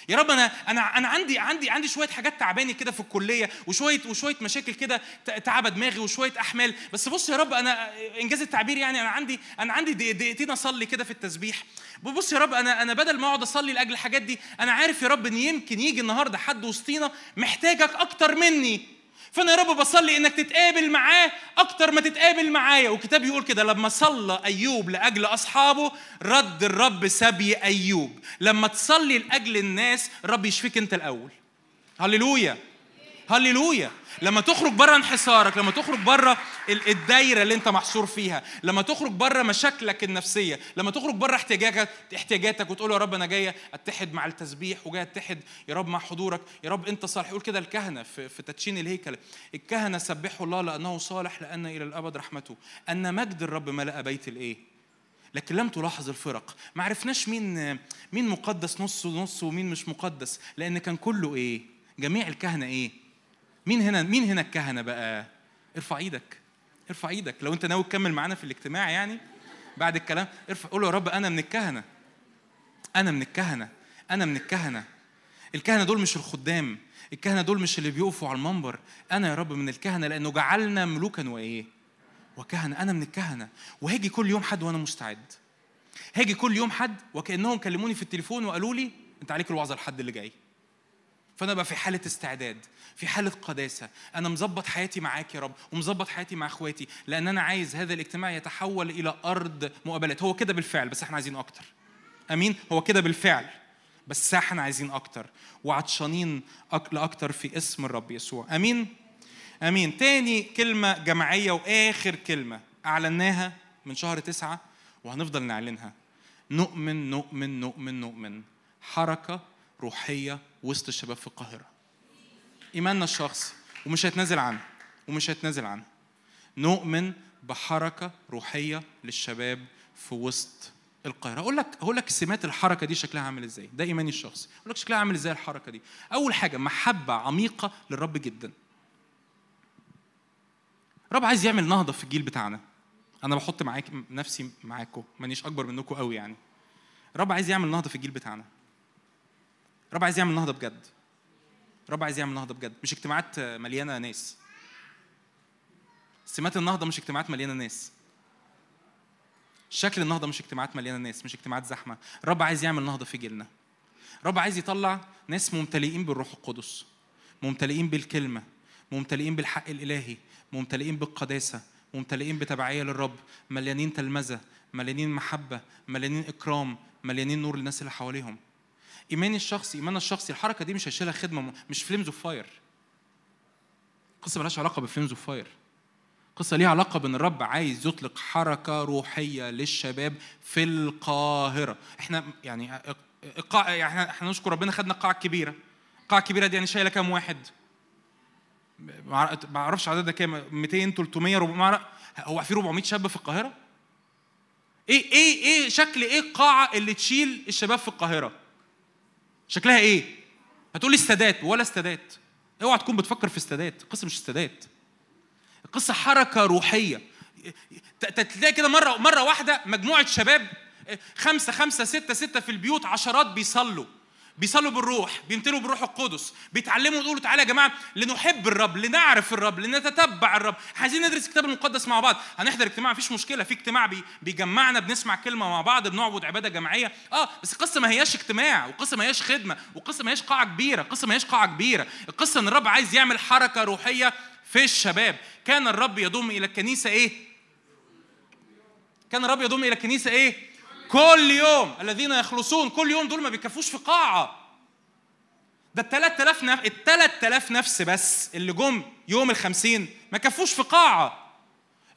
يا رب أنا أنا أنا عندي عندي عندي شوية حاجات تعباني كده في الكلية وشوية وشوية مشاكل كده ت- تعبى دماغي وشوية أحمال. بس بص يا رب أنا إنجاز التعبير يعني أنا عندي أنا عندي دق- دقيقتين أصلي كده في التسبيح. بص يا رب أنا أنا بدل ما أقعد أصلي لأجل الحاجات دي أنا عارف يا رب إن يمكن يجي النهارده حد وسطينا محتاجك أكتر مني. فانا يا رب بصلي انك تتقابل معاه أكتر ما تتقابل معايا. والكتاب يقول كده لما صلى أيوب لأجل أصحابه رد الرب سبي أيوب. لما تصلي لأجل الناس الرب يشفيك انت الأول. هللويا. هللويا. لما تخرج بره انحسارك لما تخرج بره ال- الدايرة اللي انت محصور فيها لما تخرج بره مشاكلك النفسية لما تخرج بره احتياجاتك احتياجاتك وتقول يا رب أنا جاي أتحد مع التسبيح وجاي أتحد يا رب مع حضورك. يا رب أنت صالح. يقول كده الكهنة في, في تدشين الهيكل. الكهنة سبحوا الله لأنه صالح لأن إلى الأبد رحمته. أن مجد الرب ملأ بيت الإيه؟ لكن لم تلاحظ الفرق. ما عرفناش مين مين مقدس نص ونص ومين مش مقدس لأن كان كله إيه؟ جميع الكهنة إيه؟ مين هنا مين هنا الكهنة بقى؟ ارفع إيدك. ارفع إيدك. لو انت ناوي تكمل معانا في الاجتماع يعني بعد الكلام ارفع قول يا رب أنا من الكهنة. أنا من الكهنة. أنا من الكهنة. الكهنة دول مش الخدام. الكهنة دول مش اللي بيقفوا على المنبر. أنا يا رب من الكهنة لأنه جعلنا ملوكا وإيه؟ وكهنة. أنا من الكهنة. وهاجي كل يوم حد وأنا مستعد. هاجي كل يوم حد وكأنهم كلموني في التليفون وقالوا لي أنت عليك الوعظة الحد اللي جاي. فأنا بقى في حالة استعداد في حالة قداسة. أنا مظبط حياتي معاك يا رب ومظبط حياتي مع أخواتي لأن أنا عايز هذا الاجتماع يتحول إلى أرض مقابلات. هو كده بالفعل بس إحنا عايزين أكتر. آمين؟ هو كده بالفعل بس إحنا عايزين أكتر. وعطشانين لأكتر في اسم الرب يسوع. آمين؟ آمين. تاني كلمة جماعية وآخر كلمة أعلناها من شهر تسعة وهنفضل نعلنها. نؤمن نؤمن نؤمن نؤمن. حركة روحية وسط الشباب في القاهرة. إيماننا الشخصي ومش هيتنازل عنه ومش هيتنازل عنه. نؤمن بحركة روحية للشباب في وسط القاهرة. أقول لك أقول لك سمات الحركة دي شكلها عامل إزاي. ده إيماني الشخصي. أقول لك شكلها عامل إزاي الحركة دي. أول حاجة محبة عميقة للرب جدا. الرب عايز يعمل نهضة في الجيل بتاعنا. أنا بحط معاك نفسي معاكم مانيش أكبر منكم قوي يعني. الرب عايز يعمل نهضة في الجيل بتاعنا. الرب عايز يعمل نهضه بجد. الرب عايز يعمل نهضه بجد. مش اجتماعات مليانة ناس. سمات النهضة مش اجتماعات مليانة ناس. شكل النهضة مش اجتماعات مليانة ناس مش اجتماعات زحمة. الرب عايز يعمل نهضة في جيلنا. الرب عايز يطلع ناس ممتلئين بالروح القدس ممتلئين بالكلمة ممتلئين بالحق الإلهي ممتلئين بالقداسة ممتلئين بتبعية للرب مليانين تلمذة مليانين محبة مليانين إكرام مليانين نور للناس اللي حواليهم. إيماني الشخصي إيماننا الشخصي الحركة دي مش هيشيلها خدمة مش Flames of Fire قصة ملهاش علاقة بفليمز أوف فاير قصة ليها علاقة بأن الرب عايز يطلق حركة روحية للشباب في القاهرة إحنا يعني القاع يعني إحنا نشكر ربنا خدنا القاعة الكبيرة القاعة الكبيرة دي يعني شايلة كام واحد؟ ما أعرفش عددها كام 200 300 400 ما أعرف- هو في 400 شاب في القاهرة؟ إيه إيه إيه شكل إيه القاعة اللي تشيل الشباب في القاهرة؟ شكلها إيه؟ هتقولي استادات ولا استادات. اوعى تكون بتفكر في استادات. القصة مش استادات. روحية. ت- ت- تلاقي كده مرة مرة واحدة مجموعة شباب خمسة خمسة ستة ستة في البيوت عشرات بيصلوا. بيصلوا بالروح بيمتلوا بالروح القدس بيتعلموا يقولوا تعالى يا جماعة لنحب الرب لنعرف الرب لنتتبع الرب. عايزين ندرس الكتاب المقدس مع بعض. هنحضر اجتماع مفيش مشكلة. في اجتماع بي بيجمعنا بنسمع كلمة مع بعض بنعبد عبادة جماعية. آه بس القصة ما هياش اجتماع والقصة ما هياش خدمة والقصة ما هياش قاعة كبيرة القصة ما هياش قاعة كبيرة. القصة إن الرب عايز يعمل حركة روحية في الشباب. كان الرب يضم إلى الكنيسة إيه؟ كان الرب يضم إلى الكنيسة إيه؟ كل يوم الذين يخلصون كل يوم دول ما بيكفوش في قاعة. ده ال 3000 نفس ال 3000 نفس بس اللي جم يوم الخمسين ما كفوش في قاعة.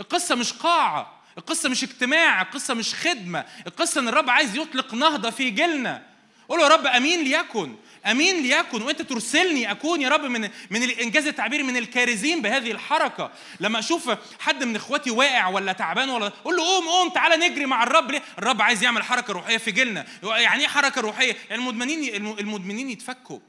القصة مش قاعة القصة مش اجتماع القصة مش خدمة القصة إن الرب عايز يطلق نهضة في جيلنا. قول يا رب أمين ليكن. أمين ليكن وأنت ترسلني أكون يا رب من من الإنجاز التعبيري من الكارزين بهذه الحركة. لما أشوف حد من إخواتي واقع ولا تعبان ولا أقول له قوم قوم تعالى نجري مع الرب. ليه؟ الرب عايز يعمل حركة روحية في جيلنا. يعني إيه حركة روحية؟ يعني المدمنين المدمنين يتفكوا.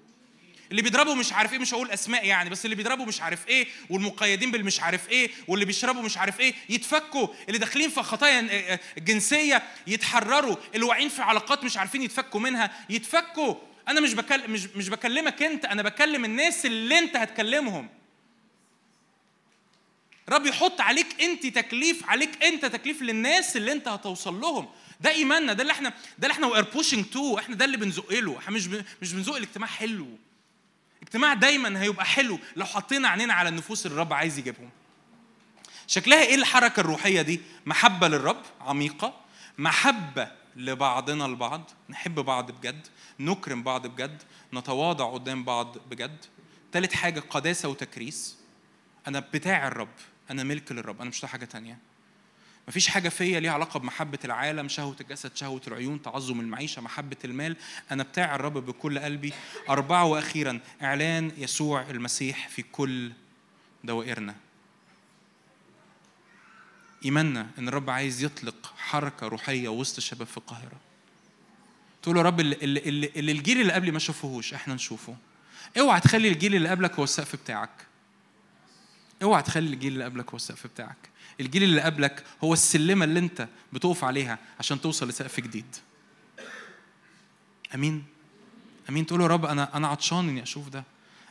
اللي بيضربوا مش عارف إيه مش هقول أسماء يعني بس اللي بيضربوا مش عارف إيه والمقيدين بالمش عارف إيه واللي بيشربوا مش عارف إيه يتفكوا. اللي داخلين في خطايا جنسية يتحرروا. اللي واقعين في علاقات مش عارفين يتفكوا منها يتفكوا. أنا مش بكلم مش مش بكلمك أنت أنا بكلم الناس اللي أنت هتكلمهم. رب يحط عليك أنت تكليف عليك أنت تكليف للناس اللي أنت هتوصل لهم. ده إيماننا ده اللي إحنا ده اللي إحنا we're pushing to إحنا ده اللي بنزق له إحنا مش. مش بنزق الاجتماع حلو. اجتماع دايما هيبقى حلو لو حطينا عينينا على النفوس اللي الرب عايز يجيبهم. شكلها إيه الحركة الروحية دي؟ محبة للرب عميقة. محبة لبعضنا البعض. نحب بعض بجد. نكرم بعض بجد نتواضع قدام بعض بجد. تالت حاجة قداسة وتكريس. أنا بتاع الرب أنا ملك للرب أنا مش حاجة تانية. مفيش حاجة فيا ليها علاقة بمحبة العالم شهوة الجسد شهوة العيون تعظم المعيشة محبة المال. أنا بتاع الرب بكل قلبي. أربعة وأخيرا إعلان يسوع المسيح في كل دوائرنا. إيماننا إن الرب عايز يطلق حركة روحية وسط الشباب في القاهرة. تقول يا رب اللي, اللي, اللي, الجيل اللي قبلي ما شافوهوش إحنا نشوفه. اوعى تخلي الجيل اللي قبلك هو السقف بتاعك. اوعى تخلي الجيل اللي قبلك هو السقف بتاعك. الجيل اللي قبلك هو السلمة اللي انت بتقف عليها عشان توصل لسقف جديد. أمين؟ أمين؟ تقول يا رب أنا أنا عطشان إني أشوف ده.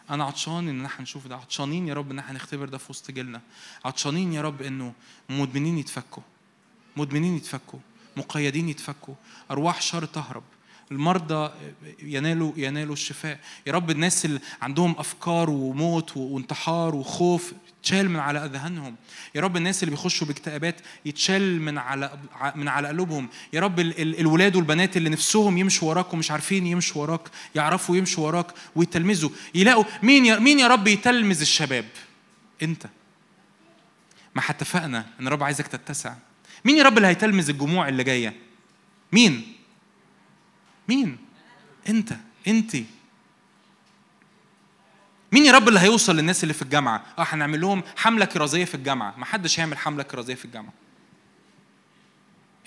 أنا عطشان إن إحنا نشوف ده. عطشانين يا رب إن إحنا نختبر ده في وسط جيلنا. عطشانين يا رب إنه مدمنين يتفكوا. مدمنين يتفكوا. مقيدين يتفكوا. أرواح شر تهرب. المرضى ينالوا ينالوا الشفاء. يا رب الناس اللي عندهم أفكار وموت وانتحار وخوف يتشال من على أذهانهم. يا رب الناس اللي بيخشوا باكتئابات يتشال من على من على قلوبهم. يا رب ال- ال- الولاد والبنات اللي نفسهم يمشوا وراك ومش عارفين يمشوا وراك يعرفوا يمشوا وراك ويتلمذوا. يلاقوا مين يا مين يا رب يتلمذ الشباب؟ أنت. ما اتفقنا إن الرب عايزك تتسع. مين يا رب اللي هيتلمذ الجموع اللي جاية؟ مين؟ مين؟ انت انت مين يا رب اللي هيوصل للناس اللي في الجامعة؟ آه هنعمل لهم حملة كرازية في الجامعة. ما حدش هيعمل حملة كرازية في الجامعة.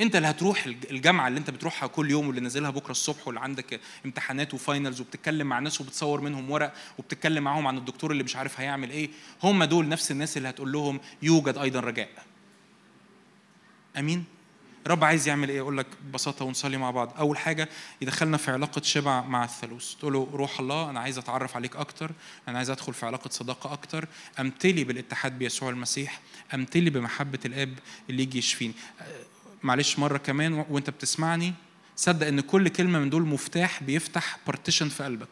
انت اللي هتروح الجامعة اللي انت بتروحها كل يوم واللي نازلها بكرة الصبح واللي عندك امتحانات وفاينلز وبتتكلم مع ناس وبتصور منهم ورق وبتتكلم معاهم عن الدكتور اللي مش عارف هيعمل إيه هم دول نفس الناس اللي هتقول لهم يوجد أيضا رجاء. أمين؟ الرب عايز يعمل إيه؟ أقول لك ببساطة ونصلي مع بعض. أول حاجة يدخلنا في علاقة شبع مع الثالوث. تقول له روح الله أنا عايز أتعرف عليك أكتر أنا عايز أدخل في علاقة صداقة أكتر. أمتلي بالاتحاد بيسوع المسيح أمتلي بمحبة الآب اللي يجي يشفيني. معلش مرة كمان وأنت بتسمعني صدق إن كل كلمة من دول مفتاح بيفتح بارتيشن في قلبك.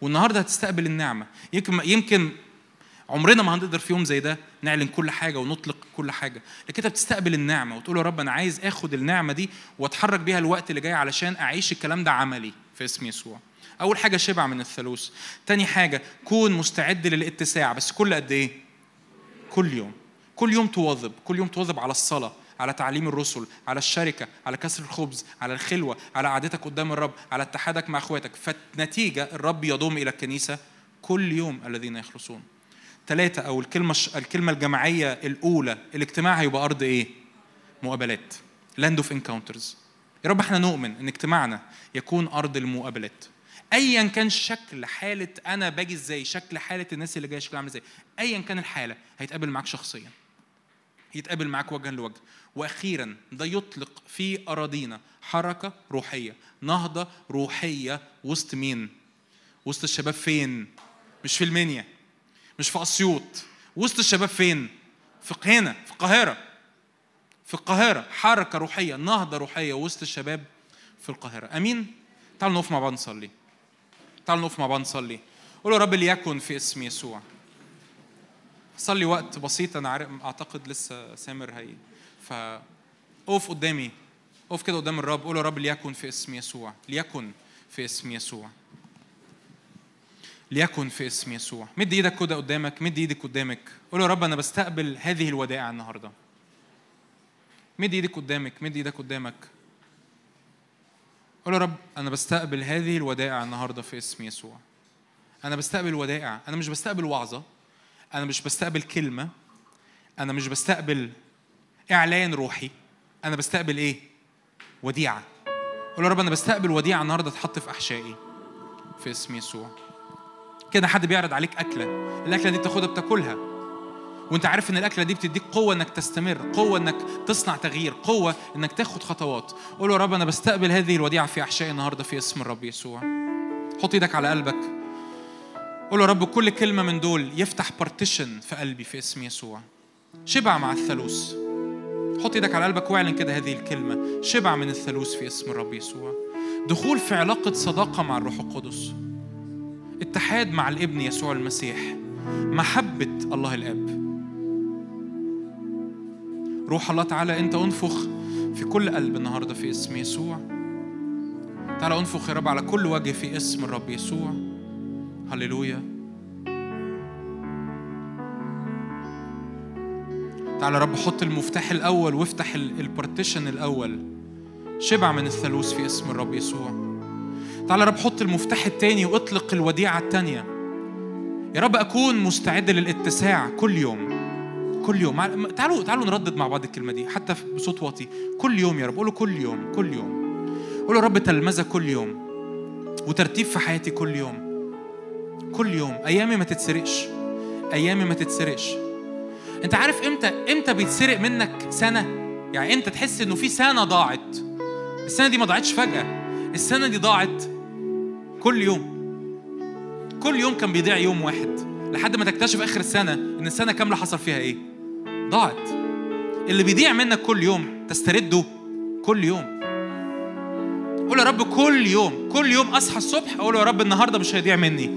والنهاردة هتستقبل النعمة. يمكن يمكن عمرنا ما هنقدر في يوم زي ده نعلن كل حاجة ونطلق كل حاجة. لكن انت بتستقبل النعمة وتقول يا رب أنا عايز آخد النعمة دي وأتحرك بيها الوقت اللي جاي علشان أعيش الكلام ده عملي في اسم يسوع. أول حاجة شبع من الثالوث. تاني حاجة كون مستعد للاتساع. بس كل قد إيه؟ كل يوم. كل يوم تواظب. كل يوم تواظب على الصلاة على تعليم الرسل على الشركة على كسر الخبز على الخلوة على قعدتك قدام الرب على اتحادك مع أخواتك. فالنتيجة الرب يضم إلى الكنيسة كل يوم الذين يخلصون. ثلاثة أو الكلمة الكلمة الجماعية الأولى الاجتماع هيبقى أرض إيه؟ مقابلات. land of encounters يا رب إحنا نؤمن إن اجتماعنا يكون أرض المقابلات. ايا كان شكل حالة أنا باجي إزاي شكل حالة الناس اللي جاية شكلها عامل إزاي ايا كان الحالة هيتقابل معاك شخصيا. يتقابل معاك وجها لوجه. وأخيرا ده يطلق في أراضينا حركة روحية. نهضة روحية وسط مين؟ وسط الشباب فين؟ مش في المنيا. مش في اسيوط وسط الشباب فين؟ في هنا في القاهرة. في القاهرة. حركة روحية نهضة روحية وسط الشباب في القاهرة. أمين؟ تعالوا نقف مع بعض نصلي. تعالوا نقف مع بعض نصلي. قولوا رب ليكن في اسم يسوع. صلي وقت بسيط أنا عارف أعتقد لسه سامر هي. فقف قدامي. قف كده قدام الرب. قول يا رب ليكن في اسم يسوع. ليكن في اسم يسوع. ليكن في اسم يسوع. مد إيدك كده قدامك مد إيدك قدامك. قول يا رب أنا بستقبل هذه الودائع النهارده. مد إيدك قدامك مد إيدك قدامك. قول يا رب أنا بستقبل هذه الودائع النهارده في اسم يسوع. أنا بستقبل ودائع. أنا مش بستقبل وعظة. أنا مش بستقبل كلمة. أنا مش بستقبل إعلان روحي. أنا بستقبل إيه؟ وديعة. قول يا رب أنا بستقبل وديعة النهارده تحط في أحشائي في اسم يسوع. كده حد بيعرض عليك أكلة. الأكلة دي بتاخدها بتاكلها. وأنت عارف إن الأكلة دي بتديك قوة إنك تستمر قوة إنك تصنع تغيير قوة إنك تاخد خطوات. قول يا رب أنا بستقبل هذه الوديعة في أحشائي النهارده في اسم الرب يسوع. حط إيدك على قلبك. قول يا رب كل كلمة من دول يفتح بارتيشن في قلبي في اسم يسوع. شبع مع الثالوث. حط إيدك على قلبك واعلن كده هذه الكلمة. شبع من الثالوث في اسم الرب يسوع. دخول في علاقة صداقة مع الروح القدس. اتحاد مع الابن يسوع المسيح محبة الله الآب. روح الله تعالى أنت أنفخ في كل قلب النهارده في اسم يسوع. تعالى أنفخ يا رب على كل وجه في اسم الرب يسوع. هللويا. تعالى رب حط المفتاح الأول وافتح البارتيشن الأول. شبع من الثالوث في اسم الرب يسوع. تعالى يا رب حط المفتاح التاني واطلق الوديعة التانية. يا رب أكون مستعد للاتساع كل يوم. كل يوم. تعالوا تعالوا نردد مع بعض الكلمة دي حتى بصوت واطي. كل يوم يا رب. قولوا كل يوم كل يوم. قولوا يا رب تلمذة كل يوم وترتيب في حياتي كل يوم. كل يوم. أيامي ما تتسرقش. أيامي ما تتسرقش. أنت عارف إمتى إمتى بيتسرق منك سنة؟ يعني إمتى تحس إنه في سنة ضاعت؟ السنة دي ما ضاعتش فجأة. السنة دي ضاعت كل يوم. كل يوم كان بيضيع يوم واحد. لحد ما تكتشف آخر السنة إن السنة كاملة حصل فيها إيه؟ ضاعت. اللي بيضيع منك كل يوم تسترده كل يوم. قول يا رب كل يوم كل يوم أصحى الصبح أقول يا رب النهارده مش هيضيع مني.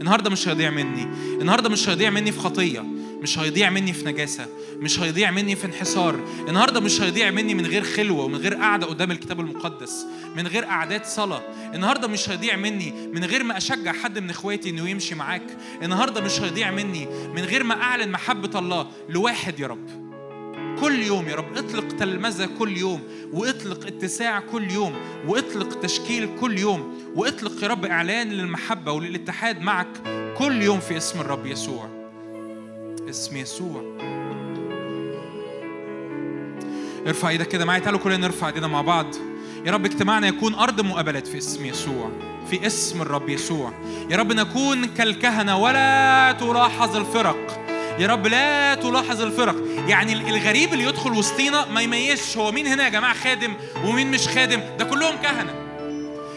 النهارده مش هيضيع مني. النهارده مش هيضيع مني في خطية. مش هيضيع مني في نجاسة مش هيضيع مني في انحسار النهارده مش هيضيع مني من غير خلوة ومن غير قعدة قدام الكتاب المقدس من غير قعدات صلاة. النهارده مش هيضيع مني من غير ما أشجع حد من إخواتي إنه يمشي معاك. النهارده مش هيضيع مني من غير ما أعلن محبة الله لواحد يا رب. كل يوم يا رب اطلق تلمذة كل يوم واطلق اتساع كل يوم واطلق تشكيل كل يوم واطلق يا رب إعلان للمحبة وللاتحاد معك كل يوم في اسم الرب يسوع. اسم يسوع. ارفع إيدك كده معايا تعالوا كلنا نرفع ايدينا مع بعض. يا رب اجتماعنا يكون أرض مقابلات في اسم يسوع في اسم الرب يسوع. يا رب نكون كالكهنة ولا تلاحظ الفرق. يا رب لا تلاحظ الفرق. يعني الغريب اللي يدخل وسطينا ما يميزش هو مين هنا يا جماعة خادم ومين مش خادم. ده كلهم كهنة.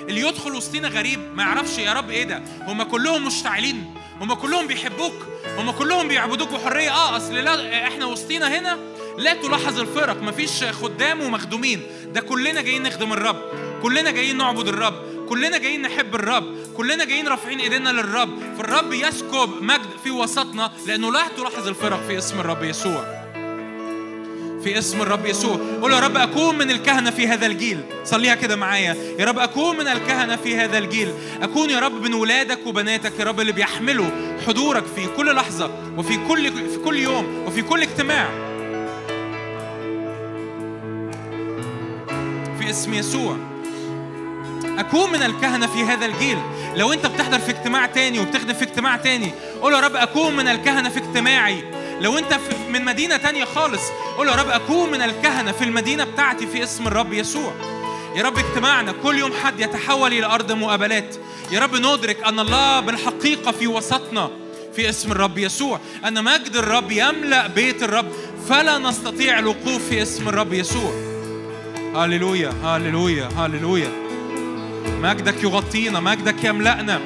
اللي يدخل وسطينا غريب ما يعرفش يا رب إيه ده. هم كلهم مشتعلين. هم كلهم بيحبوك. هم كلهم بيعبدوك بحرية. آه أصل لا إحنا وسطينا هنا. لا تلاحظ الفرق. مفيش خدام ومخدومين. ده كلنا جايين نخدم الرب. كلنا جايين نعبد الرب. كلنا جايين نحب الرب. كلنا جايين رافعين إيدينا للرب. فالرب يسكب مجد في وسطنا لأنه لا تلاحظ الفرق في اسم الرب يسوع. في اسم الرب يسوع. قول يا رب أكون من الكهنة في هذا الجيل. صليها كده معايا. يا رب أكون من الكهنة في هذا الجيل. أكون يا رب من ولادك وبناتك يا رب اللي بيحملوا حضورك في كل لحظة وفي كل في كل يوم وفي كل اجتماع. في اسم يسوع. أكون من الكهنة في هذا الجيل. لو أنت بتحضر في اجتماع تاني وبتخدم في اجتماع تاني قول يا رب أكون من الكهنة في اجتماعي. لو أنت في من مدينة تانية خالص قول يا رب أكون من الكهنة في المدينة بتاعتي في اسم الرب يسوع. يا رب اجتماعنا كل يوم حد يتحول إلى أرض مقابلات. يا رب ندرك أن الله بالحقيقة في وسطنا في اسم الرب يسوع. أن مجد الرب يملأ بيت الرب فلا نستطيع الوقوف في اسم الرب يسوع. هللويا هللويا هللويا. مجدك يغطينا مجدك يملأنا.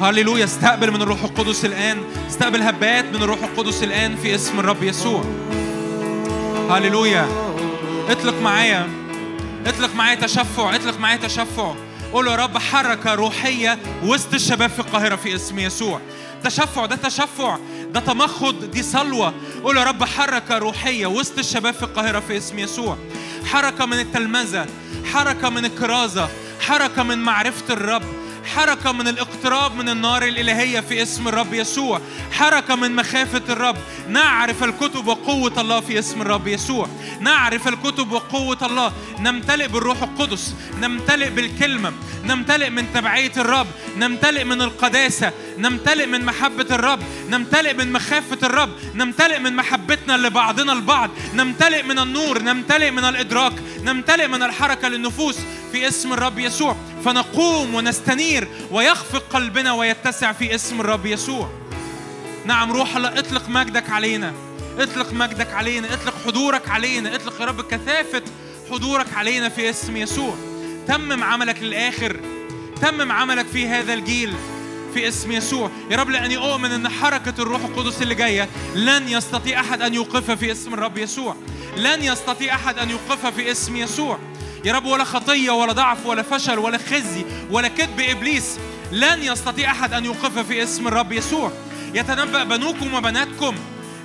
هللويا استقبل من الروح القدس الآن. استقبل هبات من الروح القدس الآن في اسم الرب يسوع. هللويا اطلق معايا. اطلق معايا تشفع. اطلق معايا تشفع. قول يا رب حركة روحية وسط الشباب في القاهرة في اسم يسوع. تشفع ده تشفع. ده تمخض دي صلوة. قول يا رب حركة روحية وسط الشباب في القاهرة في اسم يسوع. حركة من التلمذة. حركة من الكرازة. حركة من معرفة الرب. حركة من الاقتراب من النار الإلهية في اسم الرب يسوع. حركة من مخافة الرب. نعرف الكتب وقوة الله في اسم الرب يسوع. نعرف الكتب وقوة الله. نمتلئ بالروح القدس. نمتلئ بالكلمة. نمتلئ من تبعية الرب. نمتلئ من القداسة. نمتلئ من محبة الرب نمتلئ من مخافة الرب نمتلئ من محبتنا لبعضنا البعض نمتلئ من النور نمتلئ من الإدراك نمتلئ من الحركة للنفوس في اسم الرب يسوع. فنقوم ونستنير ويخفق قلبنا ويتسع في اسم الرب يسوع. نعم روح الله اطلق مجدك علينا اطلق مجدك علينا اطلق حضورك علينا اطلق يا رب كثافة حضورك علينا في اسم يسوع. تمم عملك للآخر تمم عملك في هذا الجيل. في اسم يسوع. يا رب لأني أؤمن أن حركة الروح القدس اللي جاية لن يستطيع أحد أن يوقفها في اسم الرب يسوع. لن يستطيع أحد أن يوقفها في اسم يسوع. يا رب ولا خطية ولا ضعف ولا فشل ولا خزي ولا كذب إبليس. لن يستطيع أحد أن يوقفها في اسم الرب يسوع. يتنبأ بنوكم وبناتكم.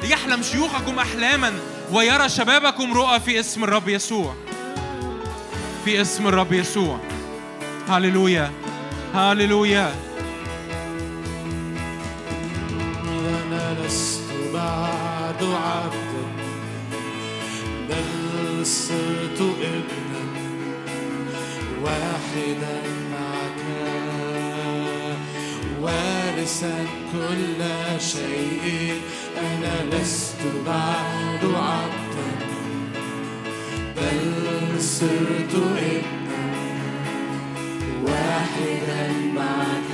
يحلم شيوخكم أحلاما ويرى شبابكم رؤى في اسم الرب يسوع. في اسم الرب يسوع. هللويا. هللويا. بعد عبدا بل صرت ابنا واحدا معك. وارثا كل شيء أنا لست بعد عبدا بل صرت ابنا واحدا معك.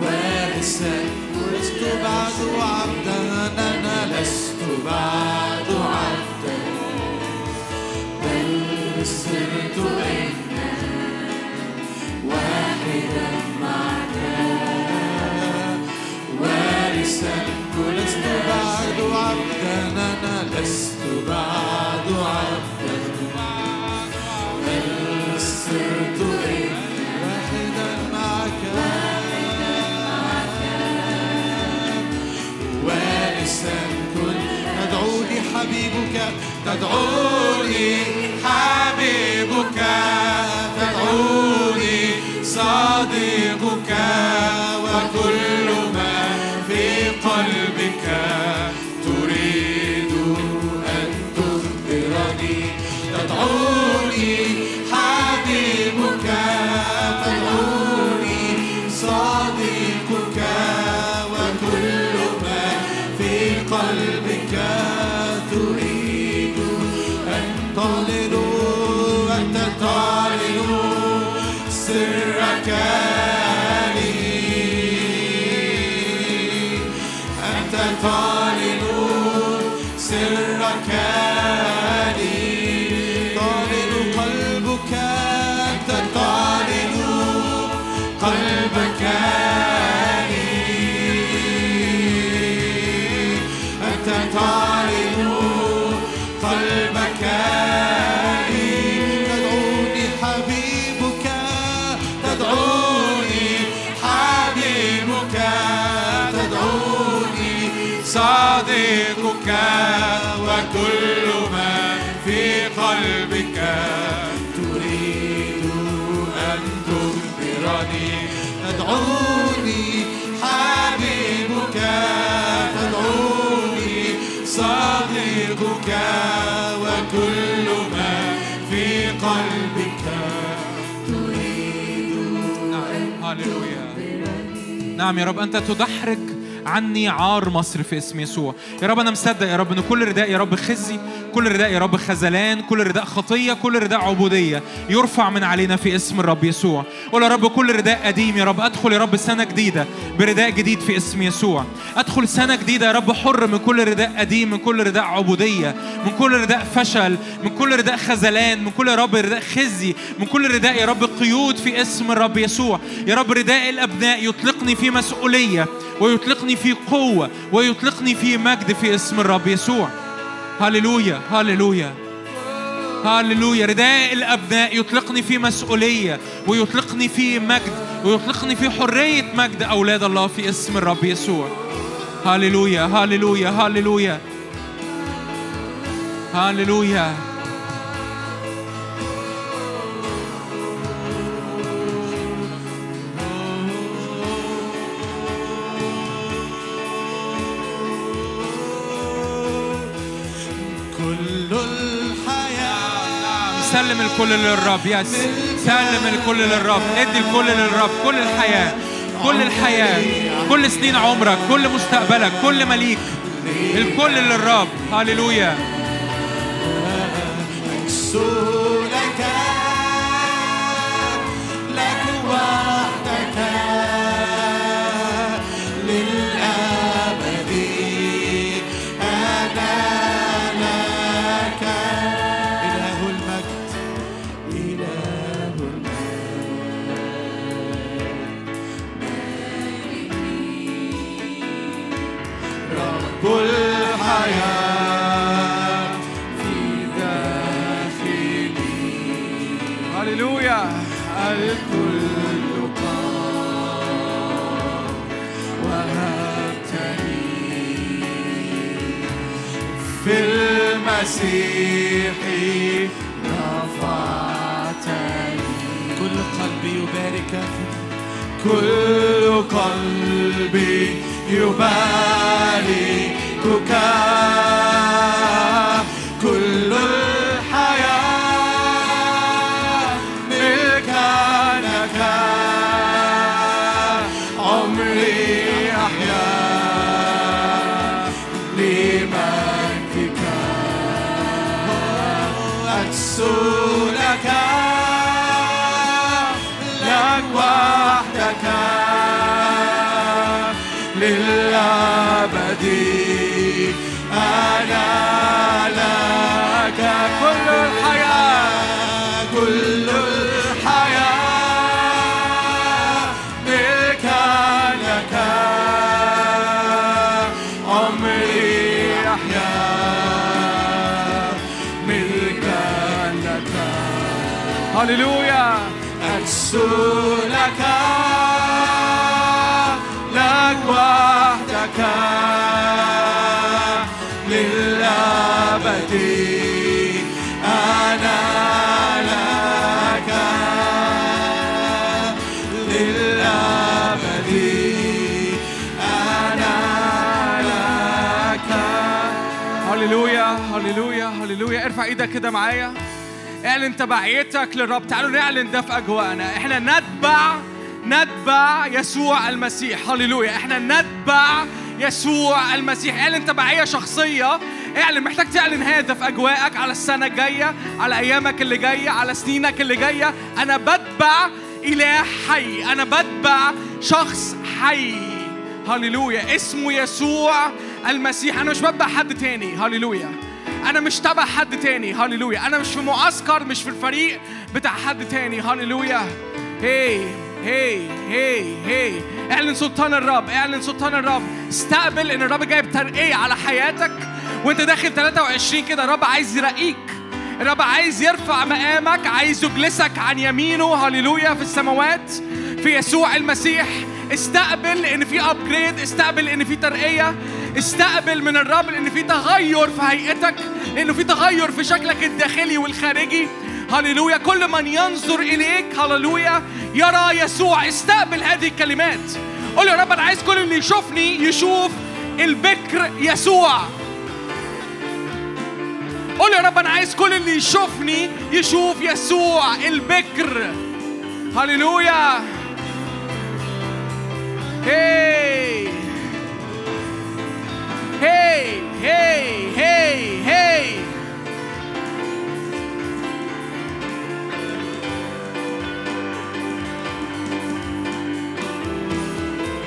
وارثا لست بعد عبدا أنا لست بعد عبدا بل صرت ابنا واحدا معك وارثا لست بعد عبدا أنا لست بعد حبيبك تدعوني حبيبك. قلبك. هللويا. نعم يا رب أنت تدحرج عني عار مصر في اسم يسوع. يا رب أنا مصدق يا رب أن كل رداء يا رب خزي كل رداء يا رب خذلان كل رداء خطية كل رداء عبودية. يرفع من علينا في اسم الرب يسوع. قول يا رب كل رداء قديم يا رب. أدخل يا رب سنة جديدة برداء جديد في اسم يسوع. أدخل سنة جديدة يا رب حر من كل رداء قديم من كل رداء عبودية من كل رداء فشل من كل رداء خذلان من كل يا رب رداء خزي من كل رداء يا رب قيود في اسم الرب يسوع. يا رب رداء الأبناء يطلقني في مسؤولية ويطلقني في قوة ويطلقني في مجد في اسم الرب يسوع. هللويا هللويا. هللويا. رداء الأبناء يطلقني في مسؤولية ويطلقني في مجد ويطلقني في حرية مجد أولاد الله في اسم الرب يسوع. هللويا هللويا هللويا. هللويا. الكل للرب يس سلم الكل للرب ادي الكل للرب كل الحياة. كل الحياة. كل سنين عمرك. كل مستقبلك. كل مليك. الكل للرب هللويا رفعتني. كل قلبي يباركك كل قلبي يباركك كل لك لك وحدك. للأبد أنا لك. للأبد أنا لك. هللويا هللويا هللويا. ارفع إيدك كده معايا. اعلن تبعيتك للرب. تعالوا نعلن ده في أجواءنا. إحنا نتبع نتبع يسوع المسيح. هللويا. إحنا نتبع يسوع المسيح. اعلن تبعية شخصية. اعلن محتاج تعلن هذا في أجواءك على السنة الجاية على أيامك اللي جاية على سنينك اللي جاية. أنا بتبع إله حي. أنا بتبع شخص حي. هللويا. اسمه يسوع المسيح. أنا مش بتبع حد تاني. هللويا. أنا مش تبع حد تاني. هللويا. أنا مش في معسكر مش في الفريق بتاع حد تاني. هللويا. هي هي هي هي اعلن سلطان الرب اعلن سلطان الرب. استقبل إن الرب جايب ترقية على حياتك. وأنت داخل 23 كده الرب عايز يرقيك. الرب عايز يرفع مقامك عايز يجلسك عن يمينه. هللويا. في السماوات في يسوع المسيح. استقبل ان في ابجريد استقبل ان في ترقية استقبل من الرب ان في تغير في هيئتك لأنه في تغير في شكلك الداخلي والخارجي. هللويا. كل من ينظر إليك هللويا. يرى يسوع استقبل هذه الكلمات. قول يا رب أنا عايز كل اللي يشوفني يشوف البكر يسوع. قول يا رب أنا عايز كل اللي يشوفني يشوف يسوع البكر. هللويا. هي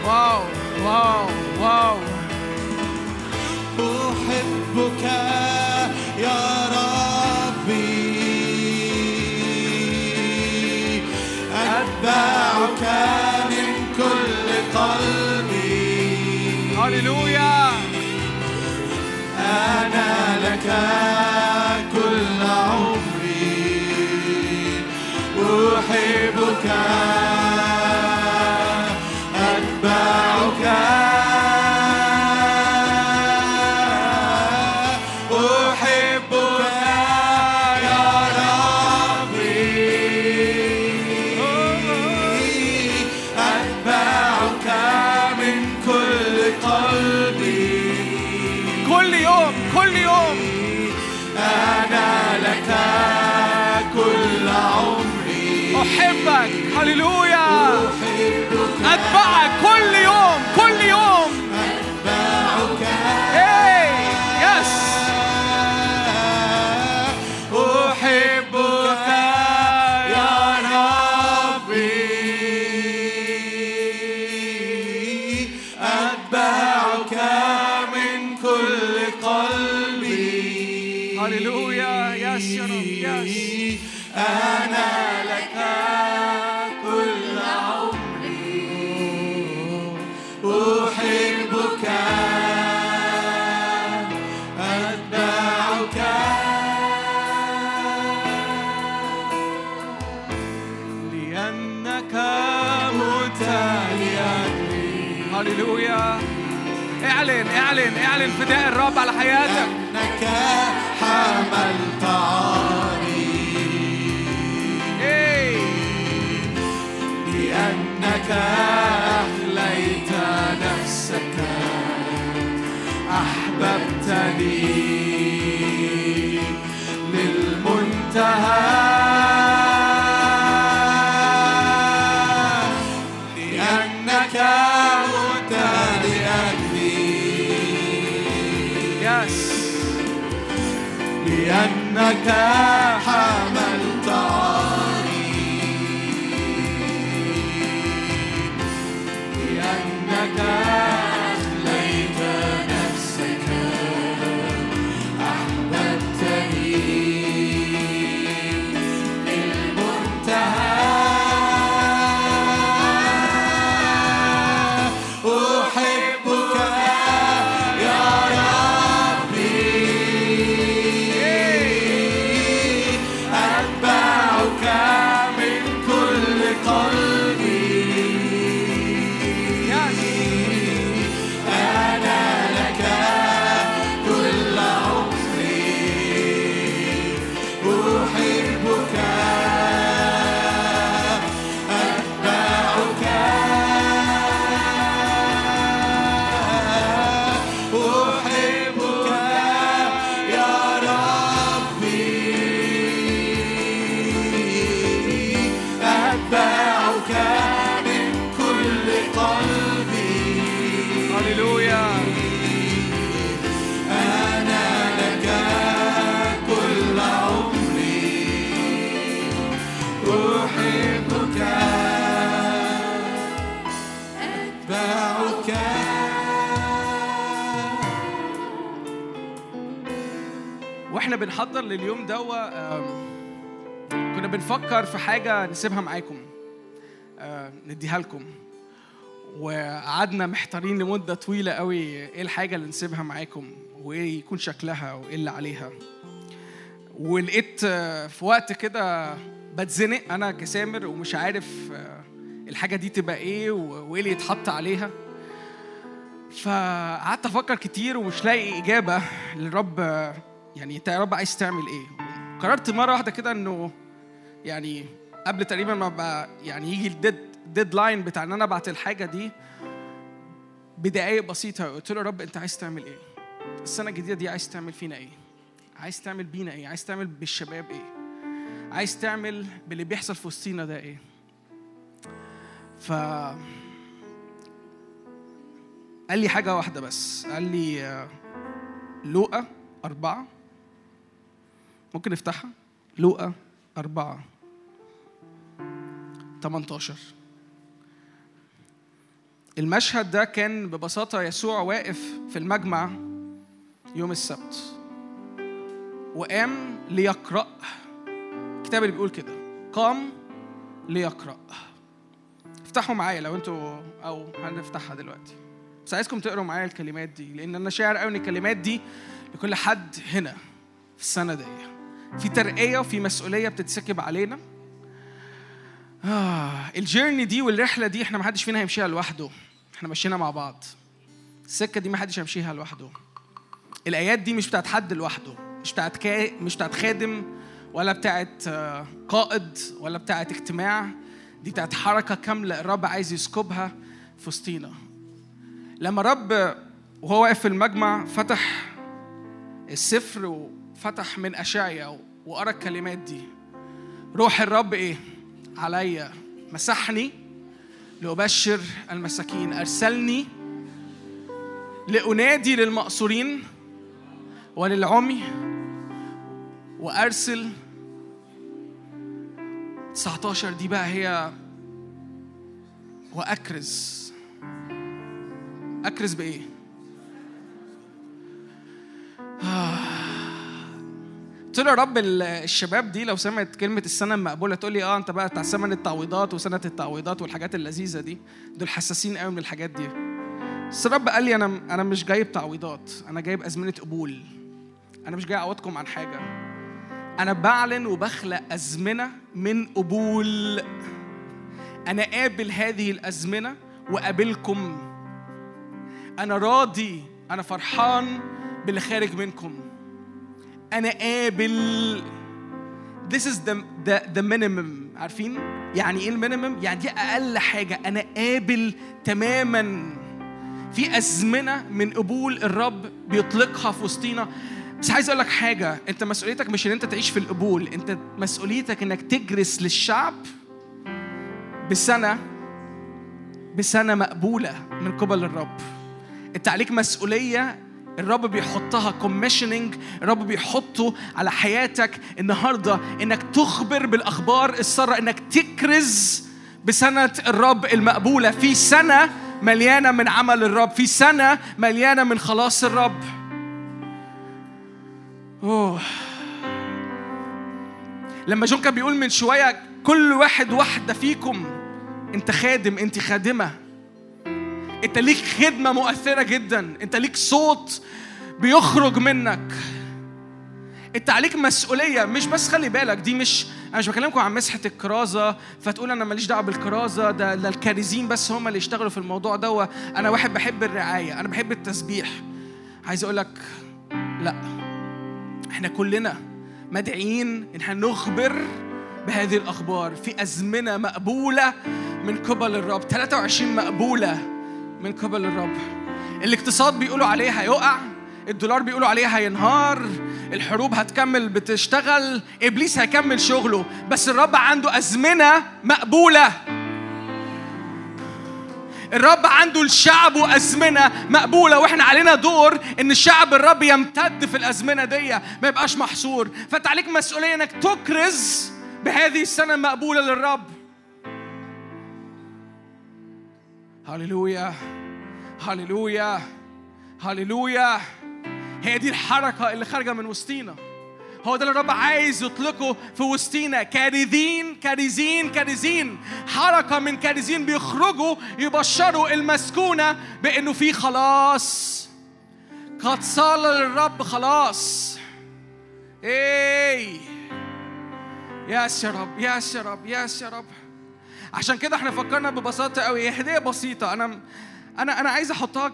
واو واو واو أحبك يا ربي. أتبعك كل عمري أحبك. اعلن اعلن فداء الرب على حياتك. أنك حملت عاري. إيه. لأنك أخليت نفسك أحببتني. لأنك حملت بنحضر لليوم دوا كنا بنفكر في حاجة نسيبها معاكم آه، نديها لكم. وقعدنا محتارين لمدة طويلة قوي إيه الحاجة اللي نسيبها معاكم وإيه يكون شكلها وإيه اللي عليها. ولقيت آه، في وقت كده بتزنق أنا كسامر ومش عارف آه، الحاجة دي تبقى إيه وإيه اللي يتحط عليها. فقعدت أفكر كتير ومش لاقي إجابة للرب يعني انت يا رب عايز تعمل إيه؟ قررت مرة واحدة كده انه يعني قبل تقريبا ما بقى يعني يجي ال dead deadline بتاع إن أنا أبعت الحاجة دي بدقايق بسيطة قلت له يا رب انت عايز تعمل إيه؟ السنة الجديدة دي عايز تعمل فينا إيه؟ عايز تعمل بينا إيه؟ عايز تعمل بالشباب إيه؟ عايز تعمل باللي بيحصل في وسطينا ده إيه؟ ف قال لي حاجة واحدة بس قال لي آه، لوقا أربعة ممكن نفتحها؟ لوقا أربعة 18 المشهد ده كان ببساطة يسوع واقف في المجمع يوم السبت وقام ليقرأ. الكتاب اللي بيقول كده قام ليقرأ. افتحوا معايا لو أنتوا أو هنفتحها دلوقتي. بس عايزكم تقروا معايا الكلمات دي لأن أنا شاعر قوي إن الكلمات دي لكل حد هنا في السنة دي. في ترقية وفي مسؤولية بتتسكب علينا. آه الجيرني دي والرحلة دي إحنا ما حدش فينا هيمشيها لوحده. إحنا ماشيينها مع بعض. السكة دي ما حدش هيمشيها لوحده. الايات دي مش بتاعت حد لوحده مش بتاعت كا... مش بتاعت خادم ولا بتاعت آه، قائد ولا بتاعت اجتماع. دي بتاعت حركة كاملة الرب عايز يسكبها في وسطينا. لما الرب وهو واقف في المجمع فتح السفر وفتح من اشعيا وقرا الكلمات دي. روح الرب إيه؟ عليا مسحني لأبشر المساكين. أرسلني لأنادي للمقصورين وللعمي وأرسل 19 دي بقى هي وأكرز. أكرز بإيه؟ آه. قلت له يا رب ال- الشباب دي لو سمعت كلمة السنة المقبولة تقول لي آه أنت بقى بتاع سنة التعويضات وسنة التعويضات والحاجات اللذيذة دي. دول حساسين قوي من الحاجات دي. بس الرب قال لي أنا أنا مش جايب تعويضات أنا جايب أزمنة قبول. أنا مش جاي أعوضكم عن حاجة. أنا بعلن وبخلق أزمنة من قبول. أنا قابل هذه الأزمنة وقابلكم أنا راضي أنا فرحان باللي خارج منكم. أنا قابل. This is the, the, the minimum. عارفين؟ يعني إيه ال minimum يعني دي أقل حاجة. أنا قابل تماما. في أزمنة من قبول الرب بيطلقها في وسطينا. بس عايز أقول لك حاجة. أنت مسؤوليتك مش إن أنت تعيش في القبول. أنت مسؤوليتك إنك تكرز للشعب بسنة بسنة مقبولة من قبل الرب. أنت عليك مسؤولية الرب بيحطها commissioning الرب بيحطه على حياتك النهارده إنك تخبر بالأخبار السارة إنك تكرز بسنة الرب المقبولة. في سنة مليانة من عمل الرب في سنة مليانة من خلاص الرب. أوه. لما جون كان بيقول من شوية كل واحد واحدة فيكم أنت خادم أنت خادمة. انت ليك خدمة مؤثرة جدا. انت ليك صوت بيخرج منك. انت عليك مسؤولية. مش بس خلي بالك دي مش أنا مش بكلمكم عن مسحة الكرازة فتقول أنا ماليش دعوة بالكرازة. ده ده بس هم اللي يشتغلوا في الموضوع ده. أنا واحد بحب الرعاية أنا بحب التسبيح. عايز أقول لك لا. إحنا كلنا مدعيين ان إحنا نخبر بهذه الأخبار. في أزمنة مقبولة من قبل الرب. 23 مقبولة. من قبل الرب. الاقتصاد بيقولوا عليه هيقع الدولار بيقولوا عليه هينهار الحروب هتكمل بتشتغل إبليس هيكمل شغله بس الرب عنده أزمنة مقبولة. الرب عنده الشعب وأزمنة مقبولة وإحنا علينا دور إن الشعب الرب يمتد في الأزمنة دي ما يبقاش محصور. فأنت عليك مسؤولية إنك تكرز بهذه السنة المقبولة للرب. هللويا هللويا هللويا هي دي الحركة اللي خارجة من وسطينا. هو ده اللي الرب عايز يطلقه في وسطينا. كارزين كارزين كارزين حركة من كارزين بيخرجوا يبشروا المسكونة بأنه في خلاص. قد صار للرب خلاص. ياس يا رب يا رب ياس يا رب عشان كده إحنا فكرنا ببساطة قوي. هدية بسيطة. أنا أنا أنا عايز أحطها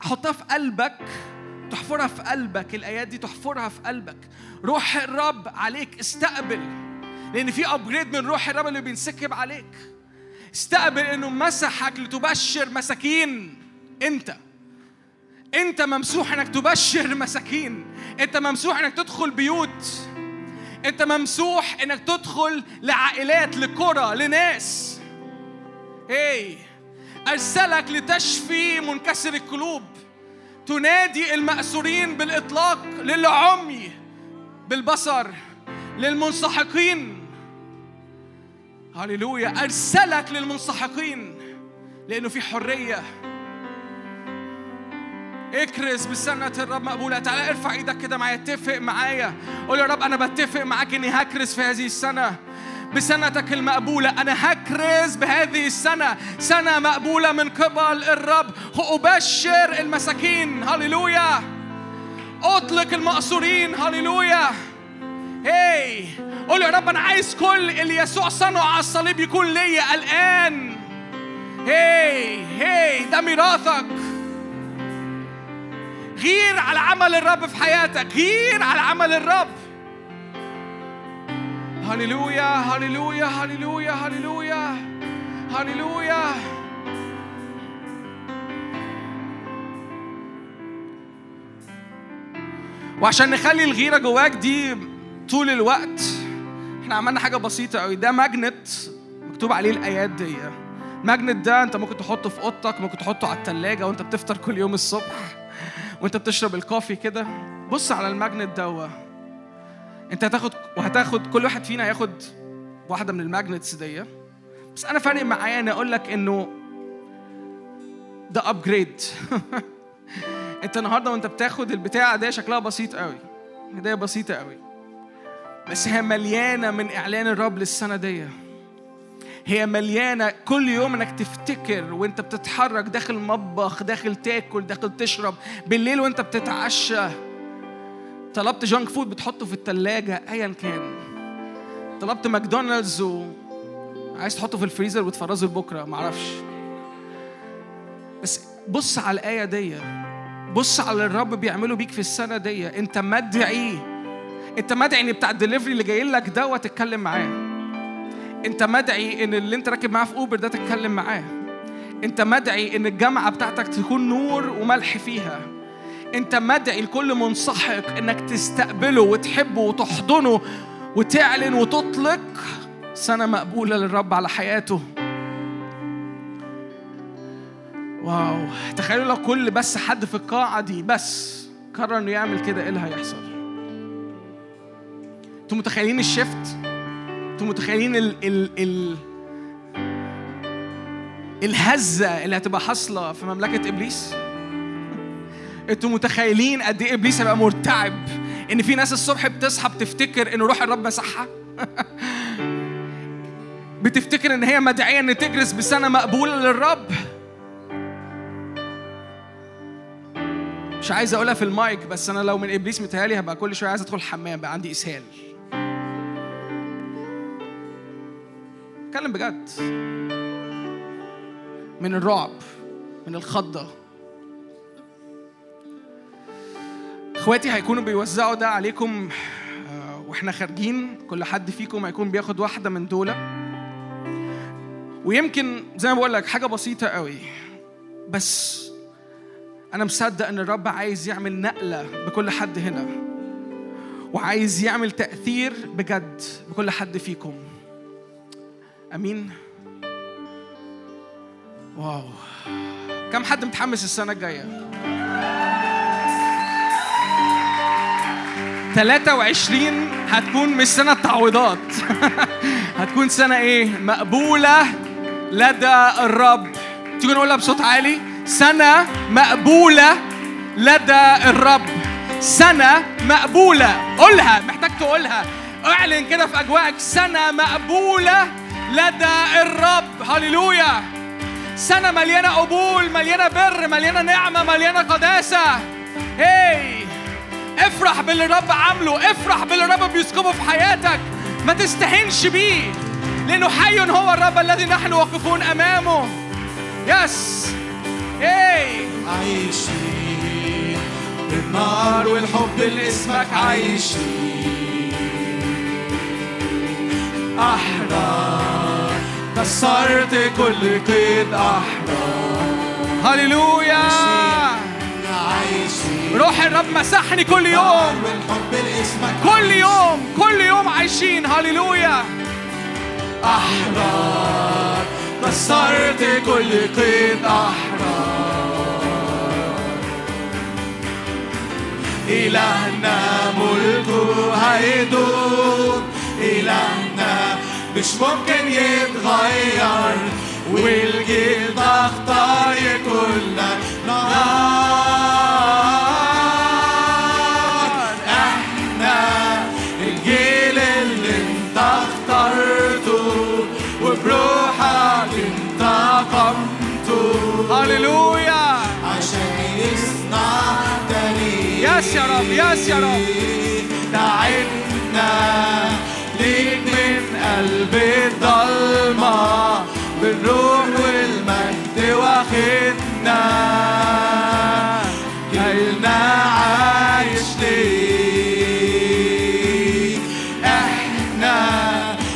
حطها في قلبك. تحفرها في قلبك. الآيات دي تحفرها في قلبك. روح الرب عليك. استقبل. لأن في ابجريد من روح الرب اللي بينسكب عليك. استقبل إنه مسحك لتبشر مساكين. أنت. أنت ممسوح إنك تبشر مساكين. أنت ممسوح إنك تدخل بيوت. انت ممسوح انك تدخل لعائلات لقرى لناس. هي أرسلك لتشفي منكسر القلوب. تنادي المأسورين بالإطلاق للعمي بالبصر للمنسحقين. هللويا أرسلك للمنسحقين لأنه في حرية. اكرز بسنة الرب مقبولة. تعالى ارفع إيدك كده معايا. اتفق معايا. قول يا رب أنا بتفق معاك إني هكرز في هذه السنة. بسنتك المقبولة. أنا هكرز بهذه السنة. سنة مقبولة من قبل الرب. أبشر المساكين. هللويا. أطلق المأسورين هللويا. هي قول يا رب أنا عايز كل اللي يسوع صنعه على الصليب يكون ليا الآن. هي هي ده ميراثك غير على عمل الرب في حياتك غير على عمل الرب. هللويا هللويا هللويا هللويا هللويا. وعشان نخلي الغيرة جواك دي طول الوقت إحنا عملنا حاجة بسيطة قوي ده magnet مكتوب عليه الآيات دي. ال magnet ده انت ممكن تحطه في أوضتك ممكن تحطه على التلاجة وانت بتفطر كل يوم الصبح. وانت بتشرب ال coffee كده بص على ال magnet ده انت هتاخد وهتاخد كل واحد فينا هياخد واحدة من ال magnets دي. بس أنا فارق معايا إني أقول لك إنه ده upgrade انت النهارده وانت بتاخد البتاعة دي شكلها بسيط قوي. هدية بسيطة قوي. بس هي مليانة من إعلان الرب للسنة دي. هي مليانة كل يوم إنك تفتكر وأنت بتتحرك داخل المطبخ داخل تاكل داخل تشرب. بالليل وأنت بتتعشى. طلبت junk food بتحطه في التلاجة أيا كان. طلبت ماكدونالدز و عايز تحطه في الفريزر وتفرزه لبكرة معرفش. بس بص على الآية دي. بص على الرب بيعمله بيك في السنة دي. أنت مدعي. أنت مدعي إن بتاع الدليفري اللي جاي لك ده تتكلم معاه. أنت مدعي إن اللي أنت راكب معاه في أوبر ده تتكلم معاه. أنت مدعي إن الجامعة بتاعتك تكون نور وملح فيها. انت مدعي لكل منسحق انك تستقبله وتحبه وتحضنه وتعلن وتطلق سنة مقبولة للرب على حياته. واو. تخيلوا لو كل بس حد في القاعة دي بس قرر إنه يعمل كده إيه اللي هيحصل؟ أنتوا متخيلين الشفت أنتوا متخيلين ال ال ال الهزة اللي هتبقى حاصلة في مملكة إبليس؟ أنتوا متخيلين قد إيه إبليس هيبقى مرتعب إن في ناس الصبح بتصحى بتفتكر إن روح الرب مسحها بتفتكر إن هي مدعية إن تجلس بسنة مقبولة للرب؟ مش عايز أقولها في المايك بس أنا لو من إبليس متهيألي هبقى كل شوية عايز أدخل الحمام بقى عندي إسهال. اتكلم بجد. من الرعب من الخضة. اخواتي هيكونوا بيوزعوا ده عليكم آه، وإحنا خارجين. كل حد فيكم هيكون بياخد واحدة من دول. ويمكن زي ما بقول لك حاجة بسيطة قوي. بس أنا مصدق إن الرب عايز يعمل نقلة بكل حد هنا. وعايز يعمل تأثير بجد بكل حد فيكم. أمين. واو. كم حد متحمس السنة الجاية؟ 23 هتكون مش سنة تعويضات هتكون سنة إيه؟ مقبولة لدى الرب. تيجي نقولها بصوت عالي. سنة مقبولة لدى الرب. سنة مقبولة. قولها. محتاج تقولها. اعلن كده في أجواءك. سنة مقبولة لدى الرب. هللويا. سنة مليانة قبول مليانة بر مليانة نعمة مليانة قداسة. هي افرح باللي الرب عامله. افرح باللي الرب بيسكبه في حياتك. ما تستهنش بيه لأنه حي هو الرب الذي نحن واقفون أمامه. يس إيه عايشين بالنار والحب لاسمك عايشين. أحرار كسرت كل قيد أحرار هللويا. عايشين روح الرب مسحني كل يوم. كل يوم كل يوم عايشين. هللويا. أحرار كسرت كل قيد أحرار إلهنا ملكه هيدوم. إلهنا مش ممكن يتغير والجيل اختار كل نار إحنا الجيل اللي انت اخترته وبروحك انت قمته هللويا عشان يصنع تاريخ يس يا رب يس يا رب ليك من قلب الضلمة بالروح والمجد واخدنا. جيلنا عايش ليك. إحنا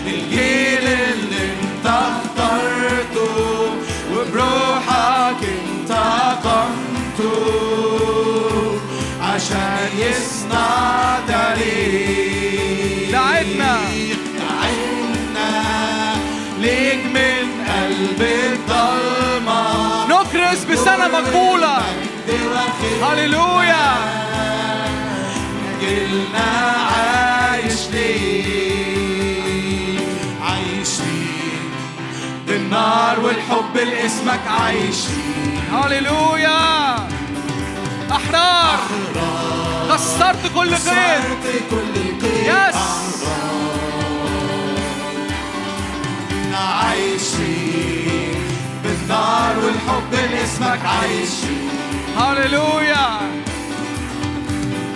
الجيل اللي انت اخترته وبروحك انت قمته عشان يصنع تاريخ قلب الضلمة نكرس بسنة مقبولة هللويا جيلنا عايش ليه عايشين بالنار والحب لاسمك عايشين هللويا أحرار كسرت كل قيد كل يس إحنا عايشين بالنار والحب لاسمك عايشين هللويا.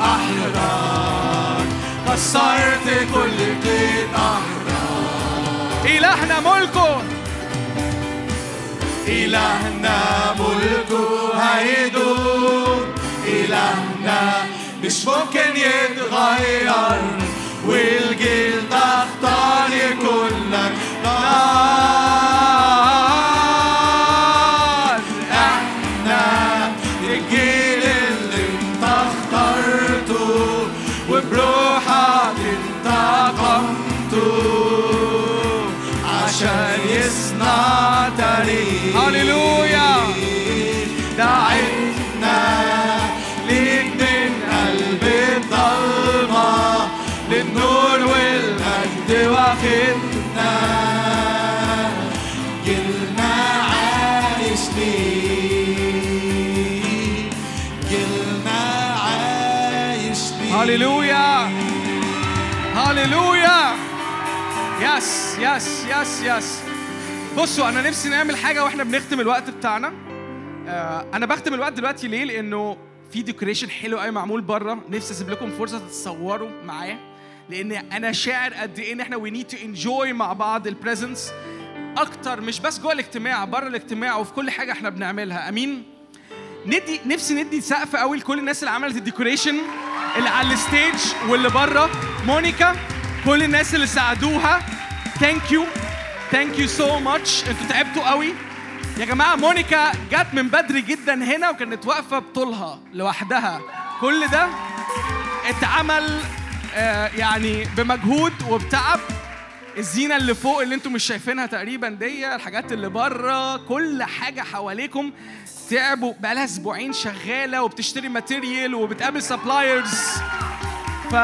احرار كسرت كل قيد احرار إلهنا ملكه. إلهنا ملكه هيدوم إلهنا مش ممكن يتغير. والجيل هللويا. yes yes yes yes بصوا أنا نفسي نعمل حاجة وإحنا بنختم الوقت بتاعنا. آه أنا بختم الوقت دلوقتي ليه؟ لأنه في decoration حلو قوي معمول بره. نفسي أسيب لكم فرصة تتصوروا معاه لأن أنا شاعر قد إيه إن إحنا we need to enjoy مع بعض ال presence أكتر مش بس جوه الاجتماع بره الاجتماع وفي كل حاجة إحنا بنعملها. أمين؟ ندي نفسي ندي سقف قوي لكل الناس اللي عملت ال decoration اللي على ال stage واللي بره. مونيكا كل الناس اللي ساعدوها. thank you thank you so much أنتوا تعبتوا قوي. يا جماعة مونيكا جت من بدري جدا هنا وكانت واقفة بطولها لوحدها. كل ده اتعمل آه، يعني بمجهود وبتعب. الزينة اللي فوق اللي أنتم مش شايفينها تقريبا دي الحاجات اللي بره كل حاجة حواليكم. تعبوا بقالها أسبوعين شغالة وبتشتري material وبتقابل suppliers ف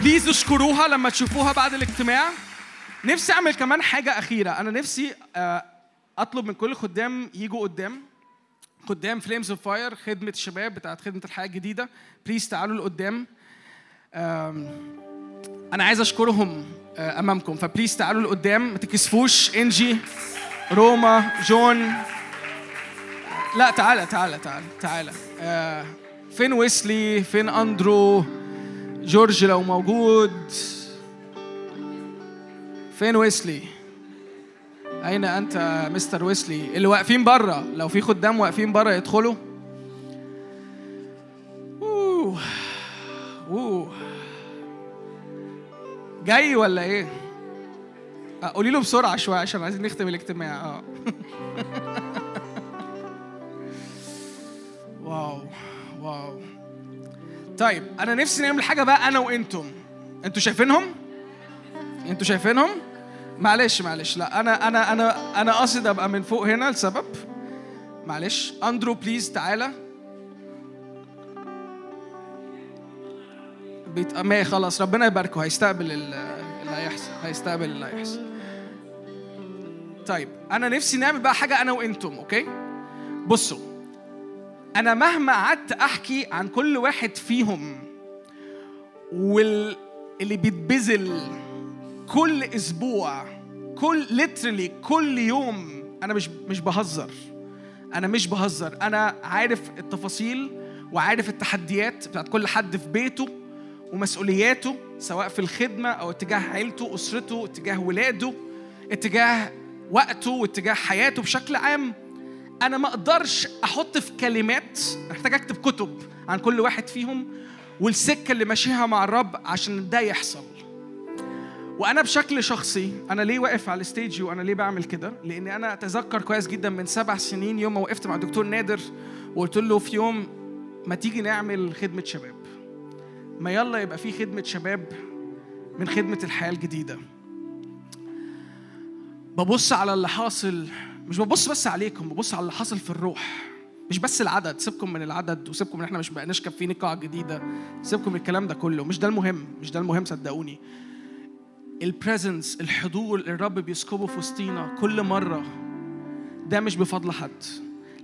please اشكروها لما تشوفوها بعد الاجتماع. نفسي أعمل كمان حاجة أخيرة. أنا نفسي آه، أطلب من كل الخدام يجوا قدام. قدام Flames of Fire خدمة الشباب بتاعت خدمة الحياة الجديدة. please تعالوا لقدام. أنا عايز أشكرهم آه، أمامكم. ف please تعالوا لقدام. ما تكسفوش. انجي روما جون لا تعالى تعالى تعالى تعالى آه، فين ويسلي؟ فين أندرو؟ جورج لو موجود. فين ويسلي؟ أين أنت مستر ويسلي؟ اللي واقفين بره لو في خدام واقفين بره يدخلوا. أوه. أوه. جاي ولا إيه؟ آه، قولي له بسرعة شوية عشان عايزين نختم الاجتماع. آه. Wow. Wow. طيب أنا نفسي نعمل حاجة بقى أنا وأنتم. أنتوا شايفينهم؟ أنتوا شايفينهم؟ معلش معلش. لا أنا أنا أنا أنا قاصد أبقى من فوق هنا لسبب. معلش. أندرو please تعالى. بيت ما خلاص ربنا يباركه. هيستقبل ال- اللي هيحصل هيستقبل اللي هيحصل. طيب أنا نفسي نعمل بقى حاجة أنا وأنتم okay؟ بصوا أنا مهما قعدت أحكي عن كل واحد فيهم واللي بيتبذل كل أسبوع كل literally كل يوم أنا مش مش بهزر. أنا مش بهزر. أنا عارف التفاصيل وعارف التحديات بتاعت كل حد في بيته ومسؤولياته سواء في الخدمة أو اتجاه عيلته أسرته اتجاه ولاده اتجاه وقته واتجاه حياته بشكل عام. أنا ما أقدرش أحط في كلمات محتاج أكتب كتب عن كل واحد فيهم والسكة اللي ماشيها مع الرب عشان ده يحصل. وأنا بشكل شخصي أنا ليه واقف على الستيج وأنا ليه بعمل كده؟ لأني أنا أتذكر كويس جدا من سبع سنين يوم ما وقفت مع الدكتور نادر وقلت له في يوم ما تيجي نعمل خدمة شباب. ما يلا يبقى في خدمة شباب من خدمة الحياة الجديدة. ببص على اللي حاصل مش ببص بس عليكم ببص على اللي حاصل في الروح. مش بس العدد سيبكم من العدد وسيبكم إن إحنا مش بقناش كافيين القاعه الجديده سيبكم من الكلام ده كله. مش ده المهم مش ده المهم صدقوني. البريزنس الحضور الرب بيسكبه في وسطينا كل مرة. ده مش بفضل حد.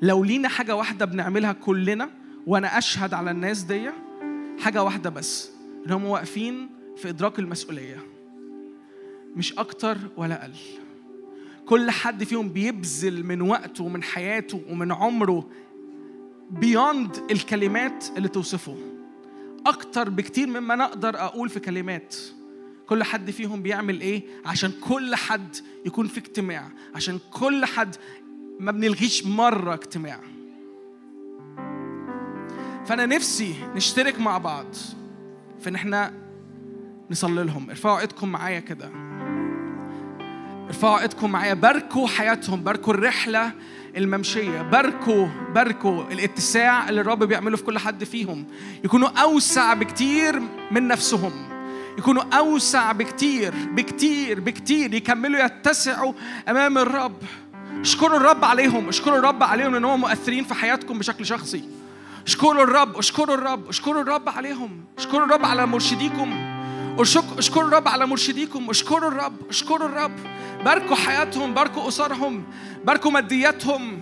لو لينا حاجة واحدة بنعملها كلنا وأنا أشهد على الناس دي حاجة واحدة بس إن هم واقفين في إدراك المسؤولية. مش أكتر ولا أقل. كل حد فيهم بيبذل من وقته ومن حياته ومن عمره بيوند الكلمات اللي توصفه. أكتر بكتير مما أنا أقدر أقول في كلمات. كل حد فيهم بيعمل إيه؟ عشان كل حد يكون في اجتماع. عشان كل حد ما بنلغيش مرة اجتماع. فأنا نفسي نشترك مع بعض. في ان إحنا نصلي لهم. ارفعوا ايدكم معايا كده. ارفعوا ايدكم معايا. باركوا حياتهم باركوا الرحلة الممشية باركوا باركوا الاتساع اللي الرب بيعمله في كل حد فيهم. يكونوا أوسع بكتير من نفسهم. يكونوا أوسع بكتير بكتير بكتير. يكملوا يتسعوا أمام الرب. اشكروا الرب عليهم. اشكروا الرب عليهم ان هم مؤثرين في حياتكم بشكل شخصي. اشكروا الرب اشكروا الرب اشكروا الرب عليهم. اشكروا الرب على مرشديكم. اشكروا الرب على مرشديكم. اشكروا الرب اشكروا الرب. باركوا حياتهم باركوا أسرهم باركوا مادياتهم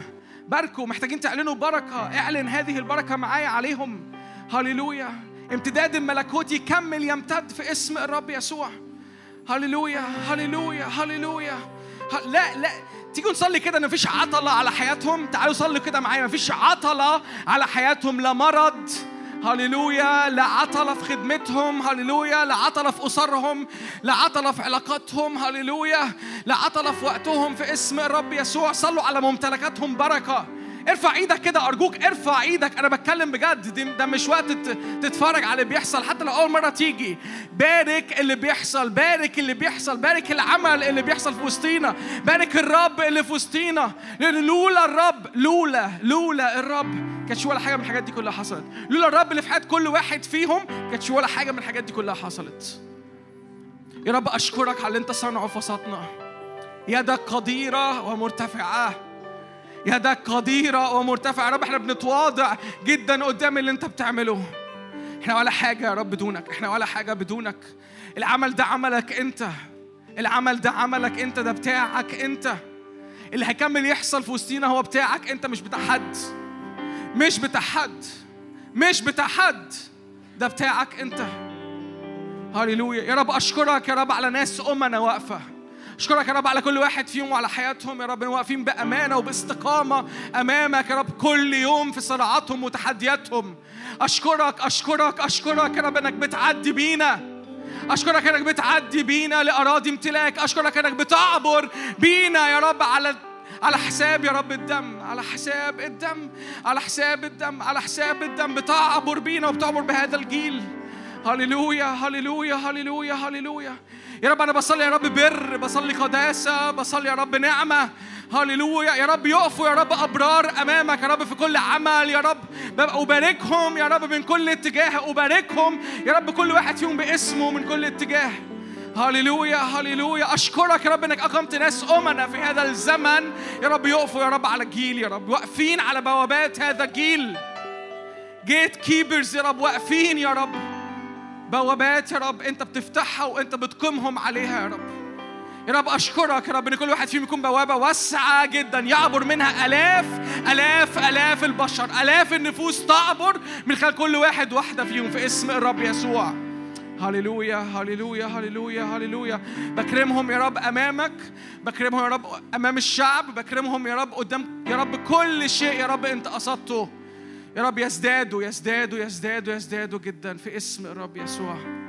باركوا محتاجين تعلنوا بركة. اعلن هذه البركة معايا عليهم. هللويا. امتداد الملكوت يكمل يمتد في اسم الرب يسوع. هللويا هللويا هللويا. لا لا. تيجوا نصلي كده مفيش عطلة على حياتهم. تعالوا صلوا كده معايا مفيش عطلة على حياتهم. لا مرض هللويا لا عطله في خدمتهم هللويا لا عطله في أسرهم لا عطله في علاقاتهم هللويا لا عطله في وقتهم في اسم الرب يسوع. صلوا على ممتلكاتهم بركة. ارفع إيدك كده ارجوك ارفع إيدك. أنا بتكلم بجد ده مش وقت تت- تتفرج على اللي بيحصل. حتى لو اول مرة تيجي بارك اللي بيحصل بارك اللي بيحصل بارك العمل اللي بيحصل في وسطينا بارك الرب اللي في وسطينا. لأن لولا الرب لولا لولا الرب كانتش ولا حاجة من الحاجات دي كلها حصلت. لولا الرب اللي في حياة كل واحد فيهم كانتش ولا حاجة من الحاجات دي كلها حصلت. يا رب أشكرك على اللي أنت صنعه في وسطنا. يدك قديرة ومرتفعة. يدك قديرة ومرتفعة. يا رب إحنا بنتواضع جدا قدام اللي انت بتعمله. إحنا ولا حاجة يا رب بدونك إحنا ولا حاجة بدونك. العمل ده عملك انت. العمل ده عملك انت. ده بتاعك انت. اللي هيكمل يحصل في وسطينا هو بتاعك انت مش بتاع حد مش بتاع حد مش بتاع حد ده بتاعك انت. هللويا. يا رب أشكرك يا رب على ناس أمنا واقفة. أشكرك يا رب على كل واحد فيهم وعلى حياتهم يا رب. إن واقفين بأمانة وباستقامة أمامك يا رب كل يوم في صراعاتهم وتحدياتهم. أشكرك أشكرك أشكرك يا رب إنك بتعدي بينا. أشكرك إنك بتعدي بينا لأراضي امتلاك. أشكرك إنك بتعبر بينا يا رب على على حساب يا رب الدم على حساب الدم على حساب الدم على حساب الدم. بتعبر بينا وبتعبر بهذا الجيل. هللويا هللويا هللويا هللويا. يا رب أنا بصلي يا رب بر بصلي قداسه بصلي يا رب نعمه هللويا يا رب يقفوا يا رب ابرار امامك يا رب في كل عمل يا رب ببقى اباركهم يا رب من كل اتجاه اباركهم يا رب كل واحد فيهم باسمه من كل اتجاه هللويا هللويا اشكرك يا رب انك اقمت ناس امنا في هذا الزمن يا رب يقفوا يا رب على الجيل يا رب واقفين على بوابات هذا الجيل جيت كيبرز يا رب واقفين يا رب بوابات يا رب انت بتفتحها وانت بتقيمهم عليها يا رب. يا رب أشكرك يا رب إن كل واحد فيهم يكون بوابة واسعة جدا. يعبر منها آلاف آلاف آلاف البشر آلاف النفوس تعبر من خلال كل واحد واحدة فيهم في اسم الرب يسوع. هللويا هللويا هللويا هللويا. بكرمهم يا رب أمامك بكرمهم يا رب أمام الشعب بكرمهم يا رب قدام يا رب كل شيء يا رب أنت قصدته. يا رب يزدادوا يزدادوا يزدادوا يزدادوا جدا في اسم الرب يسوع.